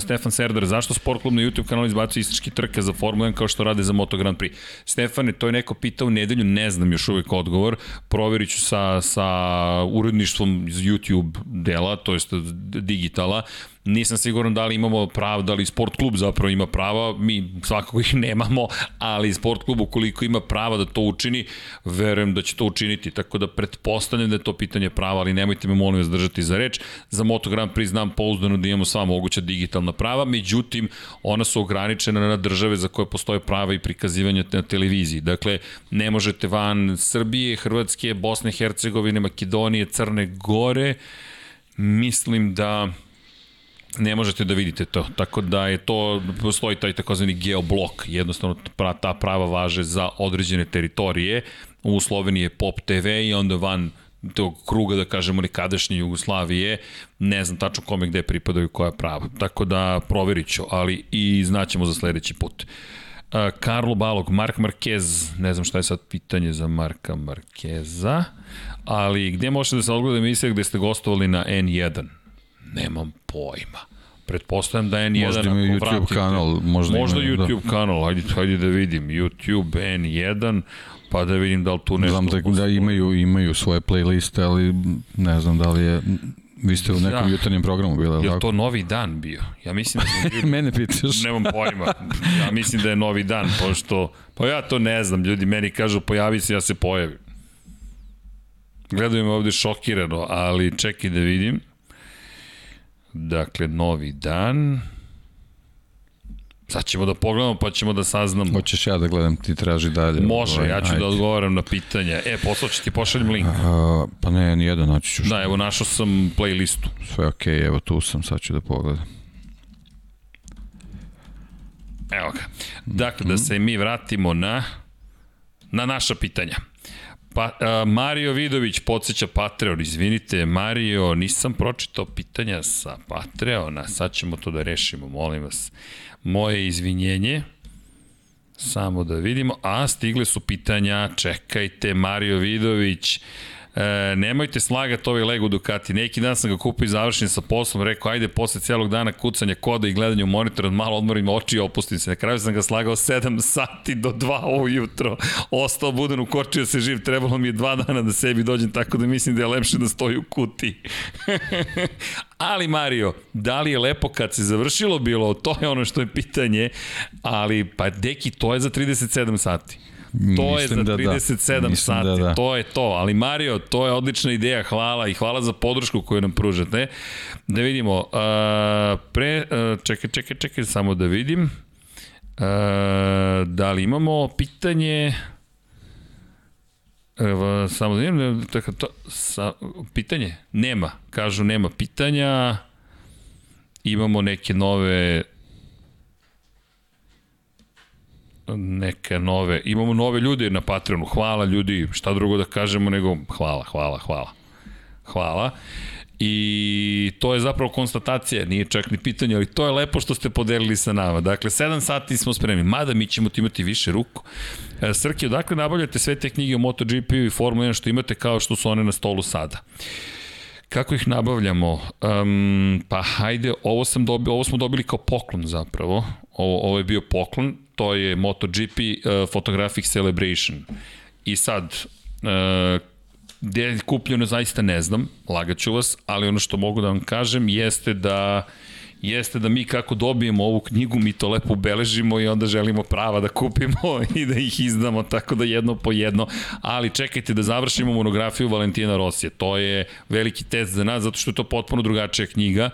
Stefan Serdar, zašto Sport Klub na YouTube kanalu izbacuje istički trke za Formula 1 kao što rade za Moto Grand Prix? Stefane, to je neko pitao u nedelju, ne znam još uvek odgovor, proverit ću sa, sa uredništvom iz YouTube dela, to jest digitala, Nisam siguran da li imamo pravo, da li sport klub zapravo ima prava, mi svakako ih nemamo, ali sport klub ukoliko ima prava da to učini, verujem da će to učiniti, tako da pretpostavljam da je to pitanje prava, ali nemojte me molim vas držati za reč. Za Moto Grand Prix znam pouzdano da imamo sva moguća digitalna prava, međutim, ona su ograničena na države za koje postoje prava i prikazivanje na televiziji. Dakle, ne možete van Srbije, Hrvatske, Bosne, Hercegovine, Makedonije, Crne Gore, mislim da ne možete da vidite to. Tako da je to, postoji taj takozvani geoblok, jednostavno ta prava važe za određene teritorije. U Sloveniji je Pop TV i onda van tog kruga, da kažemo, nekadašnje Jugoslavije, ne znam tačno kome gde pripadaju koja prava. Tako da proverit ću, ali i znaćemo za sledeći put. Uh, Karlo Balog, Mark Marquez, ne znam šta je sad pitanje za Marka Markeza, ali gde možete da se odgleda emisija gde ste gostovali na N1? Nemam pojma. Pretpostavljam da N1 možda ima YouTube vratite, kanal, možda, možda ima, da. YouTube da. kanal, hajde, hajde da vidim. YouTube N1, pa da vidim da li tu nešto... Znam da, da imaju, imaju svoje playliste, ali ne znam da li je... Vi ste u nekom da. jutarnjem programu bili, Je li to novi dan bio? Ja mislim da bili... Mene pitaš. Nemam pojma. Ja mislim da je novi dan, pošto... Pa ja to ne znam. Ljudi meni kažu pojavi se, ja se pojavim. Gledaju me ovde šokirano, ali čekaj da vidim. Dakle, novi dan. Sad ćemo da pogledamo pa ćemo da saznamo. Hoćeš ja da gledam, ti traži dalje. Može, ovaj, ja ću ajde. da odgovaram na pitanja. E, poslao ću ti pošaljem link. A, pa ne, nijedan, naći ću što. Da, evo našao sam playlistu. Sve okej, okay, evo tu sam, sad ću da pogledam. Evo ga. Dakle, da se mi vratimo na, na naša pitanja. Pa, a, Mario Vidović podsjeća Patreon, izvinite, Mario, nisam pročitao pitanja sa Patreona, sad ćemo to da rešimo, molim vas. Moje izvinjenje, samo da vidimo, a stigle su pitanja, čekajte, Mario Vidović, E, nemojte slagati ovaj Lego Ducati. Neki dan sam ga kupio i završen sa poslom, rekao ajde posle celog dana kucanja koda i gledanja u monitor, malo odmorim oči i opustim se. Na kraju sam ga slagao 7 sati do 2 ujutro. Ostao buden, ukočio se živ, trebalo mi je 2 dana da sebi dođem, tako da mislim da je lepše da stoji u kuti. ali Mario, da li je lepo kad se završilo bilo, to je ono što je pitanje, ali pa deki, to je za 37 sati. To je za 37 da, da. sati, da, da. to je to. Ali Mario, to je odlična ideja, hvala i hvala za podršku koju nam pružate. Da vidimo, uh, pre, uh, čekaj, čekaj, čekaj, samo da vidim. Uh, da li imamo pitanje... Evo, samo da vidim, tako to, sa, pitanje? Nema, kažu nema pitanja. Imamo neke nove neke nove, imamo nove ljude na Patreonu, hvala ljudi, šta drugo da kažemo nego hvala, hvala, hvala. Hvala. I to je zapravo konstatacija, nije čak ni pitanje, ali to je lepo što ste podelili sa nama. Dakle, 7 sati smo spremni, mada mi ćemo ti imati više ruku. E, Srki, odakle nabavljate sve te knjige o MotoGP-u i Formula 1 što imate kao što su one na stolu sada? Kako ih nabavljamo? Um, pa hajde, ovo, sam dobio, ovo smo dobili kao poklon zapravo. Ovo, ovo je bio poklon, to je MotoGP uh, Photographic Celebration. I sad, uh, gde je kupljeno zaista ne znam, lagaću vas, ali ono što mogu da vam kažem jeste da jeste da mi kako dobijemo ovu knjigu, mi to lepo ubeležimo i onda želimo prava da kupimo i da ih izdamo, tako da jedno po jedno. Ali čekajte da završimo monografiju Valentina Rosije. To je veliki test za nas, zato što je to potpuno drugačija knjiga.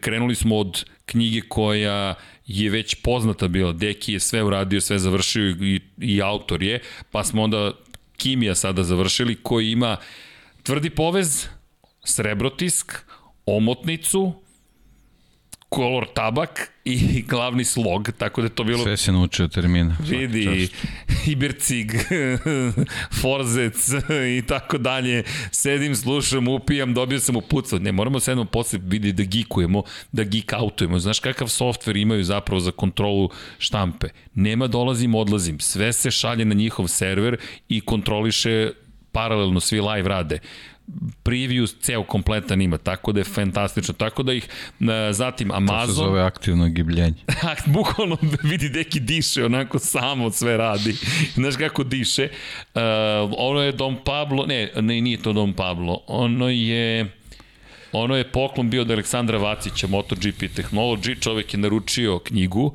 Krenuli smo od knjige koja je već poznata bila, Deki je sve uradio, sve završio i, i autor je, pa smo onda Kimija sada završili, koji ima tvrdi povez, srebrotisk, omotnicu, kolor tabak i glavni slog, tako da je to bilo... Sve se naučio termina. Vidi, Ibercig, Forzec i tako dalje. Sedim, slušam, upijam, dobio sam upucao. Ne, moramo se jednom posle vidi da gikujemo, da geek outujemo. Znaš kakav softver imaju zapravo za kontrolu štampe? Nema dolazim, odlazim. Sve se šalje na njihov server i kontroliše paralelno svi live rade preview ceo kompletan ima, tako da je fantastično. Tako da ih, zatim Amazon... To se zove aktivno gibljenje. Bukvalno vidi deki diše, onako samo sve radi. Znaš kako diše. Uh, ono je Dom Pablo, ne, ne, nije to Dom Pablo, ono je... Ono je poklon bio od Aleksandra Vacića, MotoGP Technology, čovek je naručio knjigu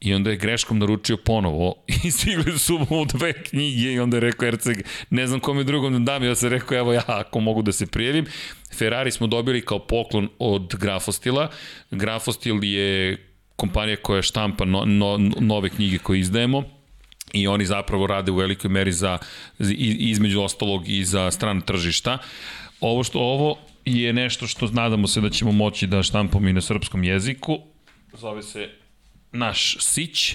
I onda je greškom naručio ponovo i stigli su mu dve knjige i onda je rekao Erceg, ne znam kome drugom da dam, ja sam rekao evo ja ako mogu da se prijavim. Ferrari smo dobili kao poklon od Grafostila. Grafostil je kompanija koja štampa no, no, nove knjige koje izdajemo i oni zapravo rade u velikoj meri za između ostalog i za stran tržišta. Ovo što ovo je nešto što nadamo se da ćemo moći da štampamo i na srpskom jeziku. Zove se naš Sić,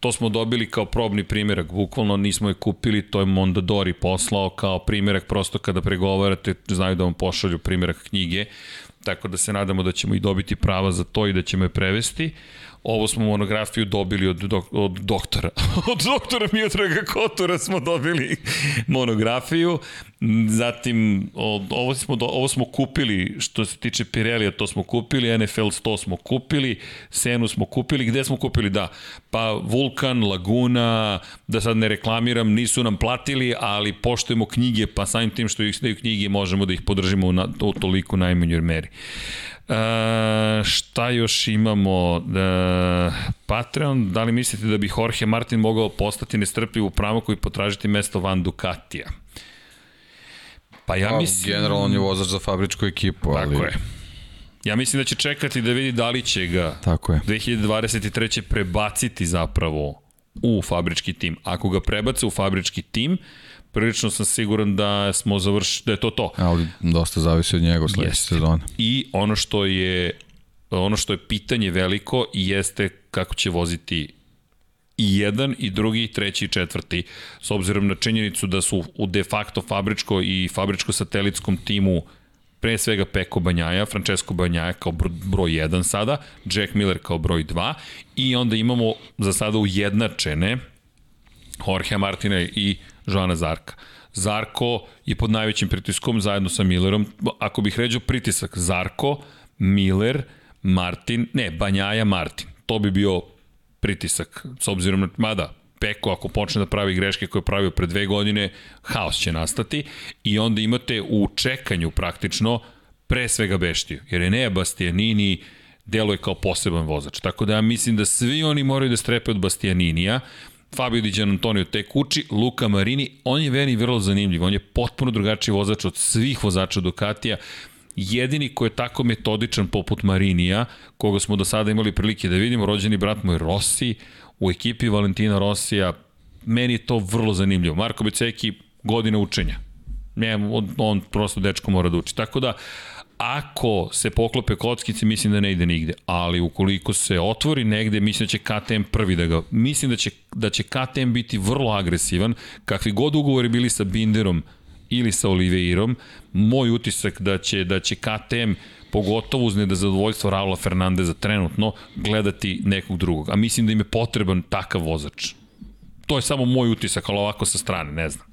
to smo dobili kao probni primjerak, bukvalno nismo je kupili, to je Mondadori poslao kao primjerak, prosto kada pregovarate, znaju da vam pošalju primjerak knjige, tako da se nadamo da ćemo i dobiti prava za to i da ćemo je prevesti. Ovo smo monografiju dobili od, dok, od doktora. od doktora Miodraga Kotora smo dobili monografiju. Zatim, od, ovo, smo, ovo smo kupili, što se tiče Pirelija, to smo kupili, NFL 100 smo kupili, Senu smo kupili, gde smo kupili? Da, pa Vulkan, Laguna, da sad ne reklamiram, nisu nam platili, ali poštujemo knjige, pa samim tim što ih staju knjige možemo da ih podržimo na, u toliko najmanjoj meri. E, šta još imamo? E, Patreon, da li mislite da bi Jorge Martin mogao postati nestrpljiv u pravu koji potražiti mesto Van Ducatija? Pa ja pa, mislim... Generalno on je vozač za fabričku ekipu, ali... Tako je. Ja mislim da će čekati da vidi da li će ga Tako je. 2023. prebaciti zapravo u fabrički tim. Ako ga prebace u fabrički tim, prilično sam siguran da smo završili, da je to to. Ali dosta zavisi od njega sledeće sezone. I ono što je ono što je pitanje veliko jeste kako će voziti i jedan, i drugi, i treći, i četvrti, s obzirom na činjenicu da su u de facto fabričko i fabričko-satelitskom timu pre svega Peko Banjaja, Francesco Banjaja kao bro, broj 1 sada, Jack Miller kao broj 2 i onda imamo za sada ujednačene Jorge Martina i Joana Zarka. Zarko je pod najvećim pritiskom zajedno sa Millerom. Ako bih ređao pritisak Zarko, Miller, Martin, ne, Banjaja, Martin. To bi bio pritisak, s obzirom na, mada, Peko ako počne da pravi greške koje je pravio pre dve godine, haos će nastati i onda imate u čekanju praktično pre svega Beštiju, jer je Nea Bastianini deluje kao poseban vozač. Tako da ja mislim da svi oni moraju da strepe od Bastianinija, Fabio Di Antonio tek uči, Luka Marini, on je meni vrlo zanimljiv, on je potpuno drugačiji vozač od svih vozača Ducatija, jedini ko je tako metodičan poput Marinija, koga smo do sada imali prilike da vidimo, rođeni brat moj Rossi, u ekipi Valentina Rossija, meni je to vrlo zanimljivo. Marko Beceki, godine učenja. Ne, on, on prosto dečko mora da uči. Tako da, ako se poklope kockice, mislim da ne ide nigde, ali ukoliko se otvori negde, mislim da će KTM prvi da ga, mislim da će, da će KTM biti vrlo agresivan, kakvi god ugovori bili sa Binderom ili sa Oliveirom, moj utisak da će, da će KTM pogotovo uz nezadovoljstvo Raula Fernandeza trenutno gledati nekog drugog. A mislim da im je potreban takav vozač. To je samo moj utisak, ali ovako sa strane, ne znam.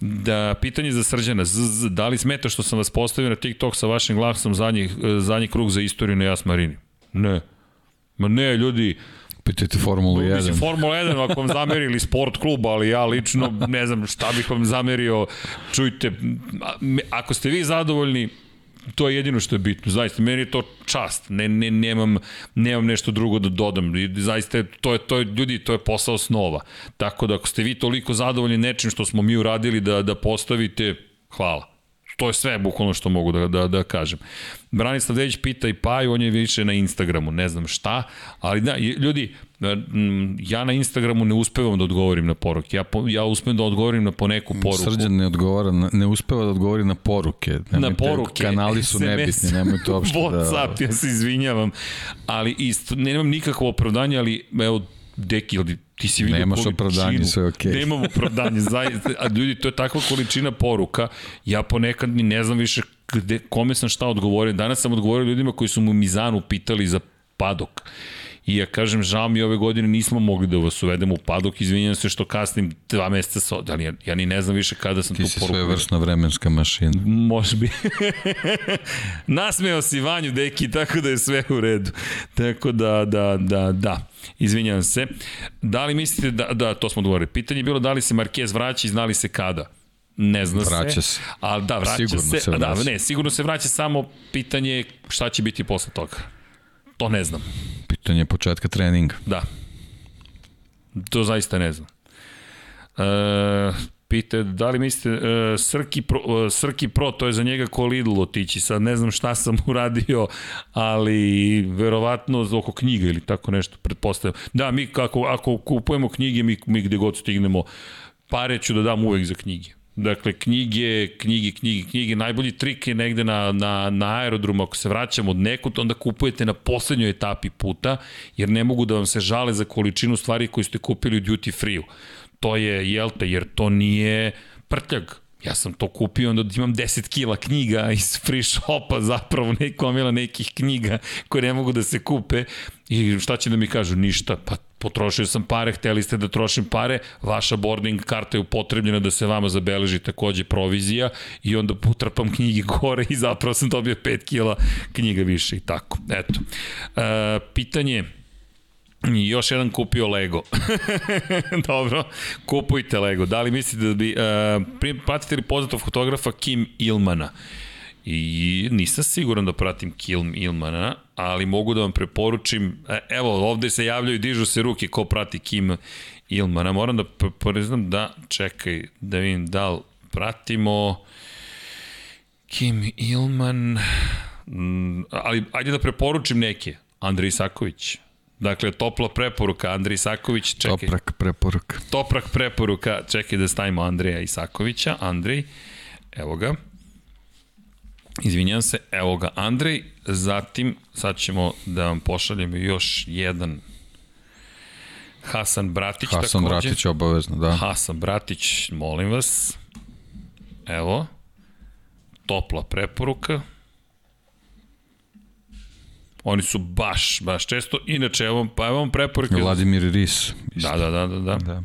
Da, pitanje za Srđana, z, z, da li smeta što sam vas postavio na TikTok sa vašim glasom zadnji, zadnji krug za istoriju na Jas Marini? Ne. Ma ne, ljudi, Pitajte Formulu 1. Mislim, Formula 1, ako vam zamerili sport klub, ali ja lično ne znam šta bih vam zamerio. Čujte, ako ste vi zadovoljni, to je jedino što je bitno. Zaista, meni je to čast. Ne, ne, nemam, nemam nešto drugo da dodam. I zaista, to je, to je, ljudi, to je posao snova. Tako da, ako ste vi toliko zadovoljni nečim što smo mi uradili da, da postavite, hvala. To je sve bukvalno što mogu da, da, da kažem. Branislav Dević pita i Paju, on je više na Instagramu, ne znam šta, ali da, ljudi, ja na Instagramu ne uspevam da odgovorim na poruke. Ja, ja uspevam da odgovorim na poneku poruku. Srđan ne odgovara, ne uspeva da odgovori na poruke. Nemojte, na poruke. Kanali su SMS, nebitni, nemojte uopšte da... Whatsapp, ja se izvinjavam. Ali isto, nemam nikakvo opravdanje, ali evo, Deki, ili ti si vidio Nemaš opravdanje, sve je okej. Okay. Nemam opravdanje, zaista. A ljudi, to je takva količina poruka. Ja ponekad ni ne znam više gde, kome sam šta odgovorio. Danas sam odgovorio ljudima koji su mu Mizanu pitali za padok. I ja kažem, žao mi ove godine nismo mogli da vas uvedemo u padok, izvinjam se što kasnim dva meseca sa, ali ja, ja ni ne znam više kada sam Ti tu poruku. Ti si sve vrstna vremenska mašina. Može bi. Nasmeo si Vanju, deki, tako da je sve u redu. Tako da, da, da, da. Izvinjam se. Da li mislite da, da, to smo dogovorili. Pitanje je bilo da li se Marquez vraća i znali se kada. Ne zna vraća se. se. Ali da, vraća sigurno se. se vraća. Da, ne, sigurno se vraća samo pitanje šta će biti posle toga. To ne znam. Pitanje početka treninga. Da. To zaista ne znam. E, pite, da li mislite, e, Srki, pro, e, Srki Pro, to je za njega ko Lidl otići, sad ne znam šta sam uradio, ali verovatno oko knjiga ili tako nešto, pretpostavljam. Da, mi kako, ako kupujemo knjige, mi, mi gde god stignemo, pare ću da dam uvek za knjige. Dakle, knjige, knjige, knjige, knjige. Najbolji trik je negde na, na, na aerodromu, ako se vraćamo od nekud, onda kupujete na poslednjoj etapi puta, jer ne mogu da vam se žale za količinu stvari koje ste kupili u duty free-u. To je, jel te, jer to nije prtljag. Ja sam to kupio, onda imam 10 kila knjiga iz free shopa, zapravo neko omila nekih knjiga koje ne mogu da se kupe. I šta će da mi kažu? Ništa. Pa potrošio sam pare, hteli ste da trošim pare, vaša boarding karta je upotrebljena da se vama zabeleži takođe provizija i onda putrpam knjige gore i zapravo sam dobio 5 kila knjiga više i tako. Eto. E, pitanje I još jedan kupio Lego. Dobro, kupujte Lego. Da li mislite da bi... Uh, pratite li poznatog fotografa Kim Ilmana? I nisam siguran da pratim Kim Ilmana, ali mogu da vam preporučim, evo ovde se javljaju, dižu se ruke ko prati Kim Ilmana. Moram da priznam da, čekaj, da vidim da li pratimo Kim Ilman, Mm, ali ajde da preporučim neke. Andrej Isaković. Dakle, topla preporuka Andrej Isaković. Čekaj. Toprak preporuka. Toprak preporuka. Čekaj da stavimo Andreja Isakovića. Andrej, evo ga. Izvinjam se, evo ga Andrej. Zatim, sad ćemo da vam pošaljemo još jedan Hasan Bratić Hasan takođe. Bratić obavezno, da. Hasan Bratić, molim vas. Evo. Topla preporuka. Oni su baš, baš često. Inače, evo, pa evo vam preporuke. Vladimir Ris. Da, da, da, da, da. da.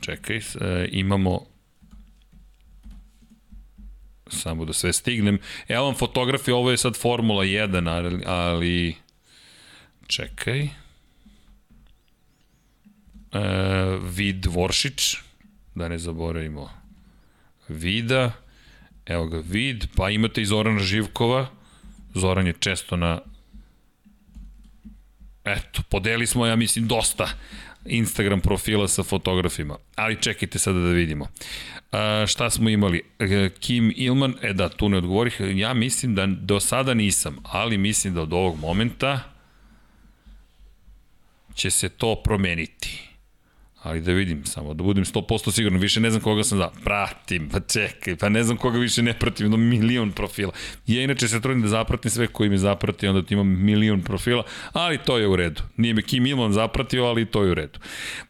Čekaj, e, imamo samo da sve stignem. Evo vam fotografije, ovo je sad Formula 1, ali, ali čekaj. E, Vid Voršić, da ne zaboravimo Vida, evo ga Vid, pa imate i Zorana Živkova, Zoran je često na Eto, podeli smo, ja mislim, dosta Instagram profila sa fotografima. Ali čekajte sada da vidimo. A, šta smo imali? E, Kim Ilman, e da, tu ne odgovorih. Ja mislim da do sada nisam, ali mislim da od ovog momenta će se to promeniti. Ali da vidim samo, da budem 100% siguran, više ne znam koga sam da pratim, pa čekaj, pa ne znam koga više ne pratim, jedno milion profila. Ja inače se trudim da zapratim sve koji me zaprati, onda ti imam milion profila, ali to je u redu. Nije me Kim Ilman zapratio, ali to je u redu.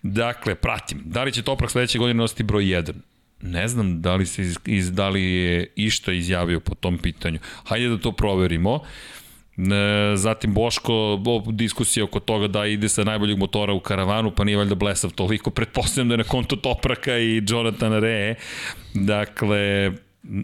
Dakle, pratim. Da li će Toprak sledeće godine nositi broj 1? Ne znam da li, se iz, da li je išta izjavio po tom pitanju. Hajde da to proverimo. E, zatim Boško, diskusija oko toga da ide sa najboljeg motora u karavanu, pa nije valjda blesav toliko. Pretpostavljam da je na konto Topraka i Jonathan Re. Dakle,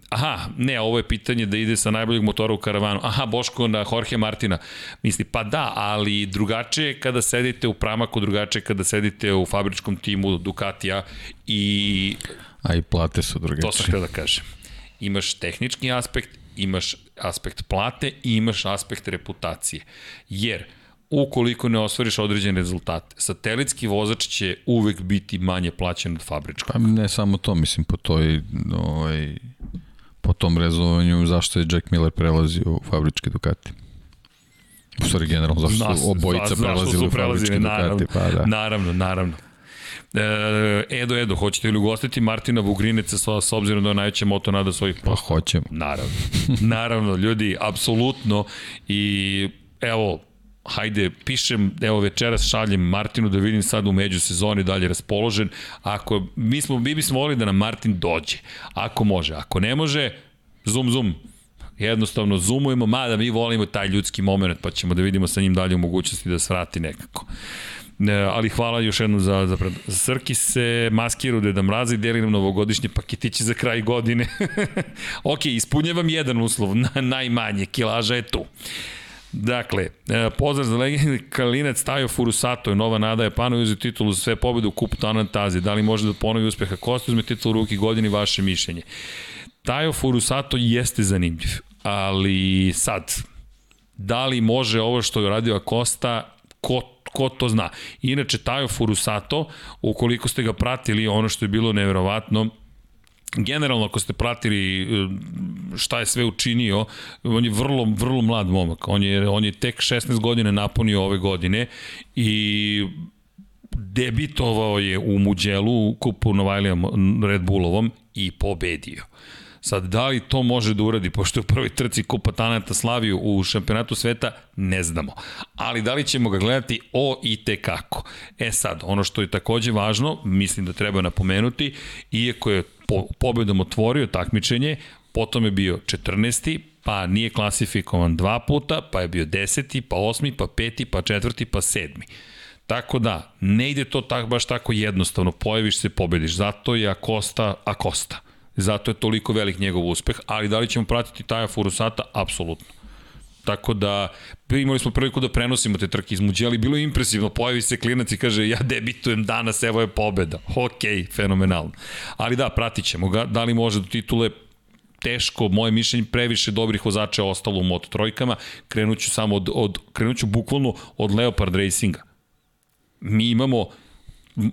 Aha, ne, ovo je pitanje da ide sa najboljeg motora u karavanu. Aha, Boško na Jorge Martina. Misli, pa da, ali drugačije kada sedite u pramaku, drugačije kada sedite u fabričkom timu Ducatija i... A i plate su drugačije. To sam htio da kažem. Imaš tehnički aspekt imaš aspekt plate i imaš aspekt reputacije. Jer, ukoliko ne ostvariš određene rezultate, satelitski vozač će uvek biti manje plaćen od fabričkog. Pa ne samo to, mislim, po toj, ovaj, po tom rezovanju zašto je Jack Miller prelazio u fabričke Ducati. U stvari, generalno, zašto su obojica prelazili u fabričke Ducati. Pa, da. Naravno, naravno. E, Edo, Edo, hoćete li ugostiti Martina Vugrineca s, s obzirom da je najveća moto nada svojih Pa hoćemo. Naravno. Naravno, ljudi, apsolutno. I evo, hajde, pišem, evo večeras šaljem Martinu da vidim sad u međusezoni dalje raspoložen. Ako, mi, smo, mi bismo volili da nam Martin dođe. Ako može. Ako ne može, zoom, zoom, jednostavno zoomujemo, mada mi volimo taj ljudski moment, pa ćemo da vidimo sa njim dalje u mogućnosti da svrati nekako. Ne, ali hvala još jednom za, za pred... Srki se maskiru Deda Mraza i deli nam novogodišnje paketiće za kraj godine. ok, ispunjavam jedan uslov, na, najmanje, kilaža je tu. Dakle, e, pozdrav za legendi Kalinac Tajo Furusato je nova nada Japanu uzeo titulu za sve pobjede u kupu Tanantazi. Da li može da ponovi uspeha Kosta uzme titulu u ruki godini vaše mišljenje? Tajo Furusato jeste zanimljiv, ali sad, da li može ovo što je radio Kosta, ko ko to zna. Inače, Tajo Furusato, ukoliko ste ga pratili, ono što je bilo neverovatno, generalno ako ste pratili e, šta je sve učinio, on je vrlo, vrlo mlad momak. On je, on je tek 16 godina napunio ove godine i debitovao je u Muđelu kupu Novajlija Red Bullovom i pobedio. Sad, da li to može da uradi, pošto je u prvoj trci Kupa Tanata slavio u šampionatu sveta, ne znamo. Ali da li ćemo ga gledati o i te kako. E sad, ono što je takođe važno, mislim da treba napomenuti, iako je po, pobedom otvorio takmičenje, potom je bio 14 pa nije klasifikovan dva puta, pa je bio 10. pa 8. pa 5. pa 4. pa 7. Tako da, ne ide to tak, baš tako jednostavno, pojaviš se, pobediš. Zato je Akosta Akosta. Zato je toliko velik njegov uspeh, ali da li ćemo pratiti Taja Furusata? Apsolutno. Tako da imali smo priliku da prenosimo te trke iz Muđeli, bilo je impresivno, pojavi se klinac i kaže ja debitujem danas, evo je pobeda. Ok, fenomenalno. Ali da, pratit ćemo ga, da li može do titule teško, moje mišljenje, previše dobrih vozača je ostalo u Moto trojkama, krenuću samo od, od krenuću bukvalno od Leopard Racinga. Mi imamo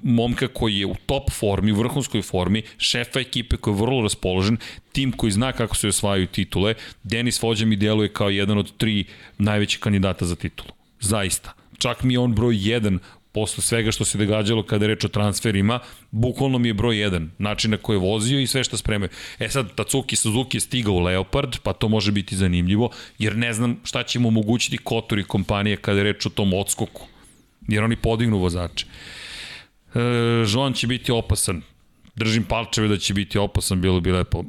momka koji je u top formi, u vrhunskoj formi, šefa ekipe koji je vrlo raspoložen, tim koji zna kako se osvajaju titule, Denis Vođa mi deluje kao jedan od tri najvećih kandidata za titulu. Zaista. Čak mi je on broj 1 posle svega što se događalo kada je reč o transferima, bukvalno mi je broj 1, način na koji je vozio i sve što spremaju. E sad, Tatsuki Suzuki je stigao u Leopard, pa to može biti zanimljivo, jer ne znam šta će mu omogućiti Kotor i kompanije kada je reč o tom odskoku, jer oni podignu vozače. E, Žon će biti opasan, držim palčeve da će biti opasan, bilo bi lepo. E,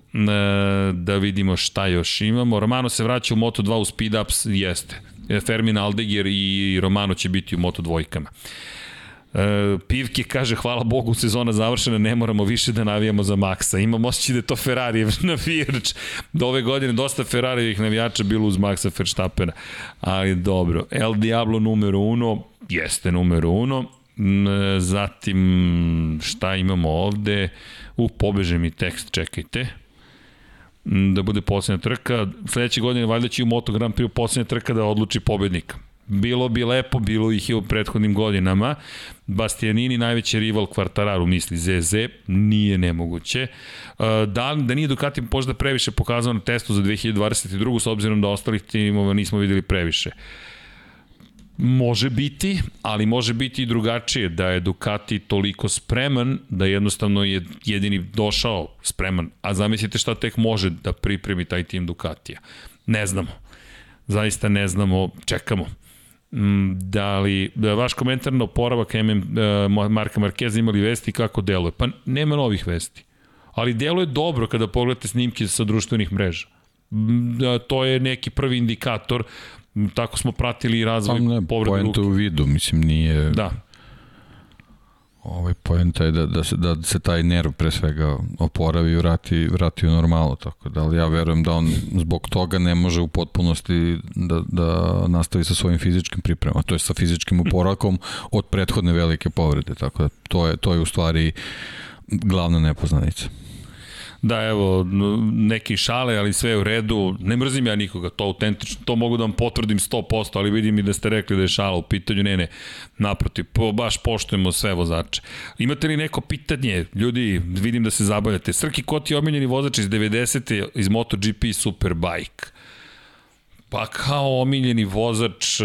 da vidimo šta još imamo. Romano se vraća u Moto2 u speed ups, jeste. Fermin Aldegier i Romano će biti u Moto dvojkama. E, Pivke kaže, hvala Bogu, sezona završena, ne moramo više da navijamo za Maxa. Imam osjećaj da je to Ferrari navijač. Do ove godine dosta Ferrarijevih navijača bilo uz Maxa Verstappena. Ali dobro, El Diablo numero uno, jeste numero uno. Zatim, šta imamo ovde? U, pobeže mi tekst, čekajte da bude poslednja trka. Sledeće godine valjda će u Moto Grand Prix poslednja trka da odluči pobednika. Bilo bi lepo, bilo ih je u prethodnim godinama. Bastianini, najveći rival Kvartararu, misli ZZ, nije nemoguće. Da, da nije Ducati možda previše pokazao na testu za 2022. s obzirom da ostalih timova nismo videli previše. Može biti, ali može biti i drugačije, da je Ducati toliko spreman da jednostavno je jedini došao spreman. A zamislite šta tek može da pripremi taj tim Ducatija. Ne znamo. Zaista ne znamo, čekamo. Mm, da li, da vaš komentar na oporavak MM, Marka Markeza imali vesti kako deluje? Pa nema novih vesti. Ali deluje dobro kada pogledate snimke sa društvenih mreža. Mm, da, to je neki prvi indikator tako smo pratili i razvoj pa ne, povrede ruke. u vidu, mislim, nije... Da. Ovaj poenta je da, da, se, da se taj nerv pre svega oporavi i vrati, vrati u normalu, tako da ali ja verujem da on zbog toga ne može u potpunosti da, da nastavi sa svojim fizičkim pripremama, to je sa fizičkim oporakom od prethodne velike povrede, tako da to je, to je u stvari glavna nepoznanica. Da, evo, neki šale, ali sve u redu. Ne mrzim ja nikoga, to autentično, to mogu da vam potvrdim 100%, ali vidim i da ste rekli da je šala u pitanju. Ne, ne, naprotiv, po, baš poštujemo sve vozače. Imate li neko pitanje? Ljudi, vidim da se zabavljate. Srki, ko ti je omiljeni vozač iz 90. iz MotoGP Superbike? Pa kao omiljeni vozač... E,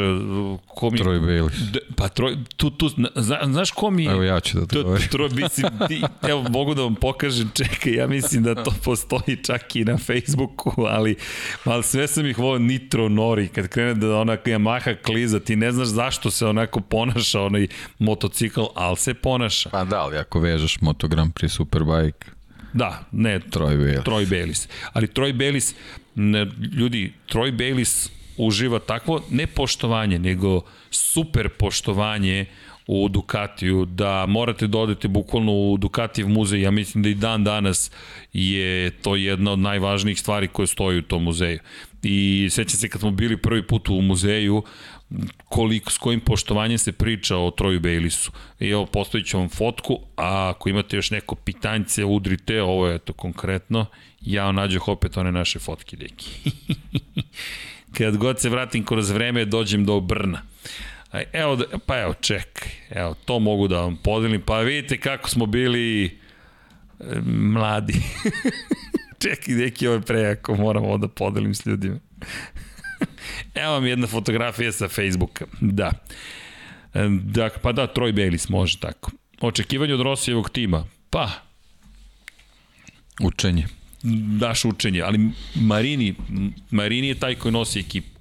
ko mi, Troy Bayliss. D, pa Troy, tu, tu, zna, znaš ko mi... Evo ja ću da to govorim. Troj, mislim, ti, evo mogu da vam pokažem, čekaj, ja mislim da to postoji čak i na Facebooku, ali, ali sve sam ih volio Nitro Nori, kad krene da ona Yamaha kliza, ti ne znaš zašto se onako ponaša onaj motocikl, ali se ponaša. Pa da, ali ako vežeš Moto Grand Prix Superbike, Da, ne, Troy Bayliss. Troy Bayliss. Ali Troy Bayliss, ne, ljudi, Troy Bayliss uživa takvo ne poštovanje, nego super poštovanje u Ducatiju, da morate da odete bukvalno u Ducatijev muzej, ja mislim da i dan danas je to jedna od najvažnijih stvari koje stoji u tom muzeju. I sećam se kad smo bili prvi put u muzeju, koliko, s kojim poštovanjem se priča o Troju Bejlisu. I evo, postavit ću vam fotku, a ako imate još neko pitanjce, udrite, ovo je to konkretno, ja nađoh opet one naše fotke, deki. Kad god se vratim kroz vreme, dođem do Brna. Evo, pa evo, čekaj, evo, to mogu da vam podelim, pa vidite kako smo bili e, mladi. čekaj, neki ovo je prejako, moram ovo da podelim s ljudima. Evo vam jedna fotografija sa Facebooka. Da. Da, pa da, Troy Bayliss može tako. Očekivanje od Rosijevog tima. Pa. Učenje. Daš učenje, ali Marini, Marini je taj koji nosi ekipu.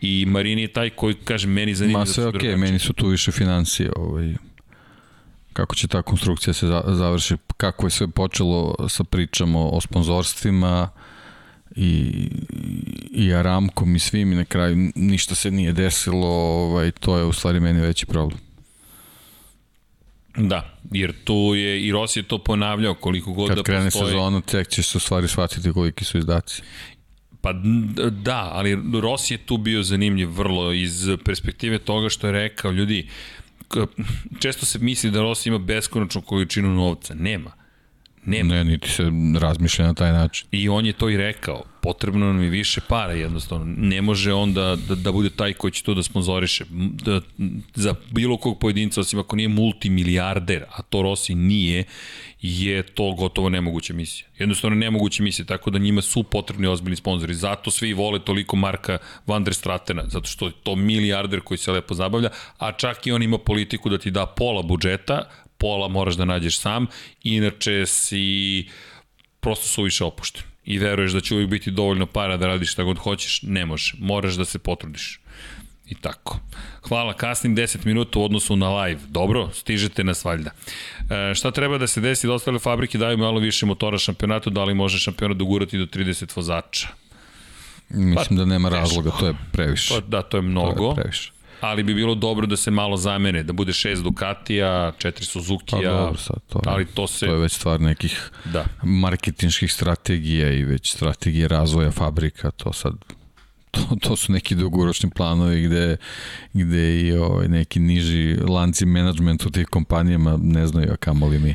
I Marini je taj koji, kaže, meni zanimljivo. Ma sve okej, okay, meni su tu više financije. Ovaj, kako će ta konstrukcija se završi, kako je sve počelo sa pričama o sponzorstvima, i, i Aramkom i svim i na kraju ništa se nije desilo, ovaj, to je u stvari meni veći problem. Da, jer tu je, i Rossi je to ponavljao koliko god Kad da krene postoji... sezona, tek će se u stvari shvatiti koliki su izdaci. Pa da, ali Rossi je tu bio zanimljiv vrlo iz perspektive toga što je rekao, ljudi, često se misli da Rossi ima beskonačnu količinu novca. Nema Nema. Ne, niti se razmišlja na taj način. I on je to i rekao, potrebno nam je više para jednostavno. Ne može on da, da, da bude taj koji će to da sponzoriše. Da, za bilo kog pojedinca, osim ako nije multimilijarder, a to Rossi nije, je to gotovo nemoguća misija. Jednostavno nemoguća misija, tako da njima su potrebni ozbiljni sponzori. Zato svi vole toliko Marka Van der Stratena, zato što je to milijarder koji se lepo zabavlja, a čak i on ima politiku da ti da pola budžeta, pola moraš da nađeš sam, inače si prosto suviše opušten i veruješ da će uvijek biti dovoljno para da radiš šta god hoćeš, ne može. Moraš da se potrudiš. I tako. Hvala, kasnim 10 minuta u odnosu na live. Dobro, stižete nas valjda. E, šta treba da se desi da ostale fabrike daju malo više motora šampionatu, da li može šampionat dogurati do 30 vozača? Mislim pa, da nema razloga, to je previše. Pa, da, to je mnogo. To je previše ali bi bilo dobro da se malo zamene, da bude šest Ducatija, četiri Suzuki-a, pa dobro, sad, to, ali to se... To je već stvar nekih da. marketinških strategija i već strategije razvoja fabrika, to sad to, to su neki dugoročni planovi gde, gde i ovaj, neki niži lanci menadžmenta u tih kompanijama ne znaju, a kamoli mi.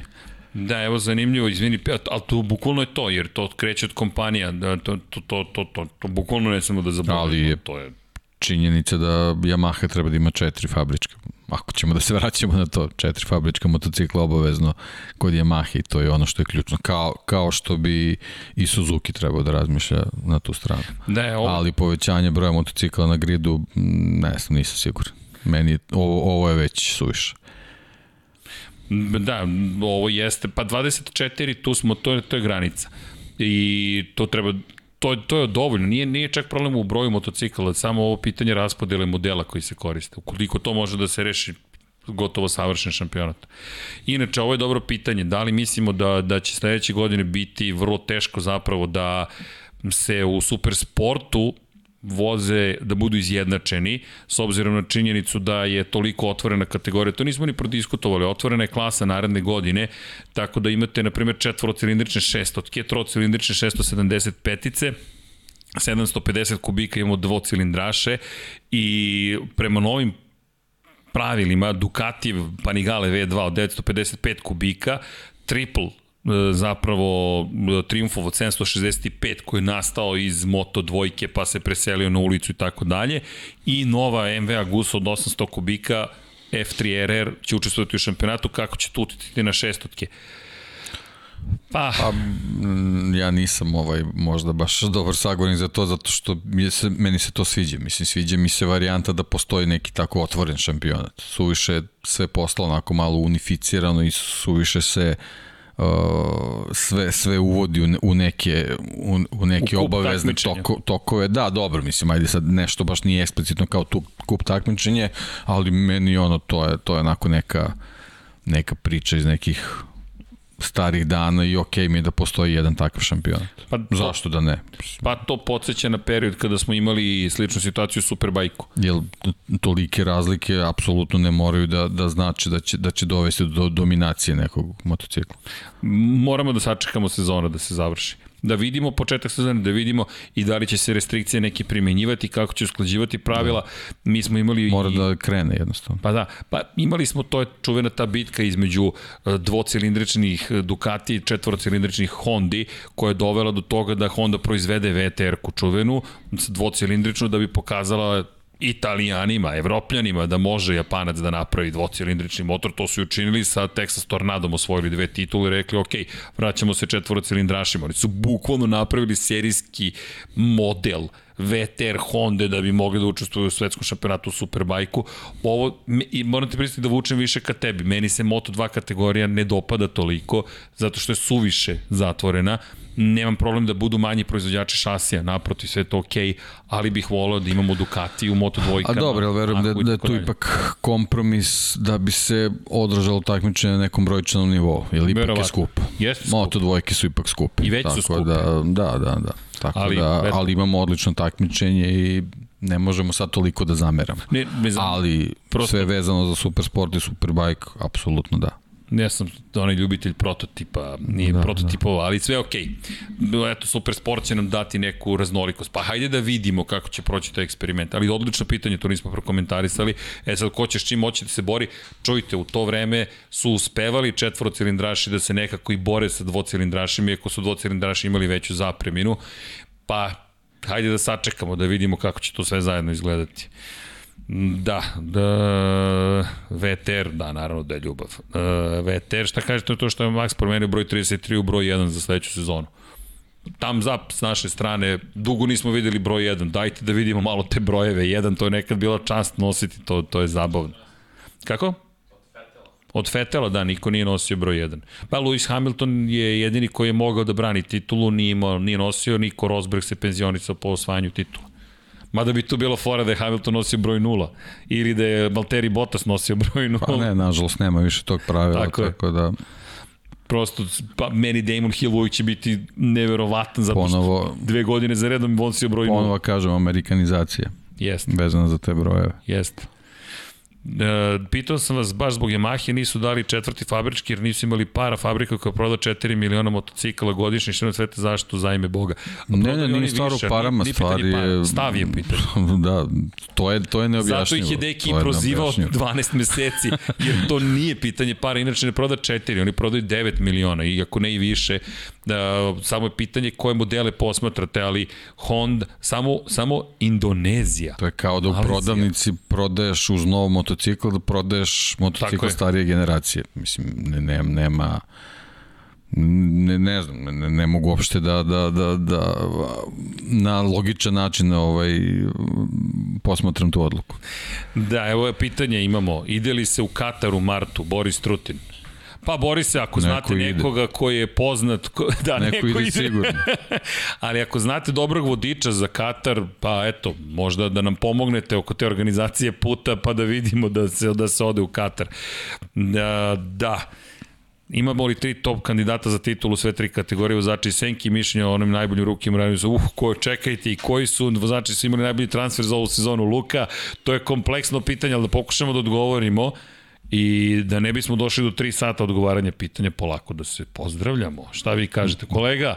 Da, evo zanimljivo, izvini, ali to bukvalno je to, jer to kreće od kompanija, da, to, to, to, to, to, to bukvalno ne samo da zaboravimo. Ali je, to je činjenica da Yamaha treba da ima četiri fabričke. Ako ćemo da se vraćamo na to, četiri fabrička motocikla obavezno kod Yamaha i to je ono što je ključno. Kao, kao što bi i Suzuki trebao da razmišlja na tu stranu. Da je ovo... Ali povećanje broja motocikla na gridu, ne znam, nisam siguran. Meni je, ovo, ovo je već suviše. Da, ovo jeste, pa 24, tu smo, to to je granica. I to treba, to, to je dovoljno, nije, nije čak problem u broju motocikla, samo ovo pitanje raspodele modela koji se koriste. Ukoliko to može da se reši gotovo savršen šampionat. Inače, ovo je dobro pitanje, da li mislimo da, da će sledeće godine biti vrlo teško zapravo da se u supersportu voze da budu izjednačeni, s obzirom na činjenicu da je toliko otvorena kategorija. To nismo ni prodiskutovali, otvorena je klasa naredne godine, tako da imate, na primjer, četvorocilindrične šestotke, trocilindrične 675-ice, 750 kubika imamo dvocilindraše i prema novim pravilima Ducati Panigale V2 od 955 kubika, triple zapravo e, Triumfov od 765 koji je nastao iz Moto dvojke pa se preselio na ulicu i tako dalje i nova MV Agusa od 800 kubika F3RR će učestvovati u šampionatu kako će tu utititi na šestotke. Pa, pa ja nisam ovaj možda baš dobar sagovornik za to zato što mi se, meni se to sviđa. Mislim, sviđa mi se varijanta da postoji neki tako otvoren šampionat. Suviše sve posla onako malo unificirano i suviše se uh, sve sve uvodi u, u neke u, u neke u obavezne toko, tokove. Da, dobro, mislim, ajde sad nešto baš nije eksplicitno kao tu kup takmičenje, ali meni ono to je to je onako neka neka priča iz nekih starih dana i ok mi je da postoji jedan takav šampion. Pa to, Zašto da ne? Pa to podsjeća na period kada smo imali sličnu situaciju u Superbajku. Jel tolike razlike apsolutno ne moraju da, da znači da će, da će dovesti do dominacije nekog motocikla. Moramo da sačekamo sezona da se završi da vidimo početak sezone, da vidimo i da li će se restrikcije neki primenjivati, kako će usklađivati pravila. Da. Mi smo imali... Mora i, da krene jednostavno. Pa da, pa imali smo, to je čuvena ta bitka između e, dvocilindričnih Ducati i četvorocilindričnih Hondi, koja je dovela do toga da Honda proizvede VTR-ku čuvenu, dvocilindričnu, da bi pokazala Italijanima, Evropljanima da može Japanac da napravi dvocilindrični motor, to su učinili sa Texas Tornadom osvojili dve titule i rekli ok, vraćamo se četvoroциlindrašima. Oni su bukvalno napravili serijski model VTR Honda da bi mogli da učestvuju u svetskom šampionatu u Superbajku. Ovo, i moram ti pristiti da vučem više ka tebi. Meni se Moto2 kategorija ne dopada toliko, zato što je suviše zatvorena nemam problem da budu manji proizvođači šasija, naproti sve to okej, okay, ali bih voleo da imamo Ducati u Moto dvojkama. A dobro, ali verujem da, da je tu ipak kompromis da bi se odražalo takmičenje na nekom brojčanom nivou, jer ipak Verovatno. je skup. Jeste skup. Moto dvojke su ipak skupi. I već su skupi. Da, da, da, da. Tako ali, da, ali imamo odlično takmičenje i ne možemo sad toliko da zameramo. Ne, ne znam. Ali prosto... sve vezano za Supersport i Superbike, apsolutno da. Ja sam onaj ljubitelj prototipa, nije da, prototipova, da. ali sve okej. Okay. Eto, super sport će nam dati neku raznolikost. Pa hajde da vidimo kako će proći taj eksperiment. Ali odlično pitanje, to nismo prokomentarisali. E sad, ko će s čim moći da se bori? Čujte, u to vreme su uspevali četvorocilindraši da se nekako i bore sa dvocilindrašima, iako su dvocilindraši imali veću zapreminu. Pa, hajde da sačekamo, da vidimo kako će to sve zajedno izgledati. Da, da, VTR, da, naravno da je ljubav. E, VTR, šta kažete to što je Max promenio broj 33 u broj 1 za sledeću sezonu? Tam zap s naše strane, dugo nismo videli broj 1, dajte da vidimo malo te brojeve, 1 to je nekad bila čast nositi, to, to je zabavno. Kako? Od Fetela, da, niko nije nosio broj 1. Pa Lewis Hamilton je jedini koji je mogao da brani titulu, nije, imao, nije nosio, Niko Rosberg se penzionicao po osvajanju titula. Mada bi tu bilo fora da je Hamilton nosio broj 0 ili da je Valtteri Bottas nosio broj 0. Pa ne, nažalost nema više tog pravila, tako, tako da prosto, pa meni Damon Hill uvijek će biti neverovatan zato ponovo, što dve godine za redom nosio broj 0. Ponovo kažem, amerikanizacija. Jeste. Vezano za te brojeve. Jeste. E, pitao sam vas, baš zbog Yamahe nisu dali četvrti fabrički jer nisu imali para fabrika koja proda 4 miliona motocikla godišnje, što na svete zašto za ime Boga. Pa ne, ne, nije stvar u parama, ni, stvar je... Para. Stav je pitanje. da, to je, to je neobjašnjivo. Zato ih je Deki prozivao 12 meseci, jer to nije pitanje para, inače ne proda 4, oni prodaju 9 miliona, iako ne i više, samo je pitanje koje modele posmatrate, ali Honda, samo, samo Indonezija. To je kao da u Malezija. prodavnici prodaješ uz novo motocikl, da prodaješ motocikl starije generacije. Mislim, ne, ne, nema... Ne, ne znam, ne, ne mogu uopšte da, da, da, da na logičan način ovaj, posmatram tu odluku. Da, evo je pitanje imamo. Ide li se u Katar u martu Boris Trutin? Pa bori se, ako neko znate ide. nekoga koji je poznat, ko, da neko, neko ide, ide. sigurno. Ali ako znate dobrog vodiča za Katar, pa eto, možda da nam pomognete oko te organizacije puta, pa da vidimo da se, da se ode u Katar. Da, da. Imamo li tri top kandidata za titulu sve tri kategorije vozači Senki mišljenja o onim najboljim rukima radiju su uh, ko čekajte i koji su vozači su imali najbolji transfer za ovu sezonu Luka, to je kompleksno pitanje, ali da pokušamo da odgovorimo. I da ne bismo došli do 3 sata odgovaranja pitanja, polako da se pozdravljamo. Šta vi kažete, kolega?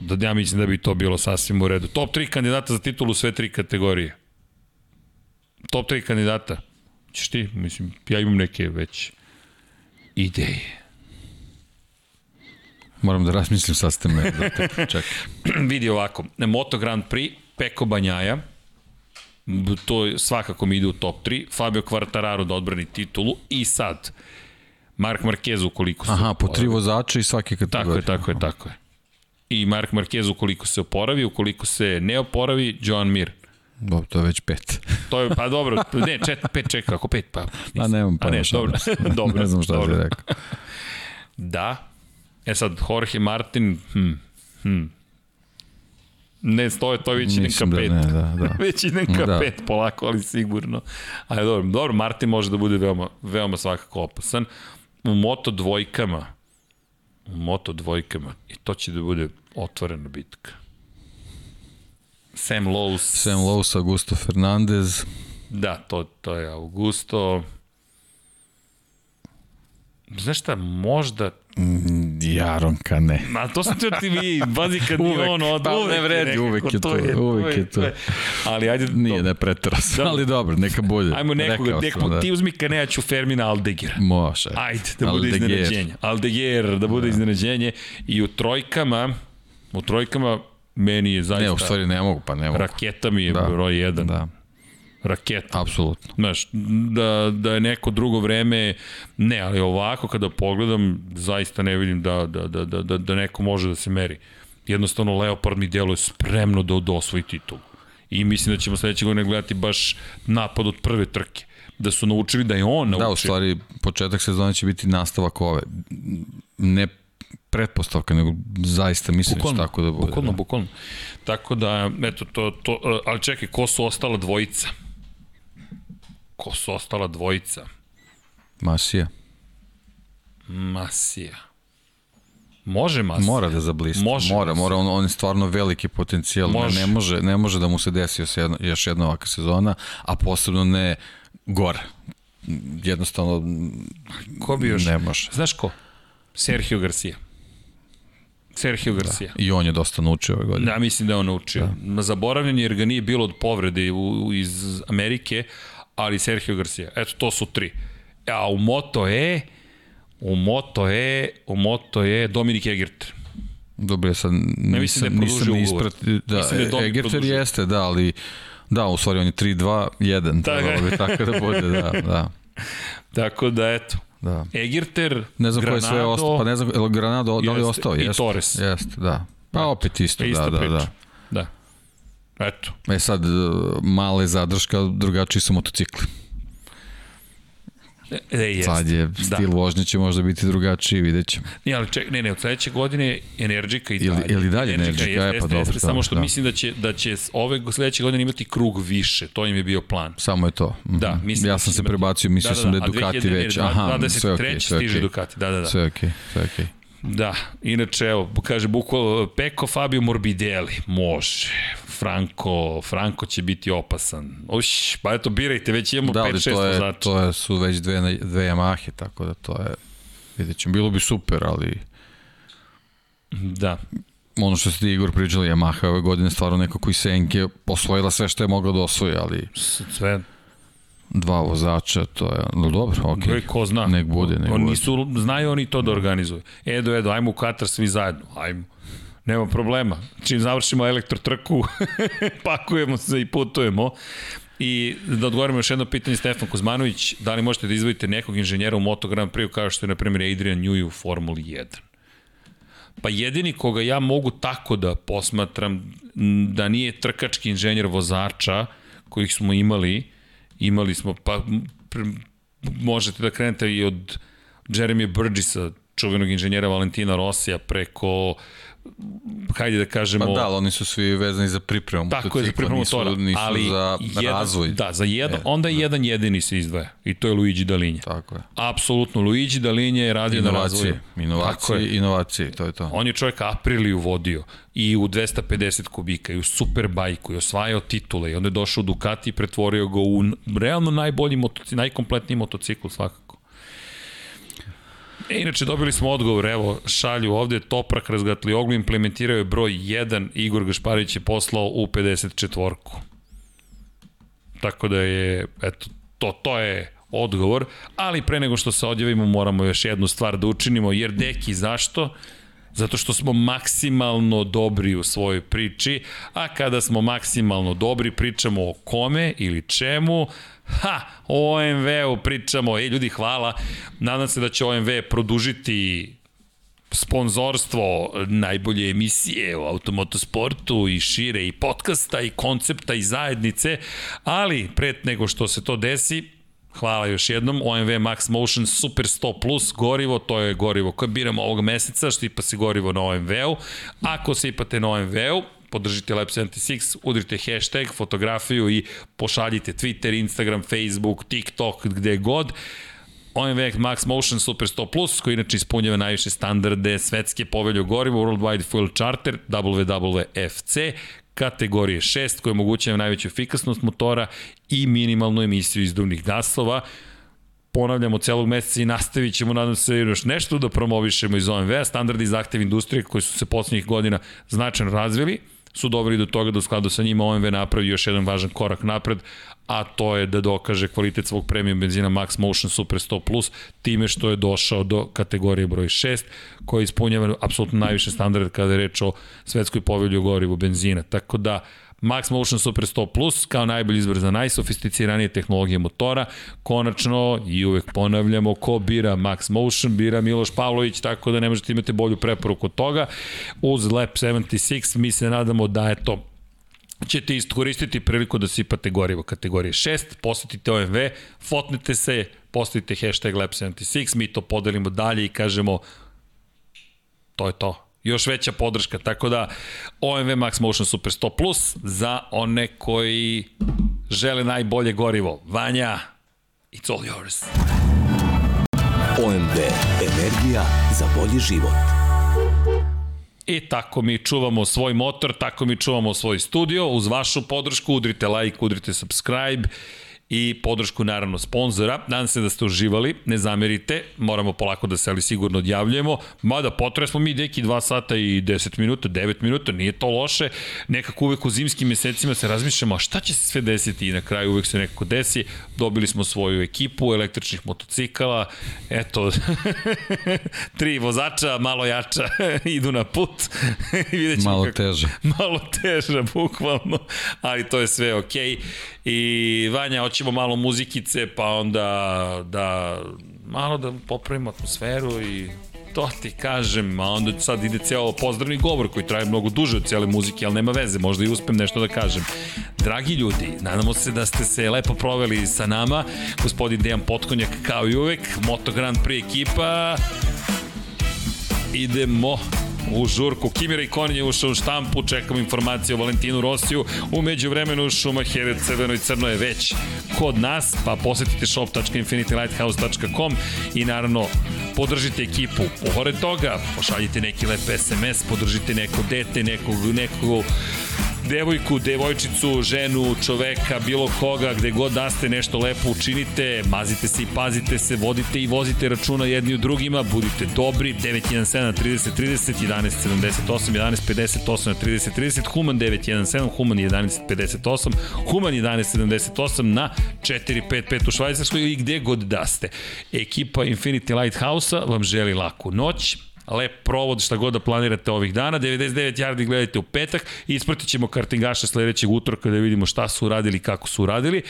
Da ja mislim da bi to bilo sasvim u redu. Top 3 kandidata za titulu sve tri kategorije. Top 3 kandidata. Češ ti? Mislim, ja imam neke već ideje. Moram da razmislim sa ste me. Da te Vidi ovako. Moto Grand Prix, Peko Banjaja, to svakako mi ide u top 3, Fabio Quartararo da odbrani titulu i sad Mark Marquez ukoliko se Aha, po tri vozača i svake kategorije. Tako je, tako je, tako je. I Mark Marquez ukoliko se oporavi, ukoliko se ne oporavi, Joan Mir. Dobro, to je već pet. to je, pa dobro, ne, čet, pet čeka, ako pet, pa... Pa nemam pa ne, dobro, dobro. ne znam šta dobro. rekao. Da. E sad, Jorge Martin, hm, hm, Ne, stoje, to je već idem ka pet. Da, ne, da, da. već idem ka da. pet, polako, ali sigurno. Ali dobro, dobro, Martin može da bude veoma, veoma svakako opasan. U moto dvojkama, u moto dvojkama, i to će da bude otvorena bitka. Sam Lowe's. Sam Lowe's, Augusto Fernandez. Da, to, to je Augusto. Znaš šta, možda Jaronka ne. Ma to sam ti vi, bazi kad uvek, on od pa, uvek, ne vredi, uvek je to, je, uvek je to. Ali ajde, nije ne pretras, da, ali dobro, neka bude. Ajmo nekoga, neko, da. ti uzmi Kanejaću Fermina Aldegira. Može. Ajde, da bude Aldegier. iznenađenje. Aldegier, da bude da. iznenađenje. I u trojkama, u trojkama meni je zaista... Ne, u stvari ne mogu, pa ne mogu. Raketa mi je da. broj 1. Da raketa. Apsolutno. Znaš, da, da je neko drugo vreme, ne, ali ovako kada pogledam, zaista ne vidim da, da, da, da, da, da neko može da se meri. Jednostavno, Leopard mi djeluje spremno da, da osvoji titul. I mislim da ćemo sledeće godine gledati baš napad od prve trke. Da su naučili da je on naučio. Da, u stvari, početak sezona će biti nastavak ove. Ne pretpostavka, nego zaista mislim da bukvalno, tako da bude. Bukvalno, da. bukvalno. Tako da, eto, to, to, ali čekaj, ko su ostala dvojica? Ko su ostala dvojica? Masija. Masija. Može Masija. Mora da zablisti. Može mora, mora, on, on je stvarno veliki potencijal. Može. Ne, ne, može, ne može da mu se desi još jedna, još jedna ovakva sezona, a posebno ne gore. jednostavno Ko bi još? ne može. Znaš ko? Sergio Garcia. Sergio Garcia. I on je dosta naučio ove godine. Da, mislim da je on naučio. Da. Zaboravljen jer ga nije bilo od povrede u, iz Amerike, ali Sergio Garcia. Eto, to su tri. A u Moto E, u Moto E, u Moto E Dominik Egert. Dobro, ja sad nisam, mislim da je nisam ispratio. Da, Mislim da je Egerter produžio. jeste, da, ali da, u stvari on je 3-2-1, Tako je. trebalo bi tako da bude, da, da. Tako da, eto. da. Egerter, Ne znam ko je sve Granado, ostao, pa ne znam, Granado, da li je Jeste, ostao? i Jeste, Torres. Jeste, da. Pa opet isto, Ista da, da, priča. da. Da. Eto. E sad, male zadrška, drugačiji su motocikli. E, jest. Sad je Da. stil vožnje će možda biti drugačiji, vidjet ćemo. Ne, ali ček, ne, ne, od sledeće godine Energika i Ili- dalje. ili dalje Energica, Energica, jeste, e, pa dobro, jeste, samo što da. mislim da će, da će ove sledeće godine imati krug više, to im je bio plan. Samo je to. Mhm. Da, mislim ja da sam će se imati- prebacio, mislio sam da je a Ducati 2000 već. Aha, sve 23. okej, sve stiže okej. Ducati, da, da, da. Sve okej, sve okej. Da, inače, evo, kaže bukvalo Peko Fabio Morbidelli, može. Franko, Franko će biti opasan. Uš, pa eto, birajte, već imamo Da, ali 5-6 to, je, vozača. to je, su već dve, dve Yamahe, tako da to je, vidjet ćemo. Bilo bi super, ali Da, ono što ste Igor pričali, Yamaha ove godine stvarno neko koji senke osvojila sve što je mogla da osvoji, ali sve, dva vozača, to je, no dobro, okej. okay. ko zna. Nek bude, nek Oni bude. nisu, znaju oni to da organizuju. Edo, Edo, ajmo u Katar svi zajedno, ajmo. Nema problema. Čim završimo elektrotrku, pakujemo se i putujemo. I da odgovorimo još jedno pitanje, Stefan Kuzmanović, da li možete da izvodite nekog inženjera u Moto Grand Prix kao što je, na primjer, Adrian Newey u Formuli 1? Pa jedini koga ja mogu tako da posmatram da nije trkački inženjer vozača kojih smo imali, imali smo, pa m, pr- možete da krenete i od Jeremy Burgessa, čuvenog inženjera Valentina Rosija, preko hajde da kažemo... Pa da, ali oni su svi vezani za pripremu Tako je za motocikla, pripremu nisu, motora, nisu ali za jedan, razvoj. Da, za jedan, E, onda jedan jedini se izdvaja i to je Luigi Dalinja. Tako je. Apsolutno, Luigi Dalinja je radio na razvoju. Inovacije, je. inovacije, to je to. On je čovjek Apriliju vodio i u 250 kubika i u Superbajku i osvajao titule i onda je došao u Ducati i pretvorio ga u realno najbolji motocikl, najkompletniji motocikl svakako. E, inače, dobili smo odgovor, evo, šalju ovde, Toprak razgatli oglu, implementirao je broj 1, Igor Gašparić je poslao u 54-ku. Tako da je, eto, to, to je odgovor, ali pre nego što se odjavimo moramo još jednu stvar da učinimo, jer deki zašto? Zato što smo maksimalno dobri u svojoj priči, a kada smo maksimalno dobri pričamo o kome ili čemu, ha, o OMV-u pričamo, e ljudi hvala, nadam se da će OMV produžiti sponzorstvo najbolje emisije u automotosportu i šire i podcasta i koncepta i zajednice, ali pred nego što se to desi, Hvala još jednom, OMV Max Motion Super 100 Plus gorivo, to je gorivo koje biramo ovog meseca, štipa se gorivo na OMV-u. Ako se ipate na OMV-u, podržite Lab 76, udrite hashtag, fotografiju i pošaljite Twitter, Instagram, Facebook, TikTok, gde god. OMV Max Motion Super 100 Plus, koji inače ispunjava najviše standarde svetske povelje o gorivu, Worldwide Fuel Charter, WWFC, kategorije 6, koja omogućava najveću efikasnost motora i minimalnu emisiju izduvnih gasova. Ponavljamo celog meseca i nastavit ćemo, nadam se, još nešto da promovišemo iz OMV-a. Standardi i zahtev industrije koji su se poslednjih godina značajno razvili su doveli do toga da u skladu sa njima OMV napravi još jedan važan korak napred, a to je da dokaže kvalitet svog premium benzina Max Motion Super 100 Plus time što je došao do kategorije broj 6 koja ispunjava apsolutno najviše standarde kada je reč o svetskoj povelju o gorivu benzina. Tako da Max Motion Super 100 Plus kao najbolji izbor za najsofisticiranije tehnologije motora. Konačno, i uvek ponavljamo, ko bira Max Motion, bira Miloš Pavlović, tako da ne možete imati bolju preporuku od toga. Uz Lab 76 mi se nadamo da je to ćete iskoristiti priliku da sipate gorivo kategorije 6, posetite OMV, fotnete se, postavite hashtag Lab76, mi to podelimo dalje i kažemo to je to. Još veća podrška, tako da OMV Max Motion Super 100 Plus za one koji žele najbolje gorivo. Vanja, it's all yours. OMV. Energija za bolji život. I tako mi čuvamo svoj motor, tako mi čuvamo svoj studio. Uz vašu podršku udrite like, udrite subscribe i podršku naravno sponzora. Nadam se da ste uživali, ne zamerite, moramo polako da se ali sigurno odjavljujemo, mada potresmo mi deki 2 sata i 10 minuta, 9 minuta, nije to loše, nekako uvek u zimskim mesecima se razmišljamo, a šta će se sve desiti i na kraju uvek se nekako desi, dobili smo svoju ekipu električnih motocikala, eto, tri vozača, malo jača, idu na put. malo kako, teže. Malo teže, bukvalno, ali to je sve okej. Okay. I Vanja, hoćemo malo muzikice, pa onda da malo da popravimo atmosferu i to ti kažem, a onda sad ide ceo pozdravni govor koji traje mnogo duže od cijele muzike, ali nema veze, možda i uspem nešto da kažem. Dragi ljudi, nadamo se da ste se lepo proveli sa nama, gospodin Dejan Potkonjak kao i uvek, Moto Grand Prix ekipa, idemo u žurku. Kimi Raikkonen je ušao u štampu, čekam informacije o Valentinu Rosiju. Umeđu vremenu Schumacher crveno i crno je već kod nas, pa posetite shop.infinitylighthouse.com i naravno podržite ekipu. Pored toga, pošaljite neki lep SMS, podržite neko dete, nekog, nekog devojku, devojčicu, ženu, čoveka, bilo koga, gde god da ste nešto lepo učinite, mazite se i pazite se, vodite i vozite računa jedni u drugima, budite dobri, 917 30 30, 11 78, 11 58 30 30, Human 917, Human 11 58, Human 11 78 na 455 u Švajcarskoj i gde god da ste. Ekipa Infinity Lighthouse-a vam želi laku noć, lep provod šta god da planirate ovih dana. 99 yardi gledajte u petak i ispratit ćemo kartingaše sledećeg utorka da vidimo šta su uradili i kako su uradili.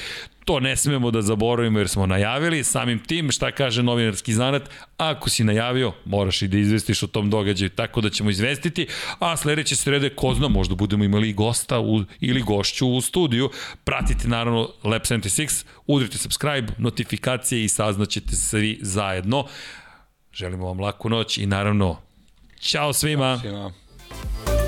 To ne smemo da zaboravimo jer smo najavili. Samim tim, šta kaže novinarski zanat, ako si najavio, moraš i da izvestiš o tom događaju, tako da ćemo izvestiti, a sledeće srede, ko zna, možda budemo imali gosta u, ili gošću u studiju. Pratite naravno Lab 76, udrite subscribe, notifikacije i saznaćete svi zajedno. Želimo vam laku noć i naravno, čao svima! Ćao svima.